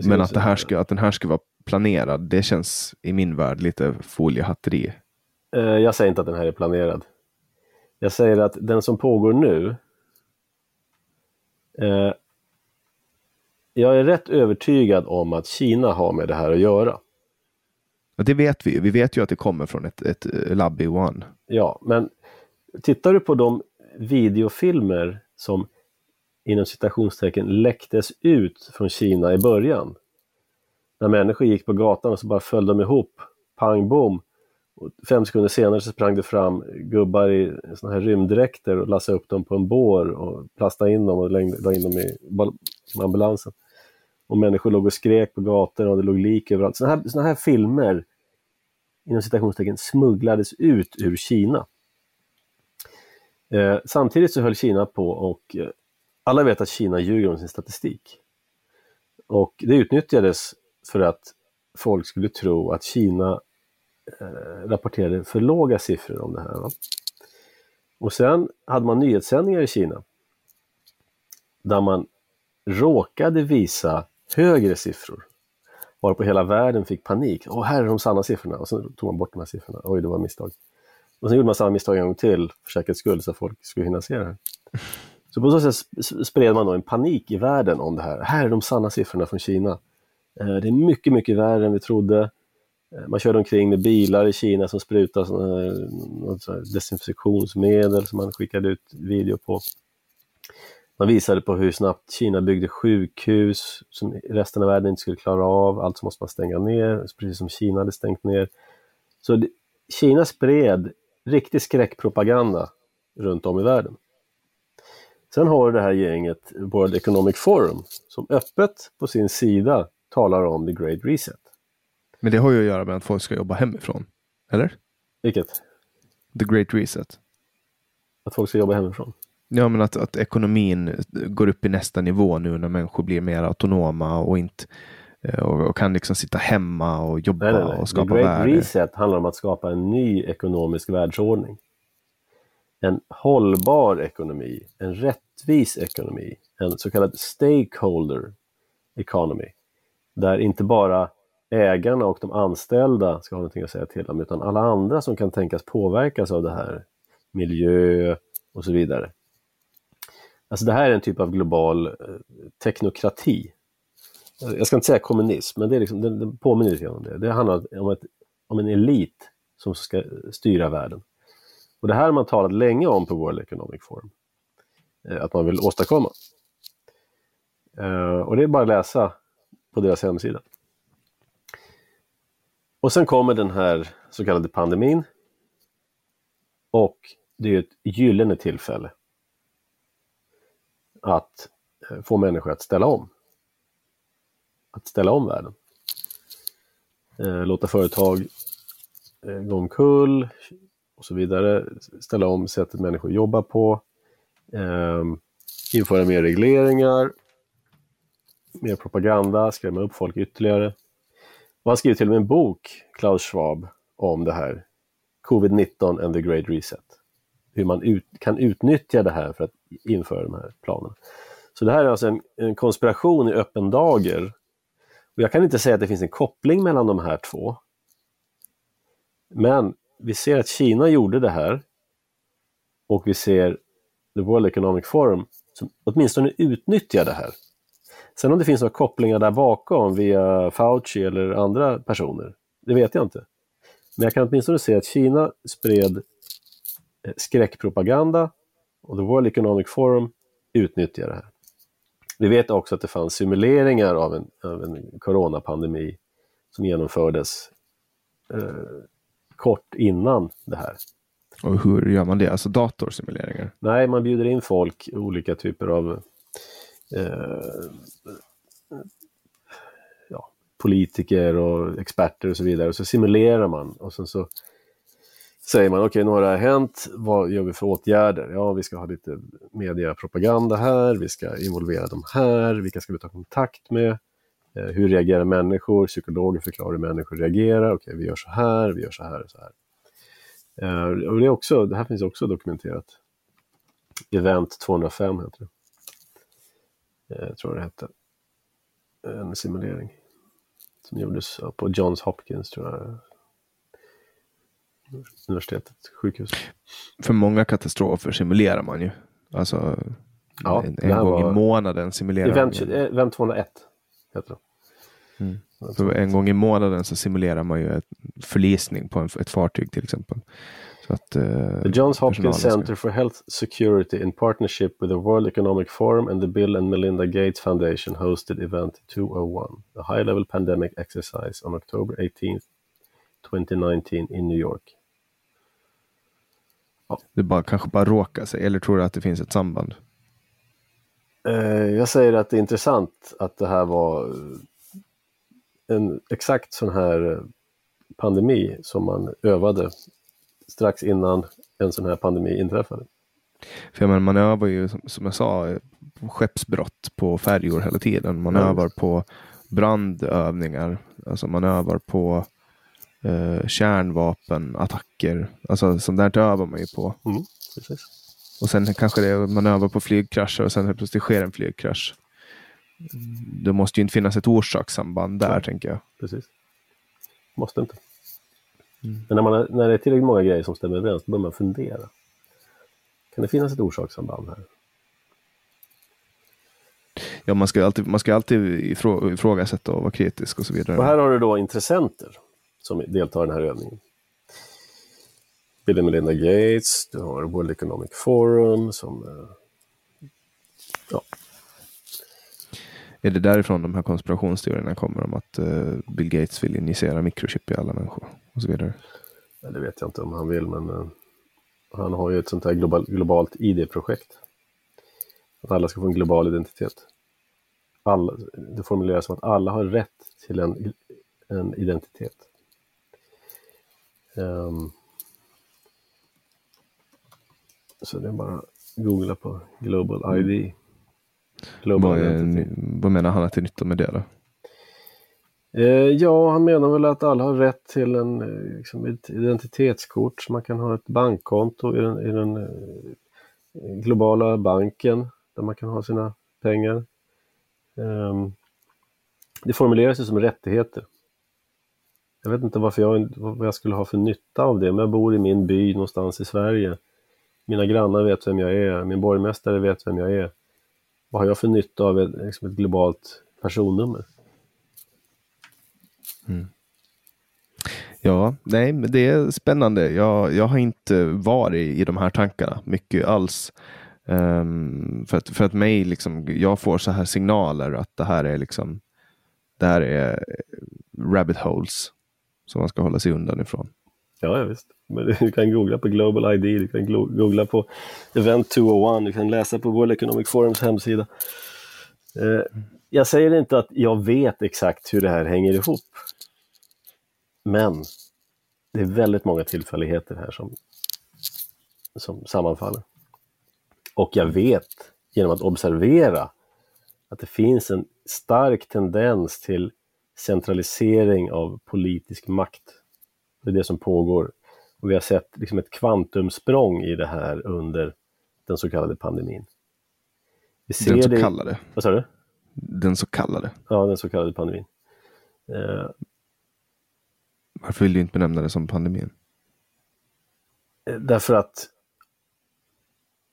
Men att, det här ska, att den här ska vara planerad, det känns i min värld lite foliehatteri.
Eh, jag säger inte att den här är planerad. Jag säger att den som pågår nu eh, jag är rätt övertygad om att Kina har med det här att göra.
Ja, det vet vi Vi vet ju att det kommer från ett, ett labb i Wuhan.
Ja, men tittar du på de videofilmer som inom citationstecken läcktes ut från Kina i början. När människor gick på gatan och så bara föll de ihop, pang bom, och fem sekunder senare så sprang det fram gubbar i såna här rymddräkter och lassade upp dem på en bår och plastade in dem och la in dem i ambulansen. Och människor låg och skrek på gatorna och det låg lik överallt. Såna här, såna här filmer, inom citationstecken, smugglades ut ur Kina. Eh, samtidigt så höll Kina på och eh, alla vet att Kina ljuger om sin statistik. Och det utnyttjades för att folk skulle tro att Kina Eh, rapporterade för låga siffror om det här. Va? Och sen hade man nyhetssändningar i Kina där man råkade visa högre siffror. Varpå hela världen fick panik. Åh, här är de sanna siffrorna. Och så tog man bort de här siffrorna. Oj, det var misstag. Och sen gjorde man samma misstag en gång till för säkerhets skull så att folk skulle hinna se det här. Så på så sätt spred man då en panik i världen om det här. Här är de sanna siffrorna från Kina. Eh, det är mycket, mycket värre än vi trodde. Eh, man körde omkring med bilar i Kina som sprutade eh, desinfektionsmedel som man skickade ut video på. Man visade på hur snabbt Kina byggde sjukhus som resten av världen inte skulle klara av. Allt måste man stänga ner, precis som Kina hade stängt ner. Så det, Kina spred riktig skräckpropaganda runt om i världen. Sen har det här gänget World Economic Forum som öppet på sin sida talar om the Great Reset.
Men det har ju att göra med att folk ska jobba hemifrån, eller?
Vilket?
The Great Reset.
Att folk ska jobba hemifrån?
Ja, men att, att ekonomin går upp i nästa nivå nu när människor blir mer autonoma och inte eh, och, och kan liksom sitta hemma och jobba nej, nej, nej. och skapa
värde.
The
Great Reset handlar om att skapa en ny ekonomisk världsordning. En hållbar ekonomi, en rättvis ekonomi, en så kallad stakeholder economy. Där inte bara ägarna och de anställda ska ha någonting att säga till om, utan alla andra som kan tänkas påverkas av det här, miljö och så vidare. Alltså det här är en typ av global eh, teknokrati. Jag ska inte säga kommunism, men det, är liksom, det, det påminner lite om det. Det handlar om, ett, om en elit som ska styra världen. Och det här har man talat länge om på World Economic Forum, eh, att man vill åstadkomma. Eh, och det är bara att läsa på deras hemsida. Och sen kommer den här så kallade pandemin. Och det är ett gyllene tillfälle att eh, få människor att ställa om. Att ställa om världen. Eh, låta företag eh, gå omkull och så vidare. Ställa om sättet människor jobbar på. Ehm, införa mer regleringar. Mer propaganda, skrämma upp folk ytterligare. Och han skriver till och med en bok, Klaus Schwab, om det här. Covid-19 and the Great Reset hur man ut, kan utnyttja det här för att införa de här planerna. Så det här är alltså en, en konspiration i öppen dager. Och jag kan inte säga att det finns en koppling mellan de här två. Men vi ser att Kina gjorde det här och vi ser The World Economic Forum som åtminstone utnyttjar det här. Sen om det finns några kopplingar där bakom via Fauci eller andra personer, det vet jag inte. Men jag kan åtminstone se att Kina spred Eh, skräckpropaganda och The World Economic Forum utnyttjar det här. Vi vet också att det fanns simuleringar av en, av en coronapandemi som genomfördes eh, kort innan det här.
Och hur gör man det? Alltså datorsimuleringar?
Nej, man bjuder in folk, olika typer av Eh, ja, politiker och experter och så vidare. Och så simulerar man och sen så säger man okej, okay, nu har det här hänt, vad gör vi för åtgärder? Ja, vi ska ha lite mediapropaganda här, vi ska involvera de här, vilka ska vi ta kontakt med? Eh, hur reagerar människor? Psykologer förklarar hur människor reagerar. Okej, okay, vi gör så här, vi gör så här och så här. Eh, och det, är också, det här finns också dokumenterat. Event 205 heter det. Eh, jag tror det hette. En simulering som gjordes på Johns Hopkins, tror jag universitetet, sjukhus.
För många katastrofer simulerar man ju. Alltså ja, en, en gång var... i månaden simulerar
Event, man. Event 201 heter det.
Mm. Så en gång i månaden så simulerar man ju ett förlisning på en, ett fartyg till exempel. Så att, uh,
the Johns Hopkins Center for Health Security in partnership with the World Economic Forum and the Bill and Melinda Gates Foundation hosted event 201, a high-level pandemic exercise on October 18th 2019 in New York.
Ja. Det bara, kanske bara råkar sig, eller tror du att det finns ett samband?
Eh, jag säger att det är intressant att det här var en exakt sån här pandemi som man övade strax innan en sån här pandemi inträffade.
För menar, man övar ju, som jag sa, skeppsbrott på färjor hela tiden. Man mm. övar på brandövningar. Alltså man övar på eh, kärnvapenattacker. Alltså sånt där övar man ju på.
Mm, precis.
Och sen kanske det man övar på flygkrascher och sen plötsligt sker en flygkrasch. det måste ju inte finnas ett orsakssamband där, tänker jag.
Precis. Måste inte. Men när, man, är- när det är tillräckligt många grejer som stämmer överens, då börjar man fundera. Kan det finnas ett orsakssamband här?
Ja, man ska alltid, man ska alltid ifrå, ifrågasätta och vara kritisk och så vidare.
Och här har du då intressenter som deltar i den här övningen. Bill och Melinda Gates, du har World Economic Forum som... eh, Ja,
är det därifrån de här konspirationsteorierna kommer om att eh, Bill Gates vill injicera mikrochip i alla människor och så vidare?
Ja, Det vet jag inte om han vill, men eh, han har ju ett sånt här global, globalt ID-projekt. Att alla ska få en global identitet. Alla, det formuleras som att alla har rätt till en, en identitet. Um, så det är bara att googla på Global ID.
Vad, är, vad menar han att det är nytta med det då?
Eh, ja, han menar väl att alla har rätt till en, eh, liksom ett identitetskort så man kan ha ett bankkonto i den, i den eh, globala banken där man kan ha sina pengar. Ehm, det formuleras ju som rättigheter. Jag vet inte varför jag, vad jag skulle ha för nytta av det, men jag bor i min by någonstans i Sverige. Mina grannar vet vem jag är, min borgmästare vet vem jag är. Vad har jag för nytta av ett, liksom ett globalt personnummer? Mm.
Ja, nej, men det är spännande. Jag, jag har inte varit i de här tankarna mycket alls. Um, för, att, för att mig, liksom, jag får så här signaler att det här är liksom det här är rabbit holes som man ska hålla sig undan ifrån.
Ja, ja visst. Men du kan googla på Global ID, du kan googla på Event 201, du kan läsa på World Economic Forums hemsida. Eh, jag säger inte att jag vet exakt hur det här hänger ihop. Men det är väldigt många tillfälligheter här som, som sammanfaller. Och jag vet genom att observera att det finns en stark tendens till centralisering av politisk makt. Det är det som pågår. Och vi har sett liksom ett kvantumsprång i det här under den så kallade pandemin. Vi ser
Den så
det...
kallade.
Vad sa du?
Den så kallade.
Ja, den så kallade pandemin. Eh,
Varför vill du inte benämna det som pandemin?
Därför att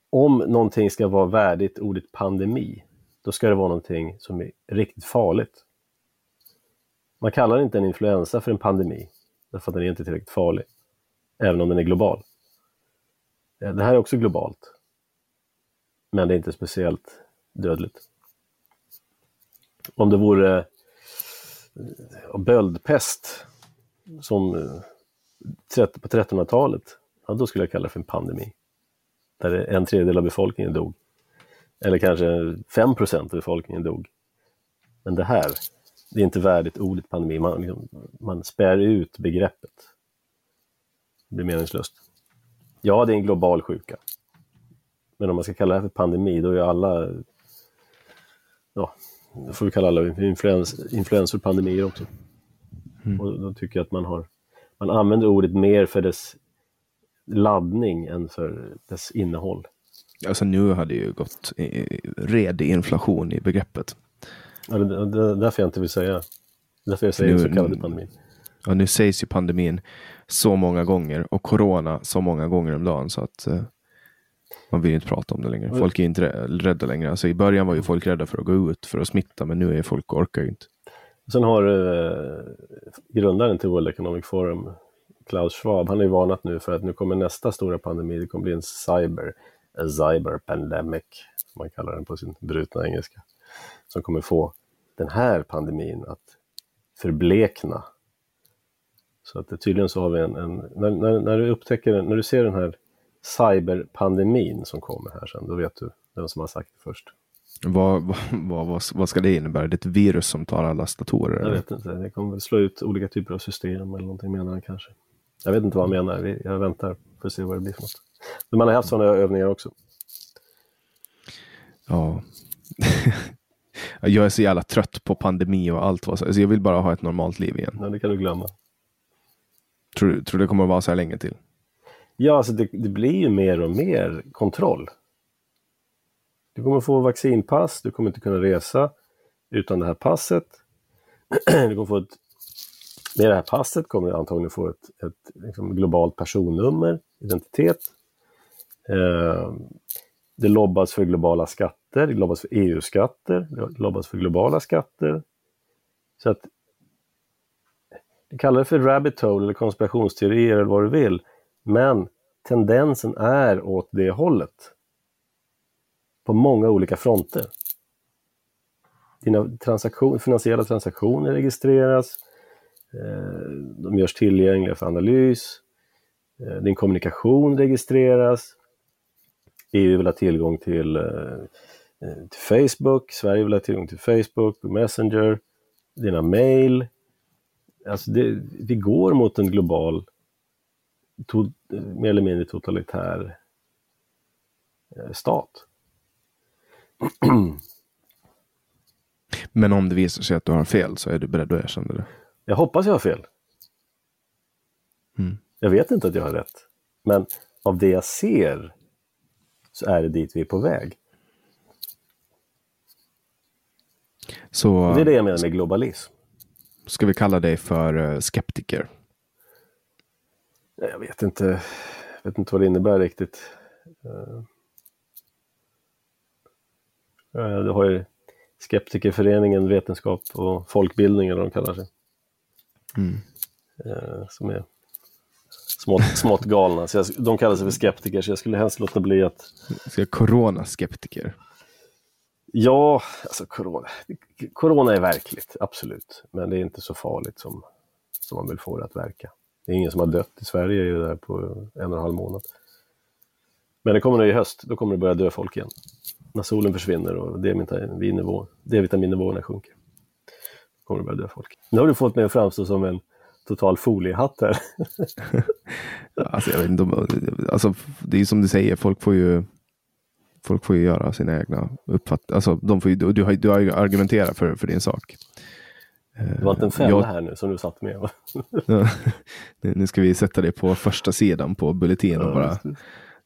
om någonting ska vara värdigt ordet pandemi, då ska det vara någonting som är riktigt farligt. Man kallar inte en influensa för en pandemi, därför att den är inte tillräckligt farlig, även om den är global. Eh, det här är också globalt, men det är inte speciellt dödligt. Om det vore eh, böldpest som eh, på 1300-talet, ja, då skulle jag kalla det för en pandemi. Där en tredjedel av befolkningen dog. Eller kanske 5 procent av befolkningen dog. Men det här, det är inte värdigt ordet pandemi. Man, liksom, man spär ut begreppet. Det blir meningslöst. Ja, det är en global sjuka. Men om man ska kalla det här för pandemi, då är alla... Ja, då får vi kalla alla influens, influensor pandemier också. Och då tycker jag att man har man använder ordet mer för dess laddning än för dess innehåll.
Alltså nu har det ju gått redig inflation i begreppet.
Ja, det, det är därför jag inte vill säga. Därför jag säger
Nu-
så kallade pandemin.
Ja, nu sägs ju pandemin så många gånger och corona så många gånger om dagen så att eh, man vill inte prata om det längre. Folk är inte rä- rädda längre. Alltså, I början var ju folk rädda för att gå ut för att smitta, men nu är folk orkar ju inte.
Sen har eh, grundaren till World Economic Forum, Klaus Schwab, han har ju varnat nu för att nu kommer nästa stora pandemi, det kommer bli en cyber, a cyber pandemic, som man kallar den på sin brutna engelska, som kommer få den här pandemin att förblekna. Så att tydligen så har vi en, en när, när, när du upptäcker, när du ser den här cyberpandemin som kommer här sen, då vet du vem som har sagt det först.
Vad, vad, vad, vad, ska det innebära? Det är ett virus som tar allas datorer?
Jag vet inte, det kommer väl slå ut olika typer av system eller någonting menar han kanske. Jag vet inte vad han menar, Vi- jag väntar för att se vad det blir för något. Men man har haft sådana övningar också.
Ja. jag är så jävla trött på pandemi och allt. Vad så. Jag vill bara ha ett normalt liv igen.
Ja, det kan du glömma.
Tror du tror du det kommer att vara så här länge till?
Ja, alltså det, det blir ju mer och mer kontroll. Du kommer få vaccinpass, du kommer inte kunna resa. utan det här passet. du kommer få ett, med det här passet kommer du antagligen få ett, ett liksom globalt personnummer, identitet. Eh, det lobbas för globala skatter, det lobbas för EU-skatter, det lobbas för globala skatter. Så att kalla det för rabbit hole eller konspirationsteorier eller vad du vill, men tendensen är åt det hållet. På många olika fronter. Dina transaktion, finansiella transaktioner registreras, eh, de görs tillgängliga för analys, eh, din kommunikation registreras, EU vill ha tillgång till, eh, till Facebook, Sverige vill ha tillgång till Facebook, Messenger, dina mail. Alltså det, vi går mot en global, to, mer eller mindre totalitär stat.
Men om det visar sig att du har fel så är du beredd att erkänna det?
Jag hoppas jag har fel.
Mm.
Jag vet inte att jag har rätt. Men av det jag ser så är det dit vi är på väg.
Så,
det är det jag menar med globalism.
Ska vi kalla dig för uh, skeptiker?
Jag vet inte, jag vet inte vad det innebär riktigt. Uh, du har ju Skeptikerföreningen Vetenskap och folkbildning eller vad de kallar sig.
Mm.
Som är smått, smått galna. Så jag, de kallar sig för skeptiker, så jag skulle helst låta bli att...
Ska corona-skeptiker?
Ja, alltså corona. Corona är verkligt, absolut. Men det är inte så farligt som, som man vill få det att verka. Det är ingen som har dött i Sverige det där på en och en halv månad. Men det kommer nu i höst, då kommer det börja dö folk igen. När solen försvinner och D-vitaminnivåerna sjunker. Då kommer det börja dö folk. Nu har du fått mig att framstå som en total foliehatt här.
alltså, jag vet inte, alltså, det är som du säger, folk får ju folk får ju göra sina egna uppfattningar. Alltså, de får ju, du, du, du argumenterar för, för din sak.
Det var inte en fälla jag... här nu som du satt med?
nu ska vi sätta det på första sidan på Bulletin och bara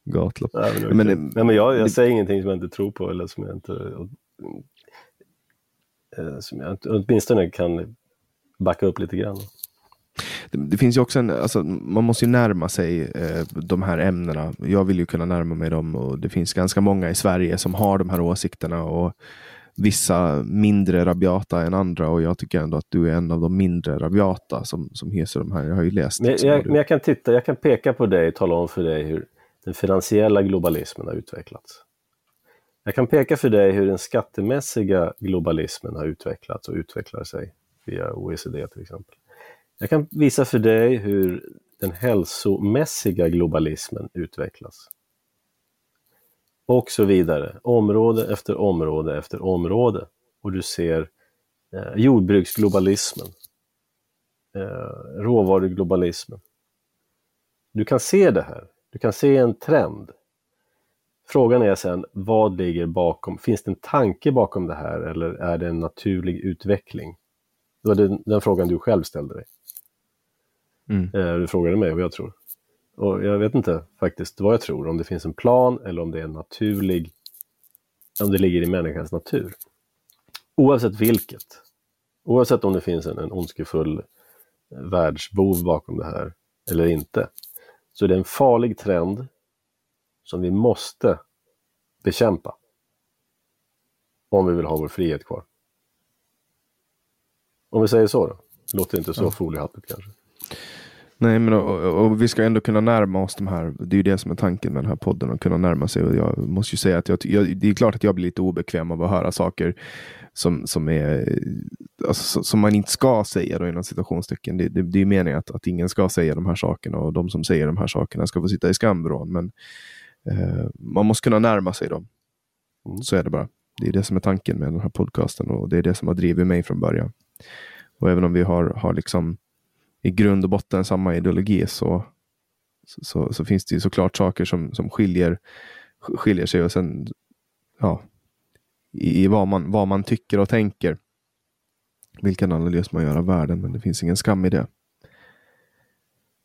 gatlopp.
Ja, men, men, men, men jag, jag säger ingenting som jag inte tror på eller som jag inte som jag åtminstone kan backa upp lite grann.
Det, det, finns ju också en, alltså, man måste ju närma sig eh, de här ämnena. Jag vill ju kunna närma mig dem och det finns ganska många i Sverige som har de här åsikterna och vissa mindre rabiata än andra och jag tycker ändå att du är en av de mindre rabiata som, som hyser de här. Jag har ju läst.
Men jag, men jag kan titta, jag kan peka på dig och tala om för dig hur den finansiella globalismen har utvecklats. Jag kan peka för dig hur den skattemässiga globalismen har utvecklats och utvecklar sig via OECD till exempel. Jag kan visa för dig hur den hälsomässiga globalismen utvecklas. Och så vidare, område efter område efter område. Och du ser eh, jordbruksglobalismen, eh, råvaruglobalismen. Du kan se det här, du kan se en trend. Frågan är sen, vad ligger bakom? Finns det en tanke bakom det här eller är det en naturlig utveckling? Det var den, den frågan du själv ställde dig.
Mm.
Du frågade mig vad jag tror. Och jag vet inte faktiskt vad jag tror, om det finns en plan eller om det är en naturlig, om det ligger i människans natur. Oavsett vilket, oavsett om det finns en, en ondskefull världsbov bakom det här eller inte, så är det en farlig trend som vi måste bekämpa om vi vill ha vår frihet kvar. Om vi säger så då, låter inte så ja. foliehattigt kanske.
Nej, men och, och, vi ska ändå kunna närma oss de här. Det är ju det som är tanken med den här podden, att kunna närma sig. Och jag måste ju säga att jag, jag, det är klart att jag blir lite obekväm av att höra saker som, som, är, alltså, som man inte ska säga då, inom citationstecken. Det, det, det är meningen att, att ingen ska säga de här sakerna och de som säger de här sakerna ska få sitta i skamvrån. Men eh, man måste kunna närma sig dem. Mm. Så är det bara. Det är det som är tanken med den här podcasten och det är det som har drivit mig från början. Och även om vi har, har liksom i grund och botten samma ideologi så, så, så, finns det ju såklart saker som, som skiljer, skiljer sig och sen ja, i, i vad, man, vad man tycker och tänker. Vilken analys man gör av världen, men det finns ingen skam i det.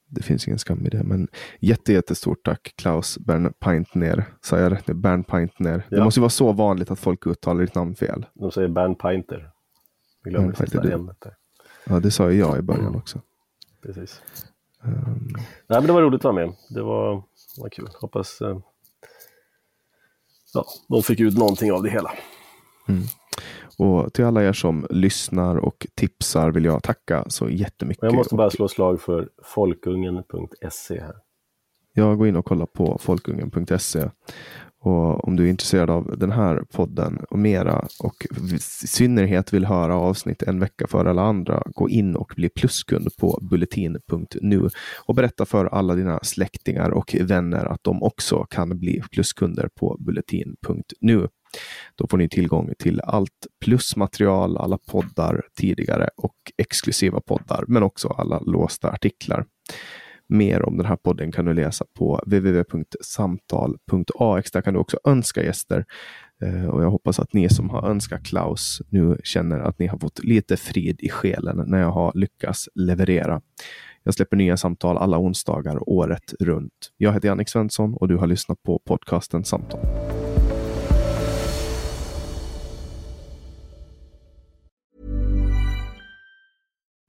Det finns ingen skam i det, men jätte, jättestort tack Klaus Bernpaintner. Sa jag rätt nu? Bernpaintner. Ja. Det måste ju vara så vanligt att folk uttalar ditt namn fel.
De säger Bernpainter. Vi
Ja,
sista
det-
ämnet där.
Ja, det sa ju jag i början också.
Precis.
Um,
Nej, men det var roligt att vara med. Det var, var kul. Hoppas eh, ja, de fick ut någonting av det hela.
och till alla er som lyssnar och tipsar vill jag tacka så jättemycket.
Jag måste bara slå slag för folkungen.se här.
Jag går in och kollar på folkungen.se. Och om du är intresserad av den här podden och mera och i synnerhet vill höra avsnitt en vecka före alla andra, gå in och bli pluskund på bulletin.nu och berätta för alla dina släktingar och vänner att de också kan bli pluskunder på bulletin.nu. Då får ni tillgång till allt plusmaterial, alla poddar tidigare och exklusiva poddar, men också alla låsta artiklar. Mer om den här podden kan du läsa på www.samtal.ax. Där kan du också önska gäster. Eh, och jag hoppas att ni som har önskat Klaus nu känner att ni har fått lite frid i själen när jag har lyckats leverera. Jag släpper nya samtal alla onsdagar året runt. Jag heter Jannik Svensson och du har lyssnat på podcasten Samtal.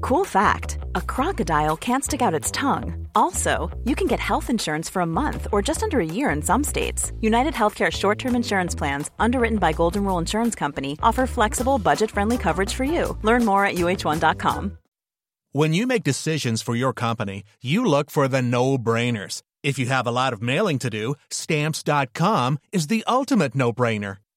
Cool fact a crocodile can't stick out its tongue. Also, you can get health insurance for a month or just under a year in some states. United Healthcare short term insurance plans, underwritten by Golden Rule Insurance Company, offer flexible, budget friendly coverage for you. Learn more at uh1.com.
When you make decisions for your company, you look for the no brainers. If you have a lot of mailing to do, stamps.com is the ultimate no brainer.